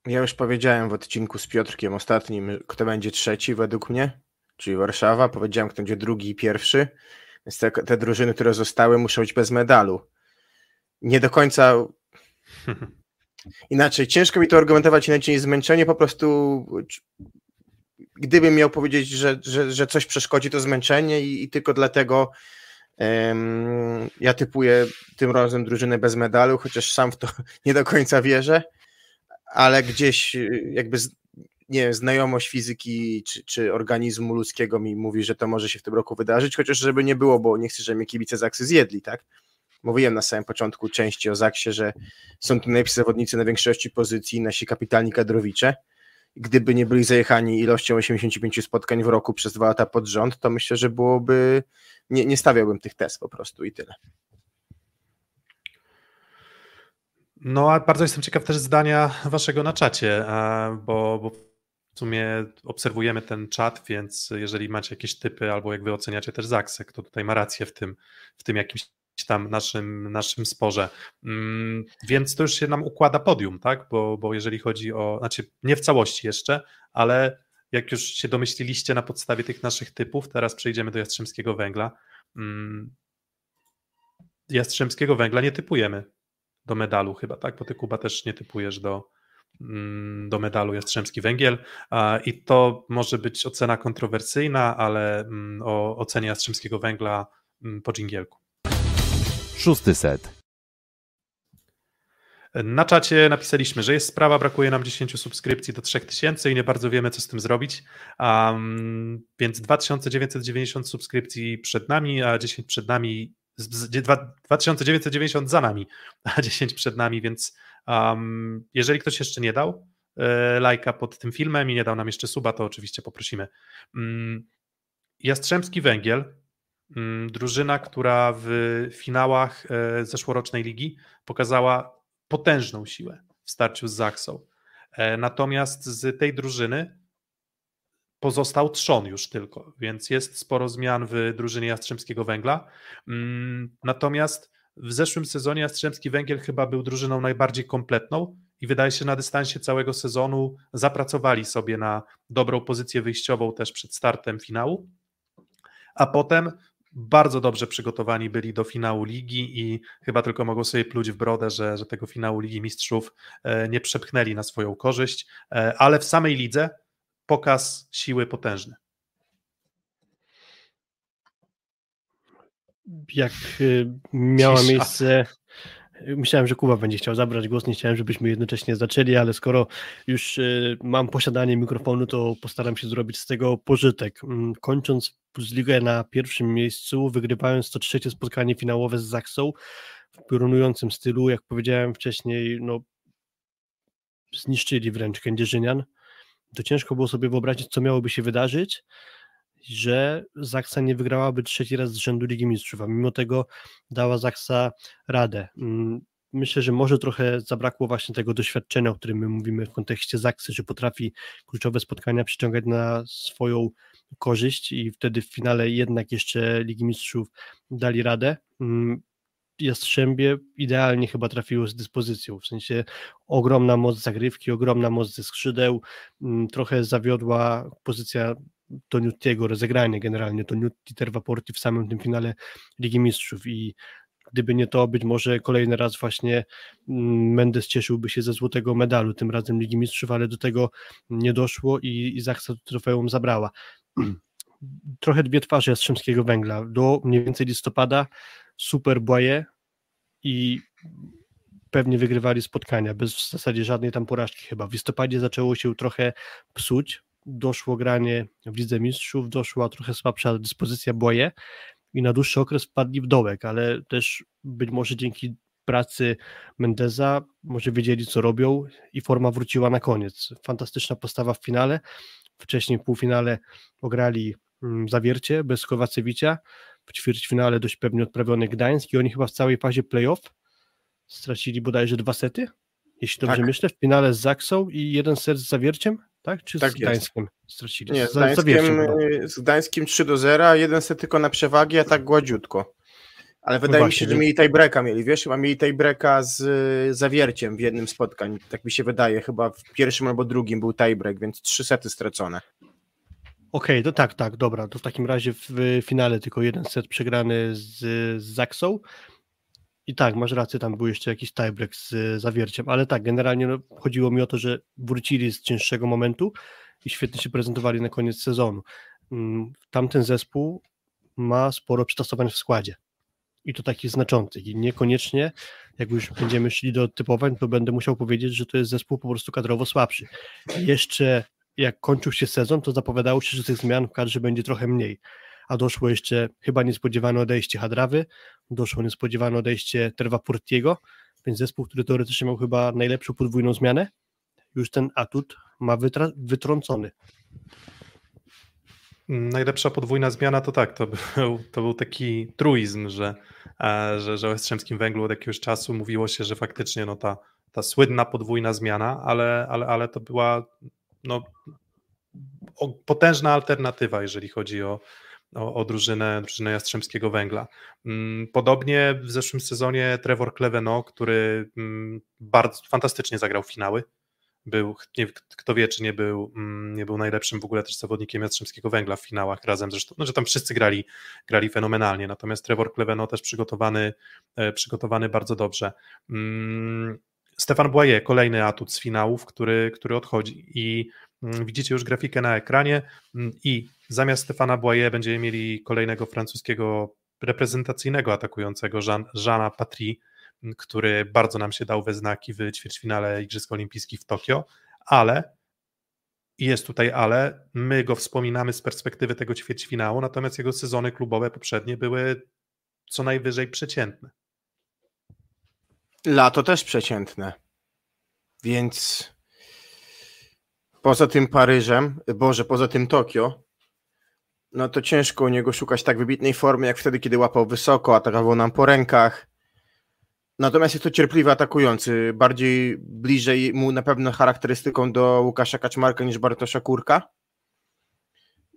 Ja już powiedziałem w odcinku z Piotrkiem ostatnim, kto będzie trzeci według mnie, czyli Warszawa. Powiedziałem, kto będzie drugi i pierwszy. Więc te, te drużyny, które zostały, muszą być bez medalu. Nie do końca. <laughs> Inaczej, ciężko mi to argumentować inaczej zmęczenie. Po prostu, gdybym miał powiedzieć, że, że, że coś przeszkodzi, to zmęczenie i, i tylko dlatego um, ja typuję tym razem drużynę bez medalu, chociaż sam w to <laughs> nie do końca wierzę, ale gdzieś jakby nie wiem, znajomość fizyki czy, czy organizmu ludzkiego mi mówi, że to może się w tym roku wydarzyć, chociaż żeby nie było, bo nie chcę, żeby mnie kibice Zaksy zjedli, tak? Mówiłem na samym początku części o Zaksie, że są tu najlepsi zawodnicy na większości pozycji, nasi kapitalni kadrowicze. Gdyby nie byli zajechani ilością 85 spotkań w roku przez dwa lata pod rząd, to myślę, że byłoby, nie, nie stawiałbym tych test po prostu i tyle. No, a bardzo jestem ciekaw też zdania waszego na czacie, bo, bo w sumie obserwujemy ten czat, więc jeżeli macie jakieś typy, albo jak wy oceniacie też Zaksę, kto tutaj ma rację w tym, w tym jakimś tam naszym, naszym sporze. Mm, więc to już się nam układa podium, tak? Bo, bo jeżeli chodzi o, znaczy nie w całości jeszcze, ale jak już się domyśliliście na podstawie tych naszych typów, teraz przejdziemy do Jastrzębskiego Węgla. Mm, Jastrzębskiego Węgla nie typujemy do medalu chyba, tak? Bo ty Kuba też nie typujesz do, Mm, do medalu Jastrzębski Węgiel i to może być ocena kontrowersyjna, ale mm, o ocenie Jastrzębskiego Węgla mm, po dżingielku. Szósty set. Na czacie napisaliśmy, że jest sprawa, brakuje nam 10 subskrypcji do 3000 i nie bardzo wiemy, co z tym zrobić. Um, więc 2990 subskrypcji przed nami, a 10 przed nami, 2990 za nami, <laughs> a 10 przed nami, więc Um, jeżeli ktoś jeszcze nie dał e, lajka pod tym filmem i nie dał nam jeszcze suba, to oczywiście poprosimy. Um, Jastrzębski Węgiel, um, drużyna, która w finałach e, zeszłorocznej ligi pokazała potężną siłę w starciu z Zaksą. E, natomiast z tej drużyny pozostał trzon już tylko, więc jest sporo zmian w drużynie Jastrzębskiego Węgla. Mm, natomiast w zeszłym sezonie Jastrzębski Węgiel chyba był drużyną najbardziej kompletną i wydaje się na dystansie całego sezonu zapracowali sobie na dobrą pozycję wyjściową też przed startem finału, a potem bardzo dobrze przygotowani byli do finału ligi i chyba tylko mogą sobie pluć w brodę, że, że tego finału Ligi Mistrzów e, nie przepchnęli na swoją korzyść, e, ale w samej lidze pokaz siły potężny. jak y, miała Cisza. miejsce. Myślałem, że Kuba będzie chciał zabrać głos, nie chciałem, żebyśmy jednocześnie zaczęli, ale skoro już y, mam posiadanie mikrofonu, to postaram się zrobić z tego pożytek. Mm, kończąc ligę na pierwszym miejscu, wygrywając to trzecie spotkanie finałowe z Zaksą w piorunującym stylu, jak powiedziałem wcześniej, no zniszczyli wręcz Kędzierzynian. To ciężko było sobie wyobrazić, co miałoby się wydarzyć że Zaksa nie wygrałaby trzeci raz z rzędu Ligi Mistrzów, a mimo tego dała Zaksa radę. Mm, myślę, że może trochę zabrakło właśnie tego doświadczenia, o którym my mówimy w kontekście Zaksy, że potrafi kluczowe spotkania przyciągać na swoją korzyść i wtedy w finale jednak jeszcze Ligi Mistrzów dali radę. Jastrzębie idealnie chyba trafiło z dyspozycją, w sensie ogromna moc zagrywki, ogromna moc ze skrzydeł, mm, trochę zawiodła pozycja Toniutiego, rozegranie generalnie Toniutti Tervaporti w samym tym finale Ligi Mistrzów i gdyby nie to, być może kolejny raz właśnie mm, Mendes cieszyłby się ze złotego medalu, tym razem Ligi Mistrzów, ale do tego nie doszło i, i Zaksa trofeum zabrała. <clears throat> Trochę dwie twarze Jastrzębskiego Węgla. Do mniej więcej listopada super Boye i pewnie wygrywali spotkania, bez w zasadzie żadnej tam porażki chyba. W listopadzie zaczęło się trochę psuć, doszło granie w Lidze Mistrzów, doszła trochę słabsza dyspozycja Boje i na dłuższy okres wpadli w dołek, ale też być może dzięki pracy Mendeza może wiedzieli co robią i forma wróciła na koniec. Fantastyczna postawa w finale. Wcześniej w półfinale ograli mm, Zawiercie bez Kowacewicia, w ćwierćfinale dość pewnie odprawiony Gdańsk i oni chyba w całej fazie playoff stracili bodajże dwa sety, jeśli dobrze Tak. myślę, w finale z Zaksą i jeden set z Zawierciem, tak? Czy Tak z jest. Gdańskiem stracili? Nie, z Gdańskiem, chyba. y, z Gdańskim 3 do 0, a jeden set tylko na przewagi, a tak gładziutko. Ale wydaje mi się, że mieli tiebreaka mieli, wiesz, chyba mieli tiebreaka z y, Zawierciem w jednym spotkań, tak mi się wydaje, chyba w pierwszym albo drugim był tiebreak, więc trzy sety stracone. Okej, to tak, tak, dobra. To w takim razie w finale tylko jeden set przegrany z, z Zaksą. I tak, masz rację, tam był jeszcze jakiś tiebreak z zawierciem, ale tak, generalnie no, chodziło mi o to, że wrócili z cięższego momentu i świetnie się prezentowali na koniec sezonu. Mm, Tamten zespół ma sporo przetasowań w składzie. I to takich znaczących. I niekoniecznie, jak już będziemy szli do typowań, to będę musiał powiedzieć, że to jest zespół po prostu kadrowo słabszy. Jeszcze jak kończył się sezon, to zapowiadało się, że tych zmian w kadrze będzie trochę mniej. A doszło jeszcze chyba niespodziewane odejście Hadrawy, doszło niespodziewane odejście Terwa Portiego, więc zespół, który teoretycznie miał chyba najlepszą podwójną zmianę, już ten atut ma wytra- wytrącony. Najlepsza podwójna zmiana to tak, to był, to był taki truizm, że, e, że, że o Jastrzębskim Węglu od jakiegoś czasu mówiło się, że faktycznie no ta, ta słynna podwójna zmiana, ale, ale, ale to była no, potężna alternatywa, jeżeli chodzi o, o, o drużynę, drużynę Jastrzębskiego Węgla. Mm, Podobnie w zeszłym sezonie Trevor Cleveno, który mm, bardzo fantastycznie zagrał finały, był, nie, kto wie, czy nie był, mm, nie był najlepszym w ogóle też zawodnikiem Jastrzębskiego Węgla w finałach razem zresztą, no, że tam wszyscy grali, grali fenomenalnie, natomiast Trevor Cleveno też przygotowany, e, przygotowany bardzo dobrze. Mm, Stefan Boye, kolejny atut z finałów, który, który odchodzi. I mm, widzicie już grafikę na ekranie. Mm, i zamiast Stefana Boye będziemy mieli kolejnego francuskiego reprezentacyjnego atakującego Jean, Jeana Patry, który bardzo nam się dał we znaki w ćwierćfinale Igrzysk Olimpijskich w Tokio, ale jest tutaj ale, my go wspominamy z perspektywy tego ćwierćfinału, natomiast jego sezony klubowe poprzednie były co najwyżej przeciętne. Lato też przeciętne, więc poza tym Paryżem, Boże, poza tym Tokio, no to ciężko u niego szukać tak wybitnej formy, jak wtedy, kiedy łapał wysoko, atakował nam po rękach. Natomiast jest to cierpliwy atakujący, bardziej bliżej mu na pewno charakterystyką do Łukasza Kaczmarka niż Bartosza Kurka,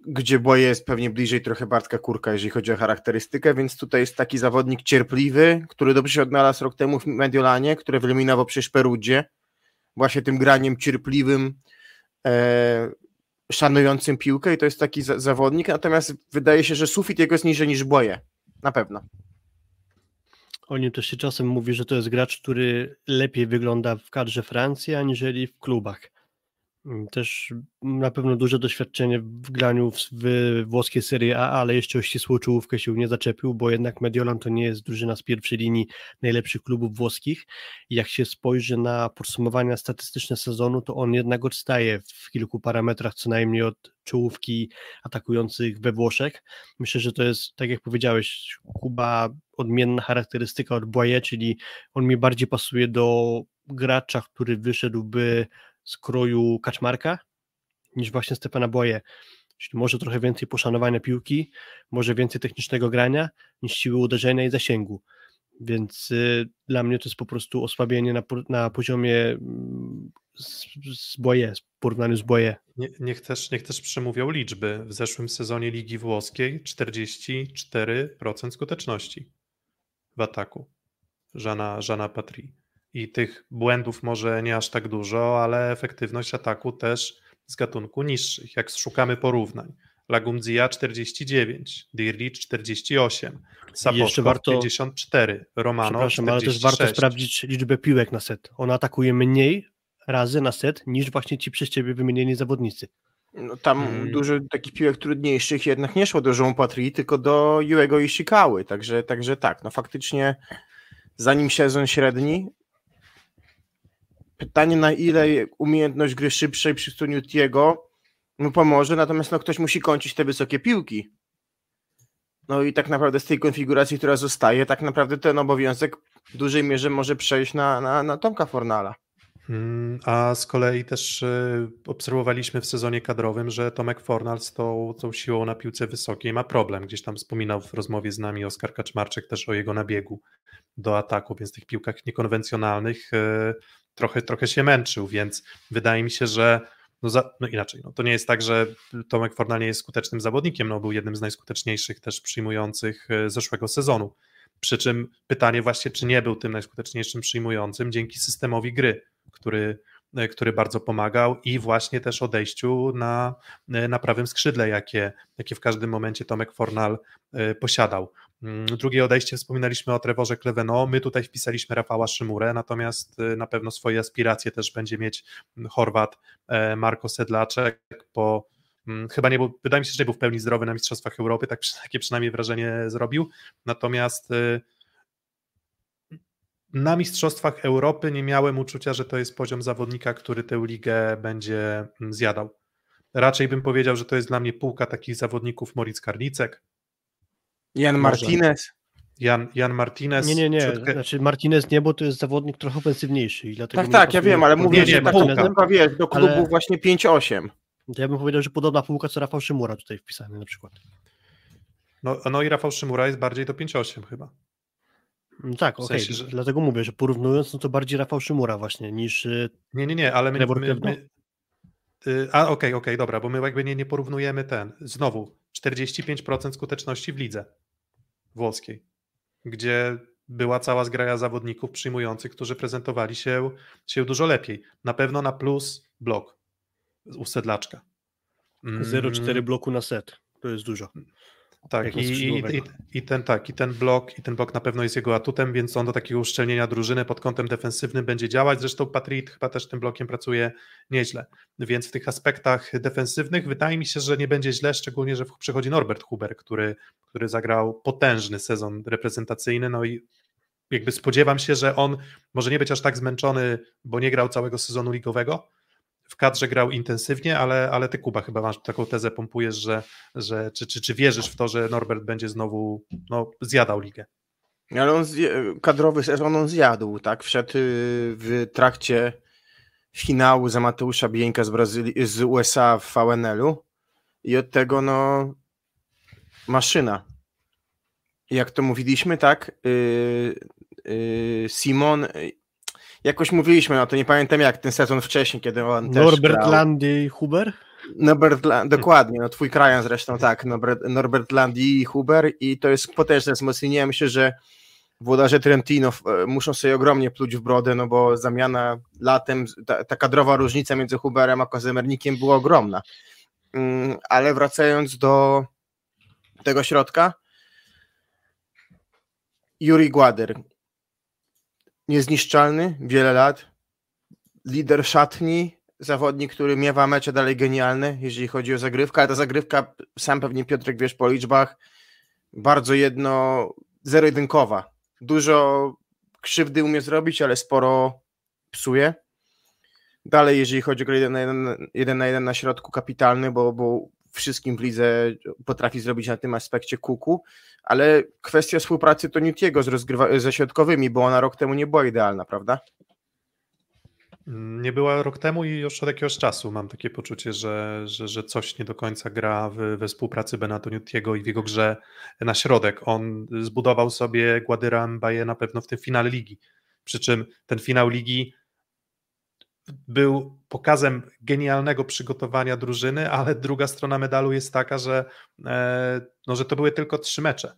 gdzie boje jest pewnie bliżej trochę Bartka Kurka, jeżeli chodzi o charakterystykę, więc tutaj jest taki zawodnik cierpliwy, który dobrze się odnalazł rok temu w Mediolanie, który wyeliminował przecież Perudzie, właśnie tym graniem cierpliwym, e, szanującym piłkę i to jest taki za zawodnik, natomiast wydaje się, że sufit jego jest niżej niż boje, na pewno. O nim też się czasem mówi, że to jest gracz, który lepiej wygląda w kadrze Francji, aniżeli w klubach. Mm, Też na pewno duże doświadczenie w graniu w, w włoskiej Serie A, ale jeszcze o ścisłą czołówkę się nie zaczepił, bo jednak Mediolan to nie jest drużyna z pierwszej linii najlepszych klubów włoskich. Jak się spojrzy na podsumowania statystyczne sezonu, to on jednak odstaje w kilku parametrach co najmniej od czołówki atakujących we Włoszech. Myślę, że to jest, tak jak powiedziałeś, Kuba odmienna charakterystyka od Boye, czyli on mi bardziej pasuje do gracza, który wyszedłby z kroju Kaczmarka, niż właśnie Stefana Boye. Czyli może trochę więcej poszanowania piłki, może więcej technicznego grania, niż siły uderzenia i zasięgu. Więc y, dla mnie to jest po prostu osłabienie na, na poziomie mm, z, z Boye, w porównaniu z Boye. Nie, niech, też, niech też przemówią liczby. W zeszłym sezonie Ligi Włoskiej 44% skuteczności w ataku Żana, Żana Patry. I tych błędów może nie aż tak dużo, ale efektywność ataku też z gatunku niższych. Jak szukamy porównań. Lagumdzija 49, Dirli 48, Saposzko warto- 54, Romano Przepraszam, 46. ale też warto sprawdzić liczbę piłek na set. On atakuje mniej razy na set niż właśnie ci przez ciebie wymienieni zawodnicy. No, tam Mm. dużo takich piłek trudniejszych jednak nie szło do Jean Patry, tylko do Juego Ishikały, także, także tak, no faktycznie zanim sezon średni, pytanie na ile umiejętność gry szybszej przy Stuniutiego mu pomoże, natomiast no, ktoś musi kończyć te wysokie piłki. No i tak naprawdę z tej konfiguracji, która zostaje, tak naprawdę ten obowiązek w dużej mierze może przejść na, na, na Tomka Fornala. Mm, a z kolei też y, obserwowaliśmy w sezonie kadrowym, że Tomek Fornal z tą, tą siłą na piłce wysokiej ma problem. Gdzieś tam wspominał w rozmowie z nami Oskar Kaczmarczyk też o jego nabiegu do ataku, więc tych piłkach niekonwencjonalnych y, trochę, trochę się męczył, więc wydaje mi się, że no, za, no inaczej, no to nie jest tak, że Tomek Fornal jest skutecznym zawodnikiem, no był jednym z najskuteczniejszych też przyjmujących y, zeszłego sezonu. Przy czym pytanie właśnie, czy nie był tym najskuteczniejszym przyjmującym dzięki systemowi gry który, e, który bardzo pomagał i właśnie też odejściu na, e, na prawym skrzydle, jakie, jakie w każdym momencie Tomek Fornal e, posiadał. Mm, drugie odejście wspominaliśmy o Trevorze Kleveno, my tutaj wpisaliśmy Rafała Szymurę, natomiast na pewno swoje aspiracje też będzie mieć Chorwat Marko Sedlaczek po mm, chyba nie był, wydaje mi się, że nie był w pełni zdrowy na Mistrzostwach Europy, tak, takie przynajmniej wrażenie zrobił, natomiast na Mistrzostwach Europy nie miałem uczucia, że to jest poziom zawodnika, który tę ligę będzie mm, zjadał. Raczej bym powiedział, że to jest dla mnie półka takich zawodników Moritz Karnicek. Jan Martinez. Jan, Jan Martinez. Nie, nie, nie. Ciutkę... Znaczy Martinez nie, bo to jest zawodnik trochę ofensywniejszy. I dlatego tak, tak, ja wiem, ale mówię, nie, że tak półka, wiesz, do klubu ale... właśnie 5-8. To ja bym powiedział, że podobna półka co Rafał Szymura tutaj wpisany na przykład. No, no i Rafał Szymura jest bardziej do 5-8 chyba. No tak, okej, okay. że... dlatego mówię, że porównując, no to bardziej Rafał Szymura właśnie niż y, Nie, nie, nie, ale my... my, my y, a okej, okay, okej, okay, dobra, bo my jakby nie, nie porównujemy ten, znowu 45% skuteczności w lidze włoskiej, gdzie była cała zgraja zawodników przyjmujących, którzy prezentowali się, się dużo lepiej. Na pewno na plus blok u sedlaczka. 0,4 mm. bloku na set, to jest dużo. Tak, i, i, i, ten tak, i ten blok, i ten blok na pewno jest jego atutem, więc on do takiego uszczelnienia drużyny pod kątem defensywnym będzie działać. Zresztą Patrick chyba też tym blokiem pracuje nieźle. Więc w tych aspektach defensywnych wydaje mi się, że nie będzie źle, szczególnie, że przychodzi Norbert Huber, który, który zagrał potężny sezon reprezentacyjny. No i jakby spodziewam się, że on może nie być aż tak zmęczony, bo nie grał całego sezonu ligowego, w kadrze grał intensywnie, ale, ale ty Kuba chyba masz taką tezę, pompujesz, że, że czy, czy, czy wierzysz w to, że Norbert będzie znowu no, zjadał ligę? Ale on zje, kadrowy sezon on zjadł, tak? Wszedł y, w trakcie finału za Mateusza Bieńka z, z USA w VNL-u i od tego no maszyna. Jak to mówiliśmy, tak? Yy, yy, Simon jakoś mówiliśmy no to, nie pamiętam jak, ten sezon wcześniej, kiedy on też Norbert grał. Landy Huber? Norbert, dokładnie, no twój krajan zresztą, tak, Norbert, Norbert Landy i Huber i to jest potężne wzmocnienie, myślę, że włodarze Trentino e, muszą sobie ogromnie pluć w brodę, no bo zamiana latem, ta, ta kadrowa różnica między Huberem a Kazemernikiem była ogromna. Mm, ale wracając do tego środka, Juri Gładyr niezniszczalny, wiele lat, lider szatni, zawodnik, który miewa mecze dalej genialne, jeżeli chodzi o zagrywkę, ale ta zagrywka, sam pewnie Piotrek wiesz po liczbach, bardzo jedno, zero-jedynkowa. Dużo krzywdy umie zrobić, ale sporo psuje. Dalej, jeżeli chodzi o 1 na 1, 1 na 1 na środku, kapitalny, bo, bo wszystkim w lidze potrafi zrobić na tym aspekcie kuku, ale kwestia współpracy to Newtiego z rozgrywa- ze środkowymi, bo ona rok temu nie była idealna, prawda? Nie była rok temu i już od jakiegoś czasu mam takie poczucie, że, że, że coś nie do końca gra w, we współpracy Benato Newtiego i w jego grze na środek. On zbudował sobie Guadyra Mbaye na pewno w tym finale ligi, przy czym ten finał ligi był pokazem genialnego przygotowania drużyny, ale druga strona medalu jest taka, że, e, no, że to były tylko trzy mecze.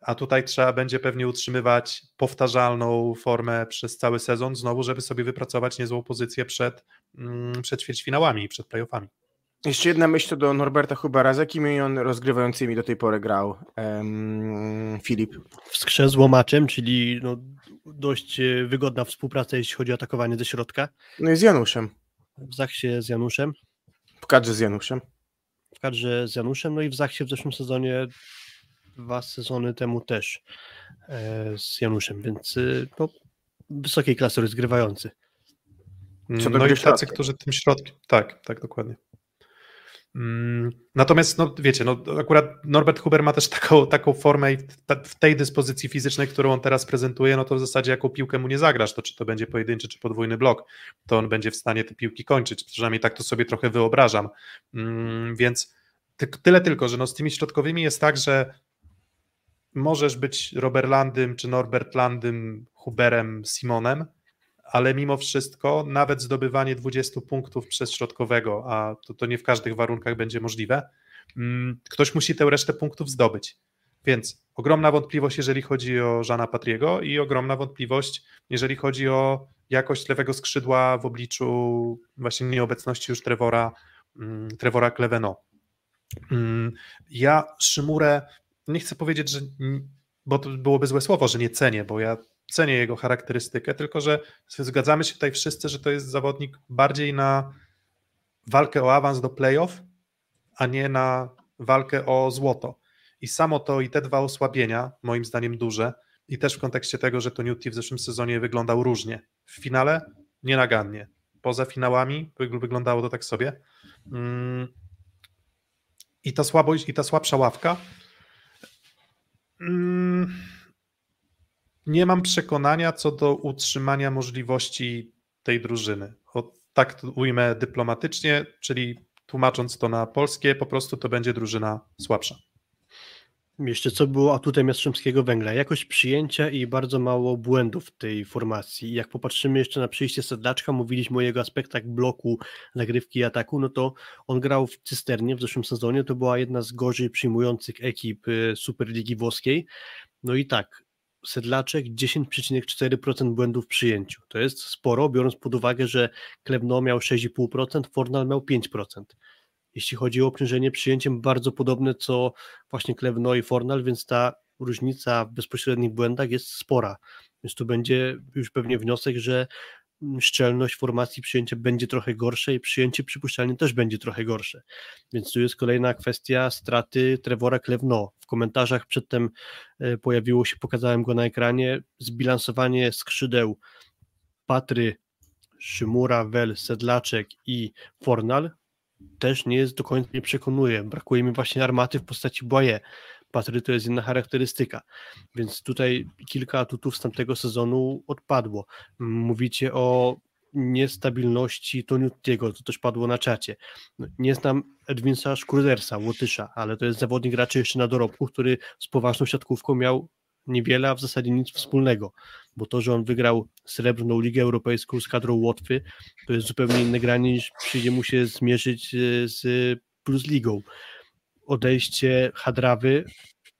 A tutaj trzeba będzie pewnie utrzymywać powtarzalną formę przez cały sezon, znowu, żeby sobie wypracować niezłą pozycję przed, mm, przed ćwierćfinałami i przed playoffami. Jeszcze jedna myśl do Norberta Hubera. Z jakimi on rozgrywającymi do tej pory grał um, Filip? W skrze z łomaczem, czyli no, dość e, wygodna współpraca, jeśli chodzi o atakowanie ze środka. No i z Januszem. W Zachsie z Januszem. W kadrze z Januszem. W kadrze z Januszem, no i w Zachsie w zeszłym sezonie, dwa sezony temu też e, z Januszem, więc e, no, wysokiej klasy rozgrywający. Co no i tacy, którzy tym środkiem, tak, tak, dokładnie. Mm, natomiast, no wiecie, no, akurat Norbert Huber ma też taką, taką formę i w tej dyspozycji fizycznej, którą on teraz prezentuje, no to w zasadzie jaką piłkę mu nie zagrasz, to czy to będzie pojedynczy, czy podwójny blok, to on będzie w stanie te piłki kończyć, przynajmniej tak to sobie trochę wyobrażam, mm, więc tyle tylko, że no z tymi środkowymi jest tak, że możesz być Robert Landym, czy Norbert Landym, Huberem, Simonem, ale mimo wszystko nawet zdobywanie 20 punktów przez środkowego, a to, to nie w każdych warunkach będzie możliwe, mm, ktoś musi tę resztę punktów zdobyć. Więc ogromna wątpliwość, jeżeli chodzi o Żana Patriego i ogromna wątpliwość, jeżeli chodzi o jakość lewego skrzydła w obliczu właśnie nieobecności już Trevora, mm, Trevora Cleveno. Mm, ja Szymurę, nie chcę powiedzieć, że bo to byłoby złe słowo, że nie cenię, bo ja cenię jego charakterystykę, tylko że zgadzamy się tutaj wszyscy, że to jest zawodnik bardziej na walkę o awans do playoff, a nie na walkę o złoto. I samo to i te dwa osłabienia, moim zdaniem duże, i też w kontekście tego, że to Newty w zeszłym sezonie wyglądał różnie. W finale nienagannie. Poza finałami wyglądało to tak sobie. Mm. I ta słabość, i ta słabsza ławka. Nie mam przekonania co do utrzymania możliwości tej drużyny. O, tak to ujmę dyplomatycznie, czyli tłumacząc to na polskie, po prostu to będzie drużyna słabsza. Jeszcze co było atutem Jastrzębskiego Węgla? Jakość przyjęcia i bardzo mało błędów w tej formacji. Jak popatrzymy jeszcze na przyjście Sedlaczka, mówiliśmy o jego aspektach bloku, nagrywki i ataku, no to on grał w Cysternie w zeszłym sezonie, to była jedna z gorzej przyjmujących ekip y, Superligi Włoskiej. No i tak, Sedlaczek 10,4% błędów w przyjęciu. To jest sporo, biorąc pod uwagę, że Klebno miał 6,5%, Fornal miał 5%. Jeśli chodzi o obciążenie przyjęciem, bardzo podobne co właśnie Klebno i Fornal, więc ta różnica w bezpośrednich błędach jest spora. Więc tu będzie już pewnie wniosek, że szczelność formacji przyjęcia będzie trochę gorsze i przyjęcie przypuszczalnie też będzie trochę gorsze. Więc tu jest kolejna kwestia straty Trevora Klewno. W komentarzach przedtem e, pojawiło się, pokazałem go na ekranie, zbilansowanie skrzydeł Patry, Szymura, Wel, Sedlaczek i Fornal też nie jest do końca nie przekonuje. Brakuje mi właśnie armaty w postaci Boye. Patry to jest inna charakterystyka. Więc tutaj kilka atutów z tamtego sezonu odpadło. Mówicie o niestabilności Toniutiego, to też padło na czacie. No, nie znam Edwinsa Szkurdersa, Łotysza, ale to jest zawodnik raczej jeszcze na dorobku, który z poważną siatkówką miał niewiele, a w zasadzie nic wspólnego, bo to, że on wygrał srebrną Ligę Europejską z kadrą Łotwy, to jest zupełnie inne granie niż przyjdzie mu się zmierzyć e, z Plus Ligą odejście Hadrawy,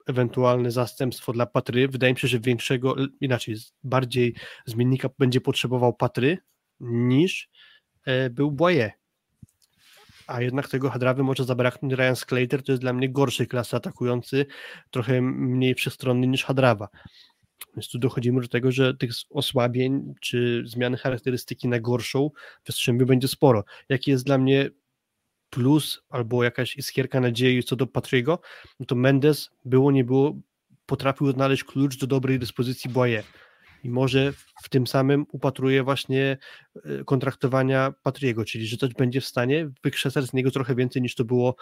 ewentualne zastępstwo dla Patry. Wydaje mi się, że większego, inaczej, bardziej zmiennika będzie potrzebował Patry niż e, był Boye. A jednak tego Hadrawy może zabraknąć. Ryan Sclater to jest dla mnie gorszej klasy atakujący, trochę mniej przestronny niż Hadrawa. Więc tu dochodzimy do tego, że tych osłabień czy zmiany charakterystyki na gorszą w Jastrzębiu będzie sporo. Jaki jest dla mnie plus albo jakaś iskierka nadziei co do Patriego, no to Mendes było nie było, potrafił znaleźć klucz do dobrej dyspozycji Boye i może w tym samym upatruje właśnie e, kontraktowania Patriego, czyli że też będzie w stanie wykrzesać z niego trochę więcej niż to było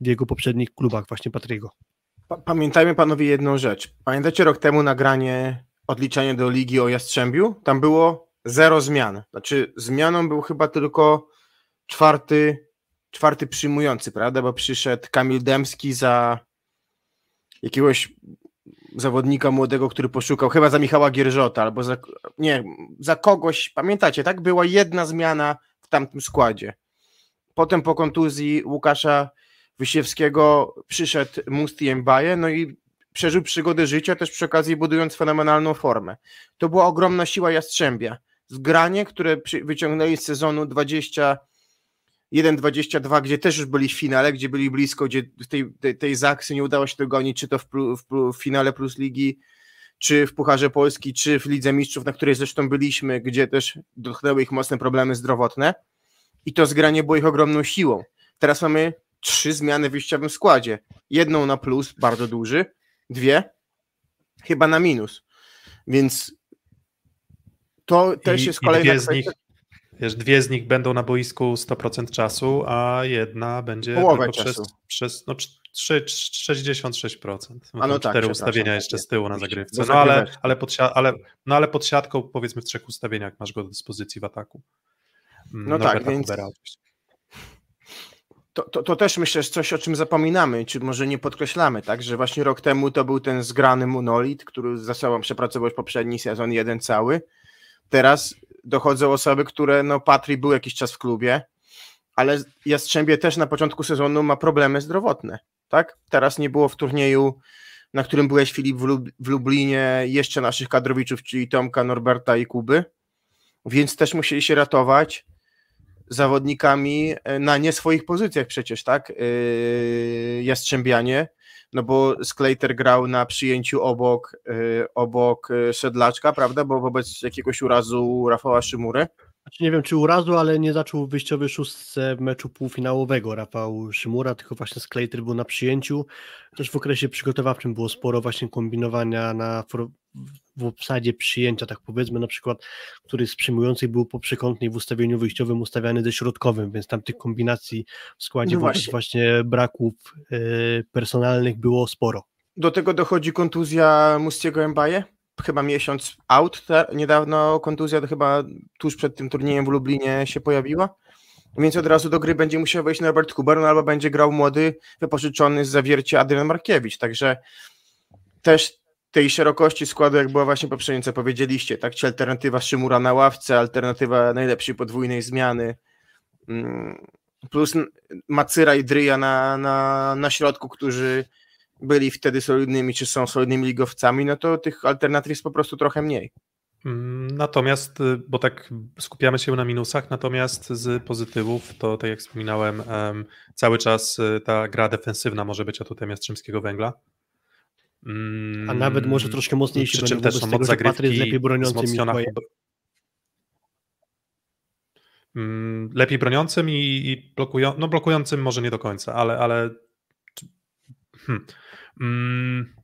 w jego poprzednich klubach właśnie Patriego. Pamiętajmy panowie jedną rzecz. Pamiętacie rok temu nagranie odliczanie do ligi o Jastrzębiu? Tam było zero zmian. Znaczy zmianą był chyba tylko czwarty czwarty przyjmujący, prawda? Bo przyszedł Kamil Demski za jakiegoś zawodnika młodego, który poszukał, chyba za Michała Gierżota, albo za, nie, za kogoś, pamiętacie, tak? Była jedna zmiana w tamtym składzie. Potem po kontuzji Łukasza Wysiewskiego przyszedł Musti Mbaye, no i przeżył przygodę życia, też przy okazji budując fenomenalną formę. To była ogromna siła Jastrzębia. Zgranie, które wyciągnęli z sezonu 20 1.22, gdzie też już byli w finale, gdzie byli blisko, gdzie tej, tej, tej Zaksy nie udało się dogonić, czy to w, w, w finale Plus Ligi, czy w Pucharze Polski, czy w Lidze Mistrzów, na której zresztą byliśmy, gdzie też dotknęły ich mocne problemy zdrowotne. I to zgranie było ich ogromną siłą. Teraz mamy trzy zmiany w wyjściowym składzie. Jedną na plus, bardzo duży, dwie chyba na minus. Więc to też I, jest kolejna z, nich, Wiesz, dwie z nich będą na boisku 100% czasu, a jedna będzie Połowę tylko czasu. przez, przez no, trzy- trz- 66%. A no tak, cztery ustawienia tak jeszcze z tyłu na zagrywce. No ale, ale, pod, ale, no ale pod siatką powiedzmy w trzech ustawieniach masz go do dyspozycji w ataku. Mm, No tak, więc- Kubera. To, to, to też myślę, że coś, o czym zapominamy, czy może nie podkreślamy, tak? Że właśnie rok temu to był ten zgrany monolit, który za sobą przepracował już poprzedni sezon jeden cały. Teraz dochodzą osoby, które, no Patry był jakiś czas w klubie, ale Jastrzębie też na początku sezonu ma problemy zdrowotne, tak? Teraz nie było w turnieju, na którym byłeś Filip w, Lub- w Lublinie, jeszcze naszych kadrowiczów, czyli Tomka, Norberta i Kuby, więc też musieli się ratować zawodnikami e, na nie swoich pozycjach przecież, tak? Yy, Jastrzębianie, no bo Sklejter grał na przyjęciu obok, yy, obok yy, Sedlaczka, prawda? Bo wobec jakiegoś urazu Rafała Szymury. Znaczy nie wiem, czy urazu, ale nie zaczął w wyjściowej szóstce meczu półfinałowego Rafał Szymura, tylko właśnie Sklejter był na przyjęciu. Też w okresie przygotowawczym było sporo właśnie kombinowania na, w obsadzie przyjęcia, tak powiedzmy, na przykład, który z przyjmujących był po przekątnej w ustawieniu wyjściowym ustawiany ze środkowym, więc tam tych kombinacji w składzie No właśnie. właśnie braków e, personalnych było sporo. Do tego dochodzi kontuzja Mustiego Mbaye, chyba miesiąc out, niedawno kontuzja to chyba tuż przed tym turniejem w Lublinie się pojawiła, więc od razu do gry będzie musiał wejść Norbert Kuber, no albo będzie grał młody, wypożyczony z zawiercia Adrian Markiewicz, także też tej szerokości składu, jak była właśnie poprzednio, co powiedzieliście, tak, czy alternatywa Szymura na ławce, alternatywa najlepszej podwójnej zmiany, mm, plus Macyra i Dryja na, na, na środku, którzy byli wtedy solidnymi, czy są solidnymi ligowcami, no to tych alternatyw jest po prostu trochę mniej. Mm, Natomiast, y, bo tak skupiamy się na minusach, natomiast z pozytywów, to tak jak wspominałem, em, cały czas y, ta gra defensywna może być atutem Jastrzębskiego Węgla. Mm, A nawet może troszkę mocniejsi Przy czym też są tego, Patry jest zagrywki lepiej broniącym wzmocniona Mm, lepiej broniącym i, i blokują, no blokującym może nie do końca, ale, ale hmm. Mm,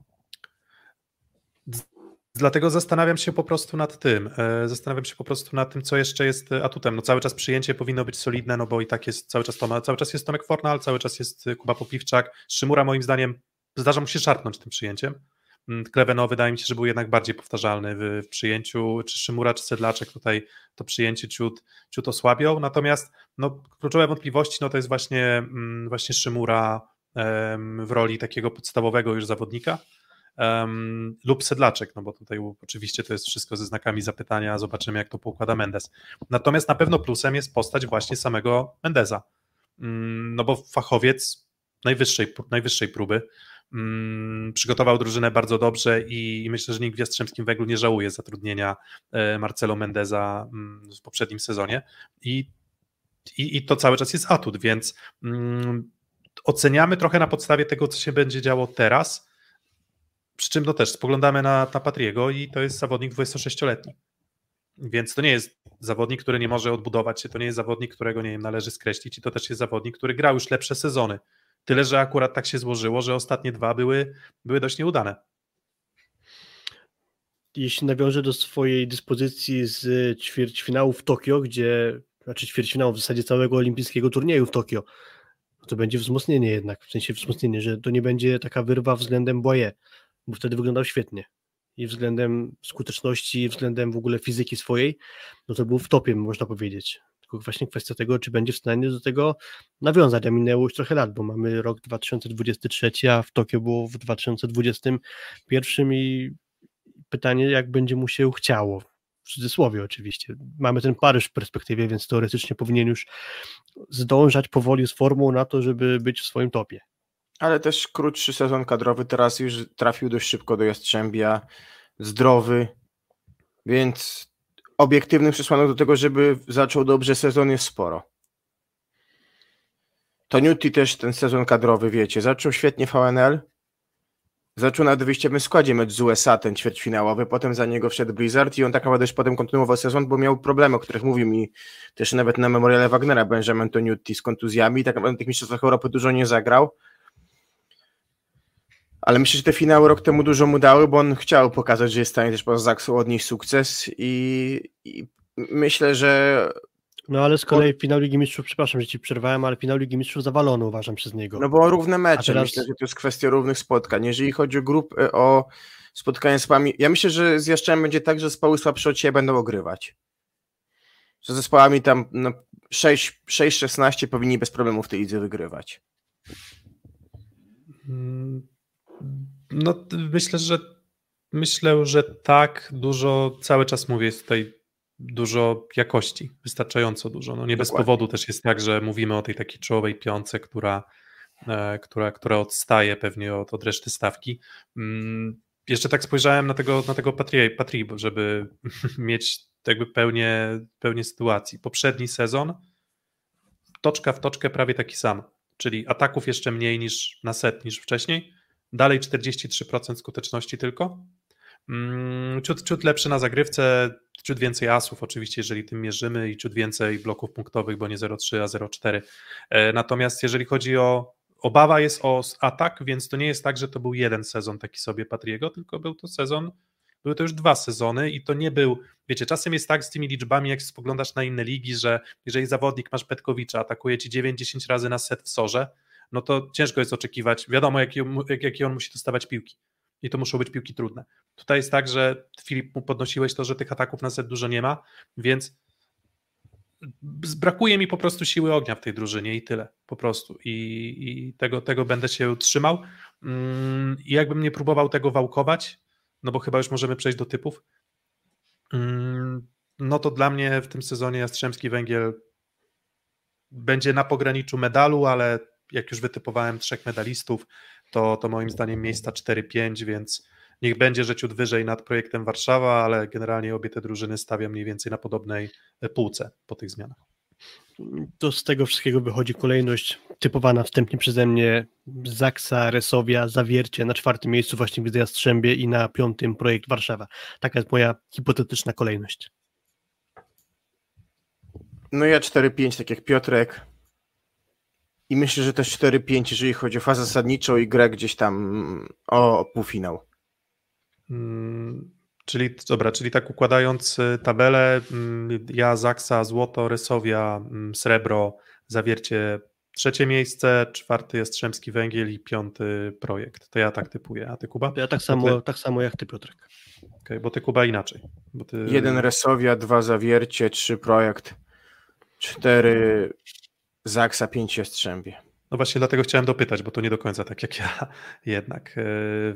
Dlatego zastanawiam się po prostu nad tym. e, Zastanawiam się po prostu nad tym, co jeszcze jest atutem. No cały czas przyjęcie powinno być solidne, no bo i tak jest cały czas Toma, cały czas jest Tomek Fornal, cały czas jest Kuba Popiwczak. Szymura moim zdaniem zdarza mu się szarpnąć tym przyjęciem. Mm, Kleweno wydaje mi się, że był jednak bardziej powtarzalny w, przyjęciu, czy Szymura, czy Sedlaczek tutaj to przyjęcie ciut, ciut osłabią. Natomiast no, kluczowe wątpliwości no, to jest właśnie, mm, właśnie Szymura w roli takiego podstawowego już zawodnika lub Sedlaczek, no bo tutaj oczywiście to jest wszystko ze znakami zapytania, zobaczymy jak to poukłada Mendes. Natomiast na pewno plusem jest postać właśnie samego Mendeza, Mm, no bo fachowiec najwyższej, najwyższej próby, przygotował drużynę bardzo dobrze i, myślę, że nikt w Jastrzębskim Węglu nie żałuje zatrudnienia e, Marcelo Mendeza mm, w poprzednim sezonie i, i, i to cały czas jest atut, więc mm, oceniamy trochę na podstawie tego, co się będzie działo teraz, przy czym no też spoglądamy na, na Patriego i to jest zawodnik 26-letni. Więc to nie jest zawodnik, który nie może odbudować się, to nie jest zawodnik, którego nie wiem, należy skreślić i to też jest zawodnik, który grał już lepsze sezony. Tyle, że akurat tak się złożyło, że ostatnie dwa były, były dość nieudane. jeśli nawiążę do swojej dyspozycji z ćwierćfinału w Tokio, gdzie, znaczy ćwierćfinału w zasadzie całego olimpijskiego turnieju w Tokio, to będzie wzmocnienie jednak, w sensie wzmocnienie, że to nie będzie taka wyrwa względem Boye, bo wtedy wyglądał świetnie i względem skuteczności, i względem w ogóle fizyki swojej, no to był w topie, można powiedzieć. Tylko właśnie kwestia tego, czy będzie w stanie do tego nawiązać, a minęło już trochę lat, bo mamy rok 2023, a w Tokio było w 2021 i pytanie, jak będzie mu się chciało. W cudzysłowie oczywiście. Mamy ten Paryż w perspektywie, więc teoretycznie powinien już zdążać powoli z formą na to, żeby być w swoim topie. Ale też krótszy sezon kadrowy, teraz już trafił dość szybko do Jastrzębia, zdrowy, więc obiektywnych przesłanek do tego, żeby zaczął dobrze sezon jest sporo. Toniutti też ten sezon kadrowy, wiecie, zaczął świetnie VNL, zaczął na wyjściowym składzie mecz z USA, ten ćwierćfinałowy, potem za niego wszedł Blizzard i on tak naprawdę już potem kontynuował sezon, bo miał problemy, o których mówił mi też nawet na memoriale Wagnera Benjamin Toniutti z kontuzjami tak naprawdę na tych mistrzostwach Europy dużo nie zagrał. Ale myślę, że te finały rok temu dużo mu dały, bo on chciał pokazać, że jest w stanie też poza Zaksu odnieść sukces i, i myślę, że No ale z kolei finał Ligi Mistrzów, przepraszam, że ci przerwałem, ale finał Ligi Mistrzów zawalony uważam przez niego. No bo równe mecze, teraz- myślę, że to jest kwestia równych spotkań. Jeżeli chodzi o grup, e, o spotkanie z Pałami, ja myślę, że z Jastrzębiem będzie tak, że zespoły słabsze od siebie będą ogrywać. Że zespołami tam no, 6 6-16 powinni bez problemu w tej lidze wygrywać. Mm, No, myślę, że myślę, że tak. Dużo, cały czas mówię, jest tutaj dużo jakości, wystarczająco dużo. No nie bez Dokładnie. powodu też jest tak, że mówimy o tej takiej czołowej piące, która, e, która, która odstaje pewnie od, od reszty stawki. Mm, Jeszcze tak spojrzałem na tego, na tego Patri, Patri żeby <laughs> mieć jakby pełnię, pełnię sytuacji. Poprzedni sezon toczka w toczkę prawie taki sam, czyli ataków jeszcze mniej niż na set niż wcześniej, dalej 43% skuteczności tylko. Mm, Ciut, ciut lepszy na zagrywce, ciut więcej asów oczywiście, jeżeli tym mierzymy i ciut więcej bloków punktowych, bo nie 0,3, a 0,4. E, Natomiast jeżeli chodzi o obawa jest o atak, więc to nie jest tak, że to był jeden sezon taki sobie Patriego, tylko był to sezon, były to już dwa sezony i to nie był, wiecie, czasem jest tak z tymi liczbami, jak spoglądasz na inne ligi, że jeżeli zawodnik masz Petkowicza, atakuje ci 9-10 razy na set w sorze, no to ciężko jest oczekiwać, wiadomo jakie, jak, jakie on musi dostawać piłki i to muszą być piłki trudne. Tutaj jest tak, że Filip podnosiłeś to, że tych ataków na set dużo nie ma, więc brakuje mi po prostu siły ognia w tej drużynie i tyle, po prostu. I, i tego, tego będę się trzymał. Mm, I jakbym nie próbował tego wałkować, no bo chyba już możemy przejść do typów, mm, no to dla mnie w tym sezonie Jastrzębski Węgiel będzie na pograniczu medalu, ale jak już wytypowałem trzech medalistów, to, to moim zdaniem miejsca 4-5, więc niech będzie, że ciut wyżej nad projektem Warszawa, ale generalnie obie te drużyny stawiam mniej więcej na podobnej e, półce po tych zmianach. To z tego wszystkiego wychodzi kolejność typowana wstępnie przeze mnie Zaksa, Resowia, Zawiercie na czwartym miejscu właśnie widzę Jastrzębie i na piątym projekt Warszawa. Taka jest moja hipotetyczna kolejność. No ja 4-5, tak jak Piotrek. I myślę, że też 4-5, jeżeli chodzi o fazę zasadniczą i grę gdzieś tam o półfinał. Mm, Czyli dobra, czyli tak układając y, tabelę, mm, ja, Zaksa, Złoto, Rysowia, mm, Srebro, Zawiercie trzecie miejsce, czwarty Jastrzębski Węgiel i piąty projekt. To ja tak typuję. A ty Kuba? To ja tak samo, ty, tak samo jak ty, Piotrek. okej, bo ty Kuba inaczej. Bo ty, Jeden Resowia, dwa Zawiercie, trzy Projekt, cztery Zaksa, pięć Jastrzębie. No właśnie dlatego chciałem dopytać, bo to nie do końca tak jak ja <laughs> jednak, e,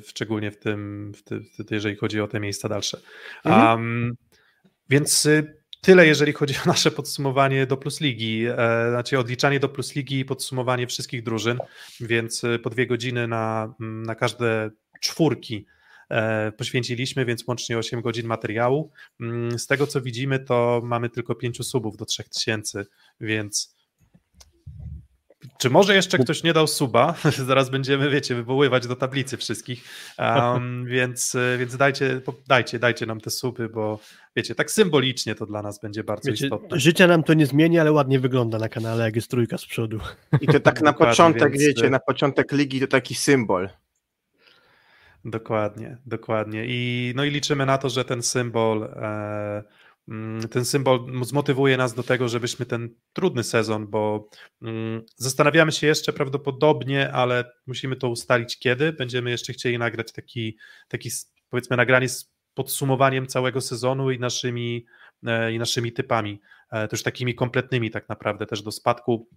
szczególnie w tym, w ty, w ty, jeżeli chodzi o te miejsca dalsze. Mhm. Um, więc y, tyle, jeżeli chodzi o nasze podsumowanie do Plus Ligi, e, znaczy odliczanie do Plus Ligi i podsumowanie wszystkich drużyn, więc y, po dwie godziny na, na każde czwórki e, poświęciliśmy, więc łącznie 8 godzin materiału. Z tego co widzimy, to mamy tylko 5 subów do 3000, więc czy może jeszcze ktoś nie dał suba? <laughs> Zaraz będziemy, wiecie, wywoływać do tablicy wszystkich, um, więc, y, więc dajcie, dajcie, dajcie nam te suby, bo wiecie, tak symbolicznie to dla nas będzie bardzo Wiecie, istotne. życia nam to nie zmieni, ale ładnie wygląda na kanale, jak jest trójka z przodu. I to tak <laughs> na początek, więc- wiecie, na początek ligi to taki symbol. Dokładnie, dokładnie. I, no i liczymy na to, że ten symbol, e, ten symbol zmotywuje nas do tego, żebyśmy ten trudny sezon, bo mm, zastanawiamy się jeszcze prawdopodobnie, ale musimy to ustalić kiedy. Będziemy jeszcze chcieli nagrać taki, taki powiedzmy nagranie z podsumowaniem całego sezonu i naszymi, e, i naszymi typami, e, też takimi kompletnymi tak naprawdę też do spadku.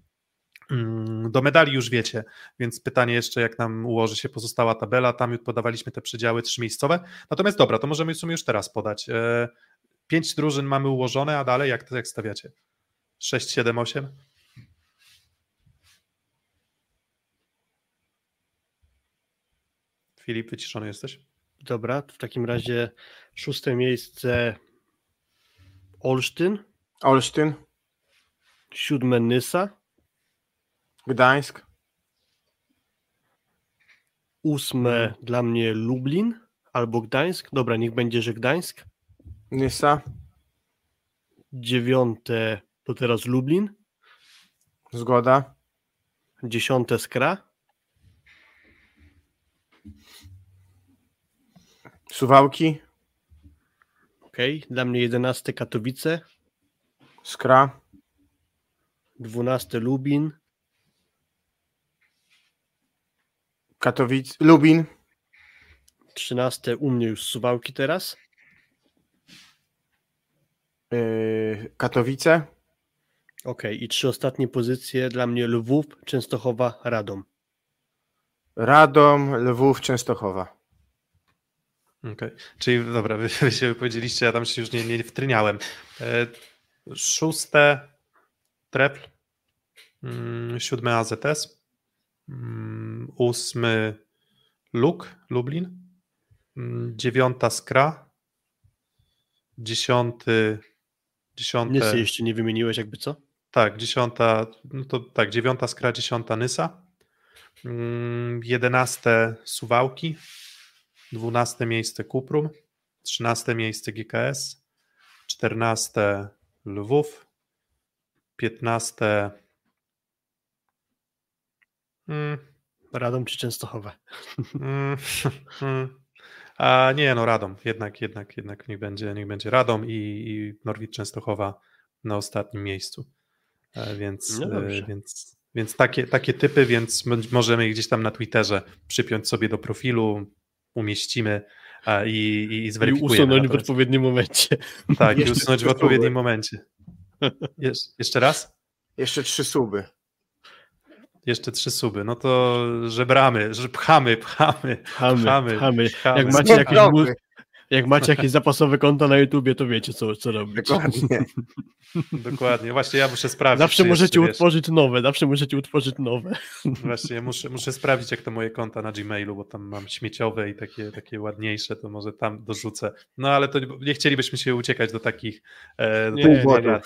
Mm, Do medali już wiecie, więc pytanie jeszcze, jak nam ułoży się pozostała tabela. Tam już podawaliśmy te przedziały trzymiejscowe. Natomiast dobra, to możemy w sumie już teraz podać. Pięć drużyn mamy ułożone, a dalej jak, jak stawiacie? 6, 7, 8? Filip, wyciszony jesteś? Dobra, w takim razie szóste miejsce Olsztyn, Olsztyn, siódme Nysa, Gdańsk, ósme dla mnie Lublin albo Gdańsk. Dobra, niech będzie, że Gdańsk. Nysa, Dziewiąte to teraz Lublin, Zgoda, dziesiąte Skra, Suwałki, ok, dla mnie jedenaste Katowice, Skra, 12 Lubin, Katowice, Lubin, 13 u mnie już Suwałki teraz, Katowice, ok, i trzy ostatnie pozycje dla mnie Lwów, Częstochowa, Radom. Radom, Lwów, Częstochowa. Okej, czyli dobra, <laughs> wy, wy się wypowiedzieliście, ja tam się już nie, nie wtryniałem. E, szóste Trepl, mm, siódme AZS, mm, ósmy Luk, Lublin, mm, dziewiąta Skra, dziesiąty, dziesiąte... Nysy jeszcze nie wymieniłeś jakby co? Tak, dziesiąta, no to tak, dziewiąta Skra, dziesiąta Nysa, mm, jedenaste Suwałki, dwunaste miejsce Kuprum, trzynaste miejsce GKS, czternaste Lwów, piętnaste mm, Radom czy Częstochowa? mm, <laughs> mm, a nie, no Radom, jednak, jednak, jednak niech będzie, niech będzie Radom i, i Norwid Częstochowa na ostatnim miejscu. E, Więc, No e, więc, więc takie, takie typy, więc możemy je gdzieś tam na Twitterze przypiąć sobie do profilu, umieścimy e, i, i, i I zweryfikujemy. usunąć w odpowiednim momencie. Tak, i usunąć w odpowiednim momencie. Jesz, jeszcze raz? Jeszcze trzy suby. Jeszcze trzy suby. No to żebramy, że pchamy, pchamy, Pchamy, pchamy. pchamy. pchamy. Jak macie jakieś, jak macie jakieś zapasowe konta na YouTubie, to wiecie co, co robić. Dokładnie. <laughs> Dokładnie. Właśnie ja muszę sprawdzić. Zawsze możecie jeszcze, wiesz, utworzyć nowe, zawsze możecie utworzyć nowe. <laughs> Właśnie muszę, muszę sprawdzić, jak to moje konta na Gmailu, bo tam mam śmieciowe i takie, takie ładniejsze, to może tam dorzucę. No ale to nie chcielibyśmy się uciekać do takich e, do Nie, takich nie, nie.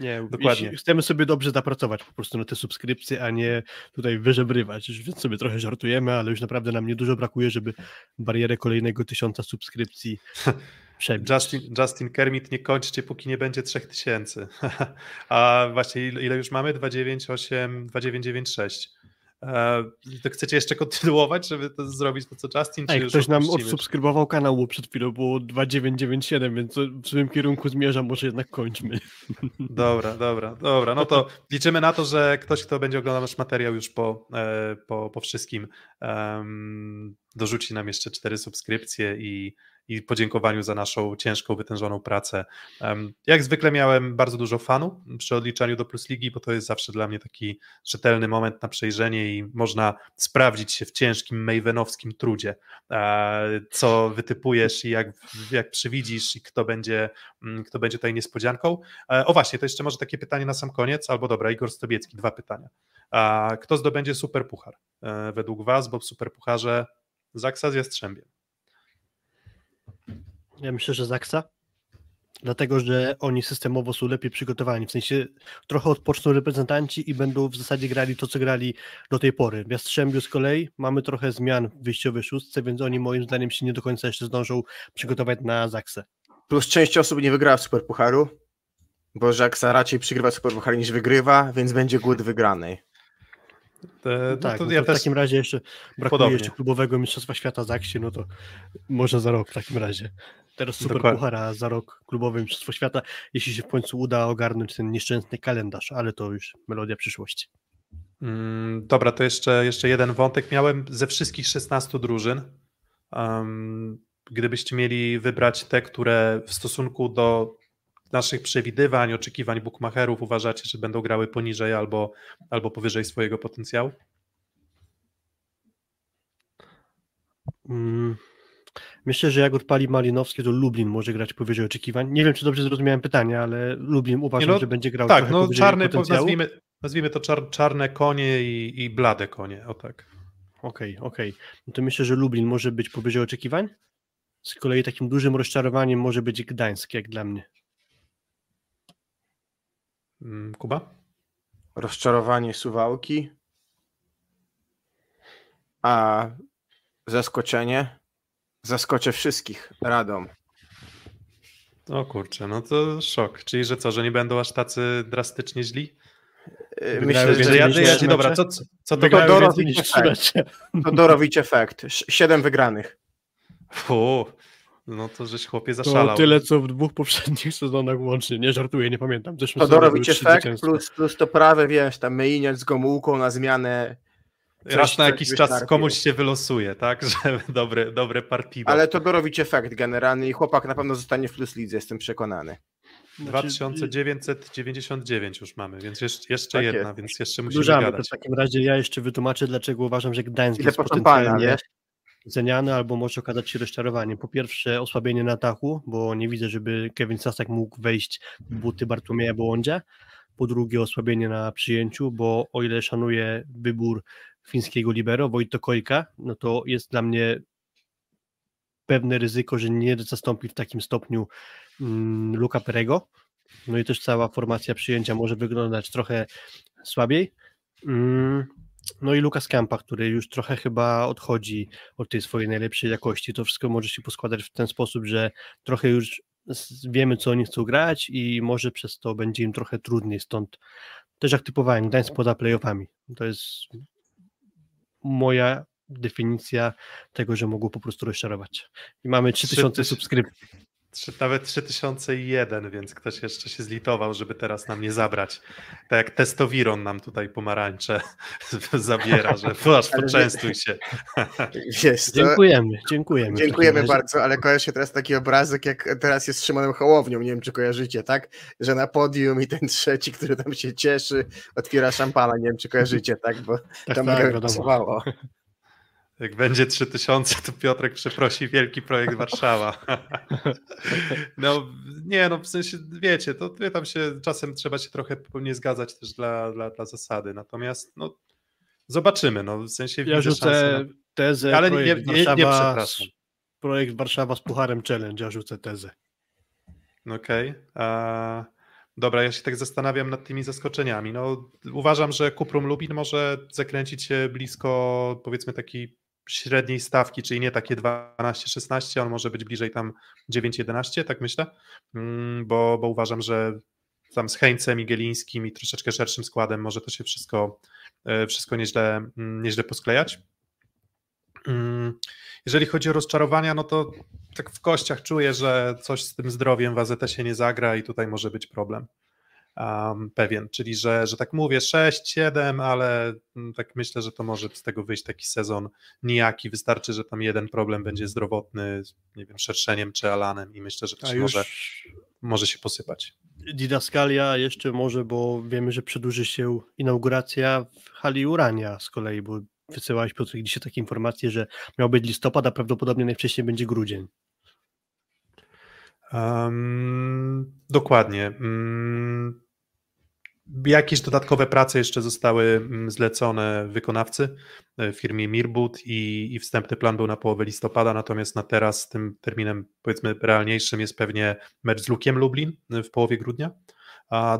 Nie, Dokładnie. Chcemy sobie dobrze zapracować po prostu na te subskrypcje, a nie tutaj wyżebrywać. Więc sobie trochę żartujemy, ale już naprawdę nam niedużo brakuje, żeby barierę kolejnego tysiąca subskrypcji <laughs> przebić. Justin, Justin Kermit, nie kończcie, póki nie będzie 3000. <laughs> A właśnie ile, ile już mamy? 298, 2996. E, to chcecie jeszcze kontynuować, żeby to zrobić to, co Justin? czy Ej, ktoś nam odsubskrybował kanał, bo przed chwilą było 2997, więc w swoim kierunku zmierza, może jednak kończmy. <laughs> Dobra, dobra, dobra. No to liczymy na to, że ktoś, kto będzie oglądał nasz materiał już po, e, po, po wszystkim, em, dorzuci nam jeszcze cztery subskrypcje i, i podziękowaniu za naszą ciężką, wytężoną pracę. Jak zwykle miałem bardzo dużo fanu przy odliczaniu do Plus Ligi, bo to jest zawsze dla mnie taki rzetelny moment na przejrzenie i można sprawdzić się w ciężkim Mavenowskim trudzie, e, co wytypujesz i jak, jak przywidzisz i kto będzie, kto będzie tutaj niespodzianką. E, O właśnie, to jeszcze może takie pytanie na sam koniec, albo dobra, Igor Stobiecki, dwa pytania. Kto zdobędzie Superpuchar e, według Was, bo w Superpucharze Zaksa z Jastrzębiem. Ja myślę, że Zaksa. Dlatego, że oni systemowo są lepiej przygotowani. W sensie trochę odpoczną reprezentanci i będą w zasadzie grali to, co grali do tej pory. W Jastrzębiu z kolei mamy trochę zmian w wyjściowej szóstce, więc oni moim zdaniem się nie do końca jeszcze zdążą przygotować na Zaksę. Plus część osób nie wygrała w Superpucharu, bo Żaksa raczej przygrywa Superpuchar niż wygrywa, więc będzie głód wygranej. E, No tak, to no ja to w też takim razie jeszcze brakuje podobnie. jeszcze klubowego Mistrzostwa Świata Zaksie, no to może za rok w takim razie. Teraz Super Dokładnie. Puchar, a za rok klubowe Mistrzostwo Świata, jeśli się w końcu uda ogarnąć ten nieszczęsny kalendarz, ale to już melodia przyszłości. Mm, Dobra, to jeszcze, jeszcze jeden wątek. Miałem ze wszystkich 16 drużyn. em, gdybyście mieli wybrać te, które w stosunku do naszych przewidywań, oczekiwań bookmacherów uważacie, że będą grały poniżej albo, albo powyżej swojego potencjału? Mm, Myślę, że jak odpali Malinowski, to Lublin może grać powyżej oczekiwań. Nie wiem, czy dobrze zrozumiałem pytanie, ale Lublin uważam, no, że będzie grał Tak, trochę no czarne, nazwijmy, nazwijmy to czar, czarne konie i, i blade konie, o tak. Okej, okej. No to myślę, że Lublin może być powyżej oczekiwań. Z kolei takim dużym rozczarowaniem może być Gdańsk, jak dla mnie. Mm, Kuba? Rozczarowanie Suwałki, a zaskoczenie zaskoczę wszystkich. Radom. O kurczę, no to szok. Czyli, że co, że nie będą aż tacy drastycznie źli? Yy, Myślę, że ja, ja, dobra, co, co, co to to, to Dorowicz efekt. Sz- Siedem wygranych. Fu, No to żeś chłopie To zaszalał. tyle, co w dwóch poprzednich sezonach łącznie. Nie żartuję, nie pamiętam. Zeszłym Todorowicz efekt plus, plus to prawe, wiesz, tam myjniec z gomułką na zmianę. Raz coś- na jakiś czas komuś się wylosuje, tak? <laughs> Że dobre, dobre partido. Ale Todorowicz efekt generalny i chłopak na pewno zostanie w plus lidze, jestem przekonany. Znaczy, 2999 już mamy, więc jeszcze, jeszcze Tak jedna, jest. więc jeszcze musimy Dużamy, to gadać. w takim razie ja jeszcze wytłumaczę, dlaczego uważam, że Gdańsk Idę jest potencjalnie wiesz? ceniany albo może okazać się rozczarowaniem. Po pierwsze osłabienie na tachu, bo nie widzę, żeby Kevin Sasak mógł wejść w buty Bartłomieja Bołądzia. Po drugie osłabienie na przyjęciu, bo o ile szanuję wybór fińskiego libero Wojto Kojka, no to jest dla mnie pewne ryzyko, że nie zastąpi w takim stopniu mm, Luka Perego. No i też cała formacja przyjęcia może wyglądać trochę słabiej. Mm, No i Lukas Kampa, który już trochę chyba odchodzi od tej swojej najlepszej jakości. To wszystko może się poskładać w ten sposób, że trochę już wiemy, co oni chcą grać i może przez to będzie im trochę trudniej. Stąd też jak typowałem, Gdańsk poza playoffami. To jest moja definicja tego, że mogą po prostu rozczarować. I mamy 3000 tyś- subskrypcji. Trzy, nawet 3001, więc ktoś jeszcze się zlitował, żeby teraz nam nie zabrać. Tak jak testowiron nam tutaj pomarańcze <laughs> zabiera, że <laughs> aż poczęstuj się. <laughs> Wiesz, to, Dziękujemy, dziękujemy. dziękujemy bardzo, ale kojarzy się teraz taki obrazek, jak teraz jest z Szymonem Hołownią, nie wiem czy kojarzycie, tak? Że na podium i ten trzeci, który tam się cieszy, otwiera szampana, nie wiem czy kojarzycie, tak? Bo Tak, tam tak. Jak będzie 3000, to Piotrek przeprosi wielki projekt Warszawa. <laughs> No nie, no w sensie, wiecie, to tam się czasem trzeba się trochę nie zgadzać też dla, dla, dla zasady, natomiast no zobaczymy, no w sensie Ja widzę szansę rzucę na... tezę, Ale nie- nie- nie przepraszam. projekt Warszawa z Pucharem Challenge, ja rzucę tezę. Okej. a Dobra, ja się tak zastanawiam nad tymi zaskoczeniami. No, uważam, że Kuprum Lubin może zakręcić się blisko powiedzmy takiej średniej stawki, czyli nie takie 12-16, on może być bliżej tam 9-11, tak myślę, Mm, bo, bo uważam, że tam z Heńcem i Gielińskim i troszeczkę szerszym składem może to się wszystko, e, wszystko nieźle, mm, nieźle posklejać. Mm, Jeżeli chodzi o rozczarowania, no to tak w kościach czuję, że coś z tym zdrowiem w AZS-ie nie zagra i tutaj może być problem. Um, pewien, czyli że, że tak mówię 6-7, ale mm, tak myślę, że to może z tego wyjść taki sezon nijaki. Wystarczy, że tam jeden problem będzie zdrowotny, nie wiem, szerszeniem czy alanem i myślę, że to już może, może się posypać. Didaskalia jeszcze może, bo wiemy, że przedłuży się inauguracja w hali Urania z kolei, bo wysyłałeś Piotr dzisiaj takie informacje, że miał być listopad, a prawdopodobnie najwcześniej będzie grudzień. Um, dokładnie. Mm, jakieś dodatkowe prace jeszcze zostały mm, zlecone wykonawcy e, firmie Mirbut i, i wstępny plan był na połowę listopada, natomiast na teraz tym terminem powiedzmy realniejszym jest pewnie mecz z Lukiem Lublin e, w połowie grudnia,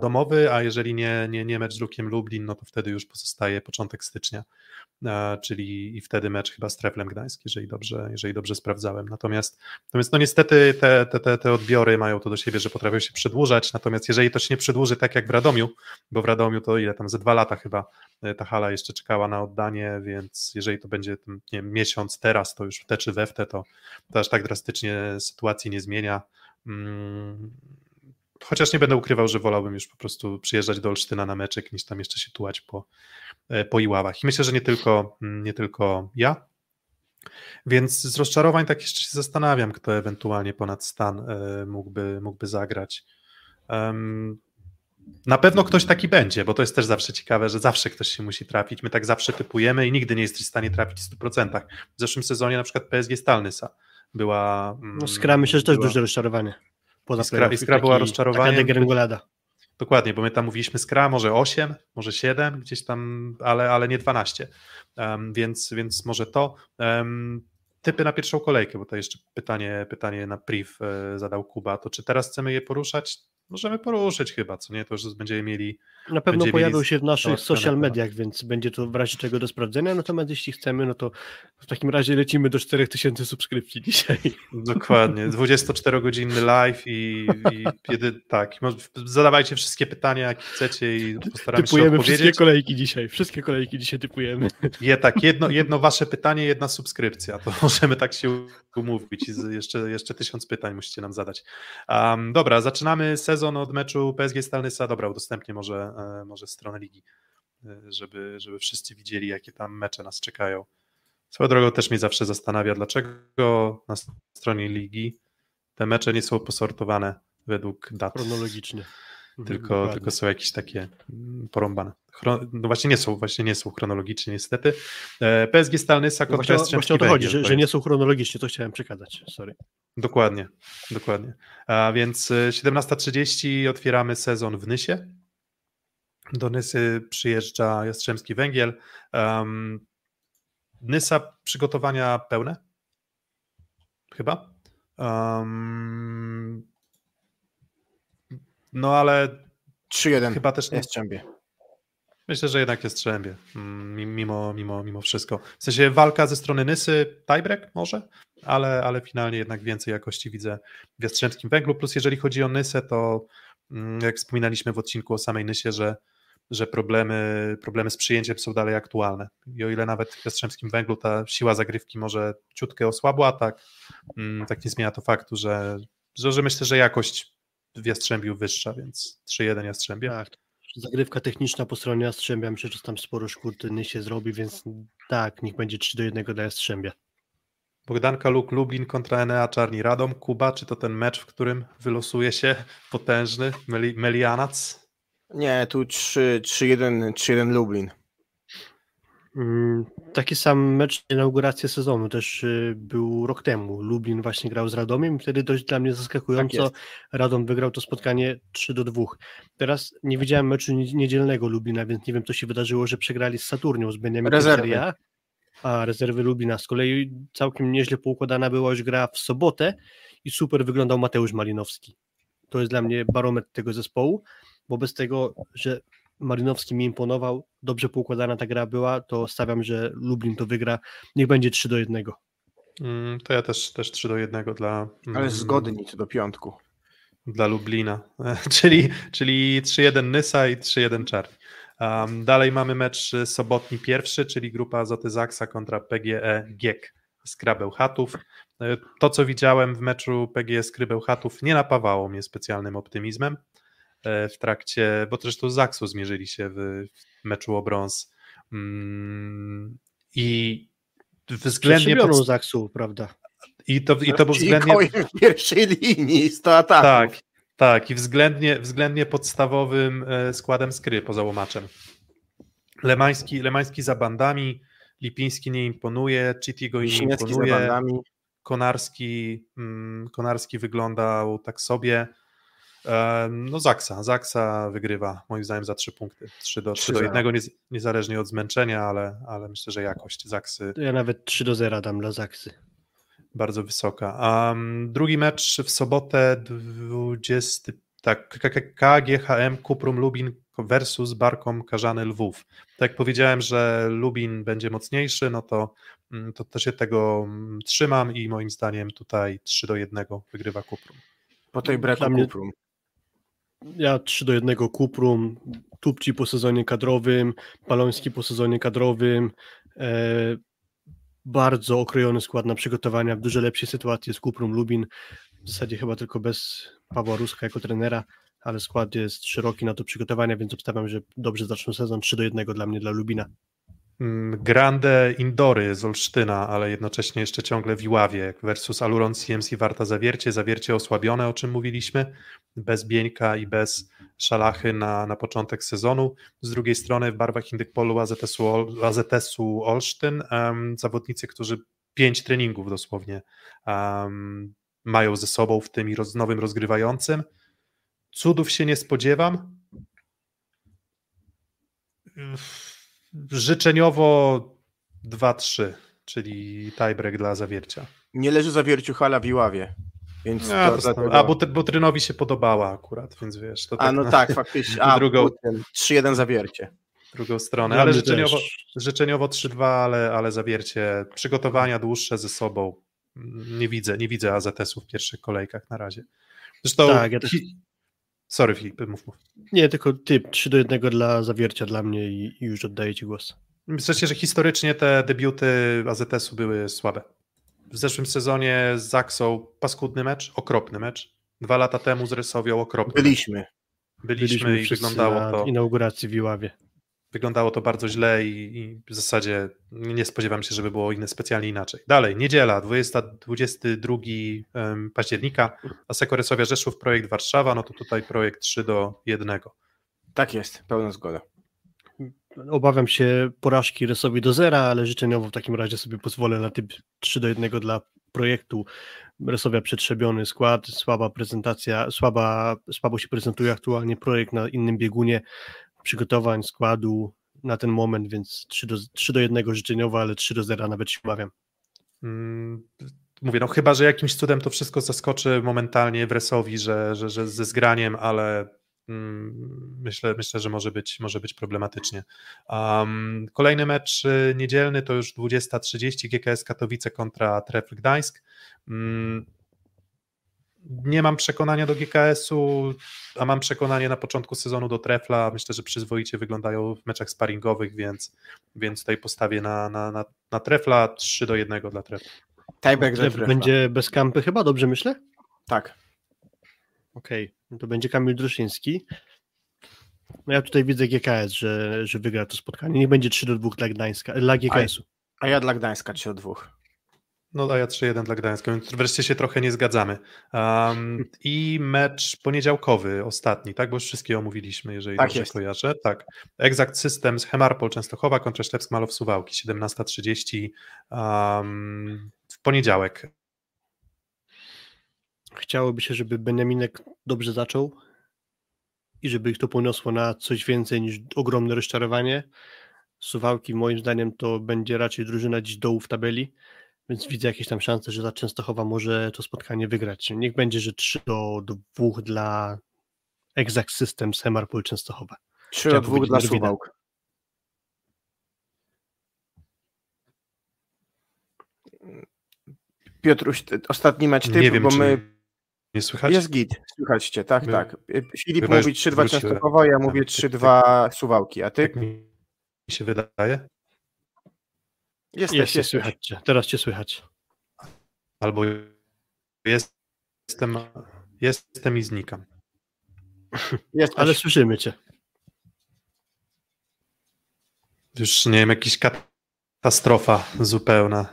domowy, a jeżeli nie, nie, nie mecz z Lukiem Lublin, no to wtedy już pozostaje początek stycznia, e, czyli i wtedy mecz chyba z Treflem Gdańsk, jeżeli dobrze, jeżeli dobrze sprawdzałem. Natomiast, natomiast no niestety te, te, te, te odbiory mają to do siebie, że potrafią się przedłużać, natomiast jeżeli to się nie przedłuży tak jak w Radomiu, bo w Radomiu to ile tam, ze dwa lata chyba e, ta hala jeszcze czekała na oddanie, więc jeżeli to będzie nie wiem, miesiąc teraz, to już w te czy we w te, to, to aż tak drastycznie sytuacji nie zmienia. Mm, Chociaż nie będę ukrywał, że wolałbym już po prostu przyjeżdżać do Olsztyna na meczek, niż tam jeszcze się tułać po, e, po Iławach. I myślę, że nie tylko, mm, nie tylko ja. Więc z rozczarowań tak jeszcze się zastanawiam, kto ewentualnie ponad stan e, mógłby, mógłby zagrać. Em, Na pewno ktoś taki będzie, bo to jest też zawsze ciekawe, że zawsze ktoś się musi trafić. My tak zawsze typujemy i nigdy nie jesteś w stanie trafić w 100%. W zeszłym sezonie na przykład PSG Stalnysa była. mm, No Skra myślę, że też była- duże rozczarowanie. Poza Iskra-. Iskra była rozczarowaniem. Taka. Dokładnie, bo my tam mówiliśmy skra, może 8, może 7, gdzieś tam, ale, ale nie 12. Um, więc, więc może to. Um, typy na pierwszą kolejkę, bo to jeszcze pytanie, pytanie na priv e, zadał Kuba. To czy teraz chcemy je poruszać? możemy poruszyć chyba, co nie? To już będziemy mieli. Na pewno mieli się w naszych social mediach, więc będzie to w razie czego do sprawdzenia. Natomiast jeśli chcemy, no to w takim razie lecimy do 4000 subskrypcji dzisiaj. <laughs> Dokładnie, 24-godzinny live i, i jedy, tak, zadawajcie wszystkie pytania, jakie chcecie i postaramy się Typujemy wszystkie odpowiedzieć. kolejki dzisiaj. Wszystkie kolejki dzisiaj typujemy. Je, tak, jedno, jedno wasze pytanie, jedna subskrypcja. To <laughs> możemy tak się umówić. Jeszcze, jeszcze tysiąc pytań musicie nam zadać. Um, dobra, zaczynamy sezon od meczu PSG Stalnysa. Dobra, udostępnię może, może stronę ligi, e, żeby, żeby wszyscy widzieli, jakie tam mecze nas czekają. Swoją drogą też mnie zawsze zastanawia, dlaczego na stronie ligi te mecze nie są posortowane według dat. Chronologicznie. Tylko, Dokładnie. tylko są jakieś takie mm, porąbane. Chro... No właśnie nie są, właśnie nie są chronologicznie niestety. E, PSG Stalnysa No kontra Właśnie, właśnie o to chodzi, Węgiel, że, że nie jest- są chronologicznie, to chciałem przekazać. Sorry. Dokładnie, dokładnie. A więc e, 17.30 otwieramy sezon w Nysie. Do Nysy przyjeżdża Jastrzębski Węgiel. Um, Nysa przygotowania pełne? Chyba? Um, no ale 3-1 chyba też nie, Jastrzębie. Myślę, że jednak jest Strzębie, mm, mi- mimo, mimo, mimo wszystko. W sensie walka ze strony Nysy, tiebreak może, ale, ale finalnie jednak więcej jakości widzę w Jastrzębskim Węglu, plus jeżeli chodzi o Nysę, to mm, jak wspominaliśmy w odcinku o samej Nysie, że, że problemy, problemy z przyjęciem są dalej aktualne. I o ile nawet w Jastrzębskim Węglu ta siła zagrywki może ciutkę osłabła, tak, mm, tak nie zmienia to faktu, że, że, że myślę, że jakość w Jastrzębiu wyższa, więc 3-1 Jastrzębie. Tak. Zagrywka techniczna po stronie Jastrzębia, myślę, że tam sporo szkód się zrobi, więc tak, niech będzie 3 do 1 dla Jastrzębia. Bogdanka Luk Lublin kontra Enea Czarni Radom. Kuba, czy to ten mecz, w którym wylosuje się potężny Meli Melianac? Nie, tu 3 3-1 3-1 Lublin. Mm, Taki sam mecz inauguracji sezonu też y, był rok temu. Lublin właśnie grał z Radomiem wtedy dość dla mnie zaskakująco Tak Radom wygrał to spotkanie 3 do 2. Teraz nie widziałem meczu nie- niedzielnego Lublina, więc nie wiem co się wydarzyło, że przegrali z Saturnią, z Beniaminem Rezerwy. Serie A, a rezerwy Lublina. Z kolei całkiem nieźle poukładana była już gra w sobotę i super wyglądał Mateusz Malinowski. To jest dla mnie barometr tego zespołu, bo bez tego, że Malinowski mi imponował, dobrze poukładana ta gra była, to stawiam, że Lublin to wygra. Niech będzie 3 do 1. Mm, to ja też, też 3 do 1 dla, Ale mm, zgodni co do piątku. dla Lublina, <laughs> czyli, czyli 3-1 Nysa i 3-1 Czarni. Um, dalej mamy mecz sobotni pierwszy, czyli grupa Azoty Zaksa kontra PGE Giek z Krabełchatów. Y, To, co widziałem w meczu PGE z Krybełchatów nie napawało mnie specjalnym optymizmem e, w trakcie, bo zresztą z Zaksu zmierzyli się w, w meczu o brąz. Mm, I względnie Przetrzymioną pod, Zaksu, prawda? i to, i to był Czyli względnie w pierwszej linii 100 ataków. tak, tak, i względnie, względnie podstawowym e, składem skry poza łomaczem. Lemański, Lemański za bandami, Lipiński nie imponuje, Chitigo nie imponuje, bandami. Konarski, mm, Konarski wyglądał tak sobie. No Zaksa, Zaksa wygrywa moim zdaniem za trzy punkty. 3 do, 3 do 3-0. 1, niez- niezależnie od zmęczenia, ale, ale myślę, że jakość Zaksy To ja nawet 3 do 0 dam dla Zaksy. bardzo wysoka. Um, drugi mecz w sobotę 20. Tak, KGHM Kuprum Lubin versus Barkom Karzany Lwów. Tak jak powiedziałem, że Lubin będzie mocniejszy, no to, mm, to też się tego mm, trzymam i moim zdaniem tutaj 3 do 1 wygrywa Kuprum. Po tej mnie- Kuprum. Ja 3 do 1 Kuprum, Tupci po sezonie kadrowym, Paloński po sezonie kadrowym. E, bardzo okrojony skład na przygotowania, w dużo lepszej sytuacji jest Kuprum Lubin. W zasadzie chyba tylko bez Pawła Ruska jako trenera, ale skład jest szeroki na to przygotowania, więc obstawiam, że dobrze zaczną sezon 3 do 1 dla mnie, dla Lubina. Mm, Grande Indory z Olsztyna, ale jednocześnie jeszcze ciągle w Iławie versus Aluron CMC Warta Zawiercie. Zawiercie osłabione, o czym mówiliśmy, bez Bieńka i bez Szalachy na, na początek sezonu. Z drugiej strony w barwach Indykpolu AZS-u, AZS-u Olsztyn em, zawodnicy, którzy pięć treningów dosłownie em, mają ze sobą w tym i roz, nowym rozgrywającym. Cudów się nie spodziewam. Życzeniowo 2-3, czyli tiebreak dla zawiercia. Nie leży zawierciu hala w Iławie. Więc A, to to dlatego... a Butr, Butrynowi się podobała akurat, więc wiesz. To A no na tak, faktycznie. <laughs> A, drugą- Butryn. 3-1 zawiercie. drugą stronę, Dla ale życzeniowo, też. życzeniowo 3-2, ale, ale zawiercie przygotowania dłuższe ze sobą. Nie widzę, nie widzę AZS-u w pierwszych kolejkach na razie. Zresztą. Tak, ja też- hi- Sorry, Filip, mów, mów. Nie, tylko typ 3 do 1 dla zawiercia dla mnie i, i już oddaję Ci głos. Myślę, że historycznie te debiuty AZS-u były słabe. W zeszłym sezonie z Zaksą paskudny mecz, okropny mecz. Dwa lata temu z Rysowią okropny. mecz. Byliśmy. Byliśmy, i wyglądało na to, inauguracji w Iławie. Wyglądało to bardzo źle i, i w zasadzie nie spodziewam się, żeby było inne specjalnie inaczej. Dalej, niedziela, 20, 22 em, października, Aseko Rysowia Rzeszów, projekt Warszawa, no to tutaj projekt 3 do 1. Tak jest, pełna zgoda. Obawiam się porażki Rysowi do zera, ale życzeniowo w takim razie sobie pozwolę na typ 3 do 1 dla projektu. Rysowia przetrzebiony skład, słaba prezentacja, słaba, słabo się prezentuje aktualnie projekt na innym biegunie przygotowań składu na ten moment, więc 3 do, 3 do 1 życzeniowo, ale 3 do 0 nawet się obawiam. Mm, Mówię, no chyba, że jakimś cudem to wszystko zaskoczy momentalnie w Resowi, że, że, że ze zgraniem, ale mm, myślę, myślę, że może być, może być problematycznie. Um, kolejny mecz y, niedzielny to już 20.30 GKS Katowice kontra Trefl Gdańsk. Mm, nie mam przekonania do GKS-u, a mam przekonanie na początku sezonu do Trefla. Myślę, że przyzwoicie wyglądają w meczach sparingowych, więc, więc tutaj postawię na, na, na, na Trefla 3 do 1 dla Trefla. Tiebreak Trefla. będzie bez kampy chyba, dobrze myślę? Tak. Okej, no to będzie Kamil Druszyński. No ja tutaj widzę GKS, że, że wygra to spotkanie. Niech będzie 3 do 2 dla Gdańska, dla GKS-u. A ja dla Gdańska 3 2. No a ja 3-1 dla Gdańska, więc wreszcie się trochę nie zgadzamy. Um, <laughs> I mecz poniedziałkowy, ostatni, tak? Bo już wszystkie omówiliśmy, jeżeli Tak dobrze jest. kojarzę. Tak. Exact Systems Hemarpol Częstochowa kontra Ślepsk Malow Suwałki, 17.30 um, w poniedziałek. Chciałoby się, żeby Beneminek dobrze zaczął i żeby ich to poniosło na coś więcej niż ogromne rozczarowanie. Suwałki moim zdaniem to będzie raczej drużyna dziś dołu w tabeli, więc widzę jakieś tam szanse, że ta Częstochowa może to spotkanie wygrać. Niech będzie, że 3 do 2 dla Exact Systems Hemarpol Częstochowa. 3 do Chciałem 2 powiedzieć dla. Suwałk. Piotruś, ostatni mecz typ, nie wiem, bo czy my... nie słychać? Jest git, słychać cię, tak, My- tak. Filip chyba mówi 3-2 wróciłem. Częstochowa, ja mówię Tak, 3-2 Suwałki, a ty? Tak mi się wydaje. Jesteś, Jest, jesteś. słychać cię. Teraz cię słychać. Albo jestem, jestem i znikam. jesteś. Ale słyszymy cię. Już nie wiem, jakiś katastrofa zupełna.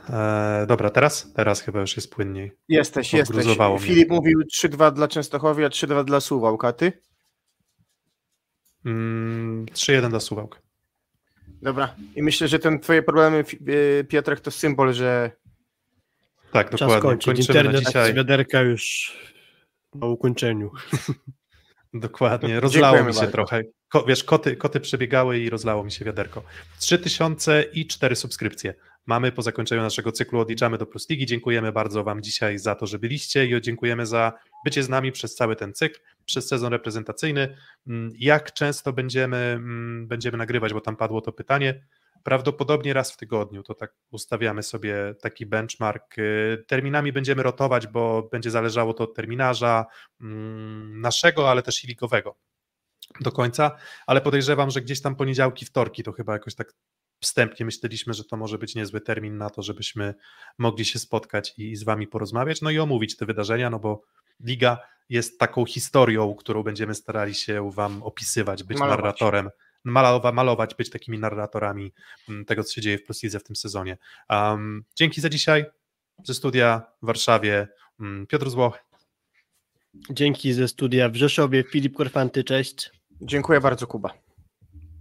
E, dobra, teraz? Teraz chyba już jest płynniej. Jesteś, jesteś. Mnie. Filip mówił 3-2 dla Częstochowi, a 3-2 dla Suwałk, a ty? Mm, 3-1 dla Suwałk. Dobra. I myślę, że ten twoje problemy, e, Piotrek, to symbol, że Tak, Czas dokładnie. kończyć. Kończymy na Internet dzisiaj. z wiaderka już na ukończeniu. <laughs> Dokładnie. Rozlało Dziękujemy mi się bardzo. trochę. Ko, wiesz, koty, koty przebiegały i rozlało mi się wiaderko. 3004 subskrypcje. Mamy po zakończeniu naszego cyklu Odliczamy do Plus Ligi. Dziękujemy bardzo Wam dzisiaj za to, że byliście i dziękujemy za bycie z nami przez cały ten cykl, przez sezon reprezentacyjny. Mm, Jak często będziemy, mm, będziemy nagrywać, bo tam padło to pytanie. Prawdopodobnie raz w tygodniu, to tak ustawiamy sobie taki benchmark. Y, Terminami będziemy rotować, bo będzie zależało to od terminarza mm, naszego, ale też i ligowego do końca, ale podejrzewam, że gdzieś tam poniedziałki, wtorki to chyba jakoś tak wstępnie myśleliśmy, że to może być niezły termin na to, żebyśmy mogli się spotkać i z wami porozmawiać, no i omówić te wydarzenia, no bo liga jest taką historią, którą będziemy starali się wam opisywać, być Malować. narratorem, malowa, malować, być takimi narratorami mm, tego, co się dzieje w Plus Lidze w tym sezonie. Um, dzięki za dzisiaj. Ze studia w Warszawie mm, Piotr Złoch. Dzięki ze studia w Rzeszowie. Filip Korfanty, cześć. dziękuję bardzo, Kuba.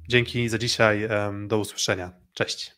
Dzięki za dzisiaj. Do usłyszenia. Cześć.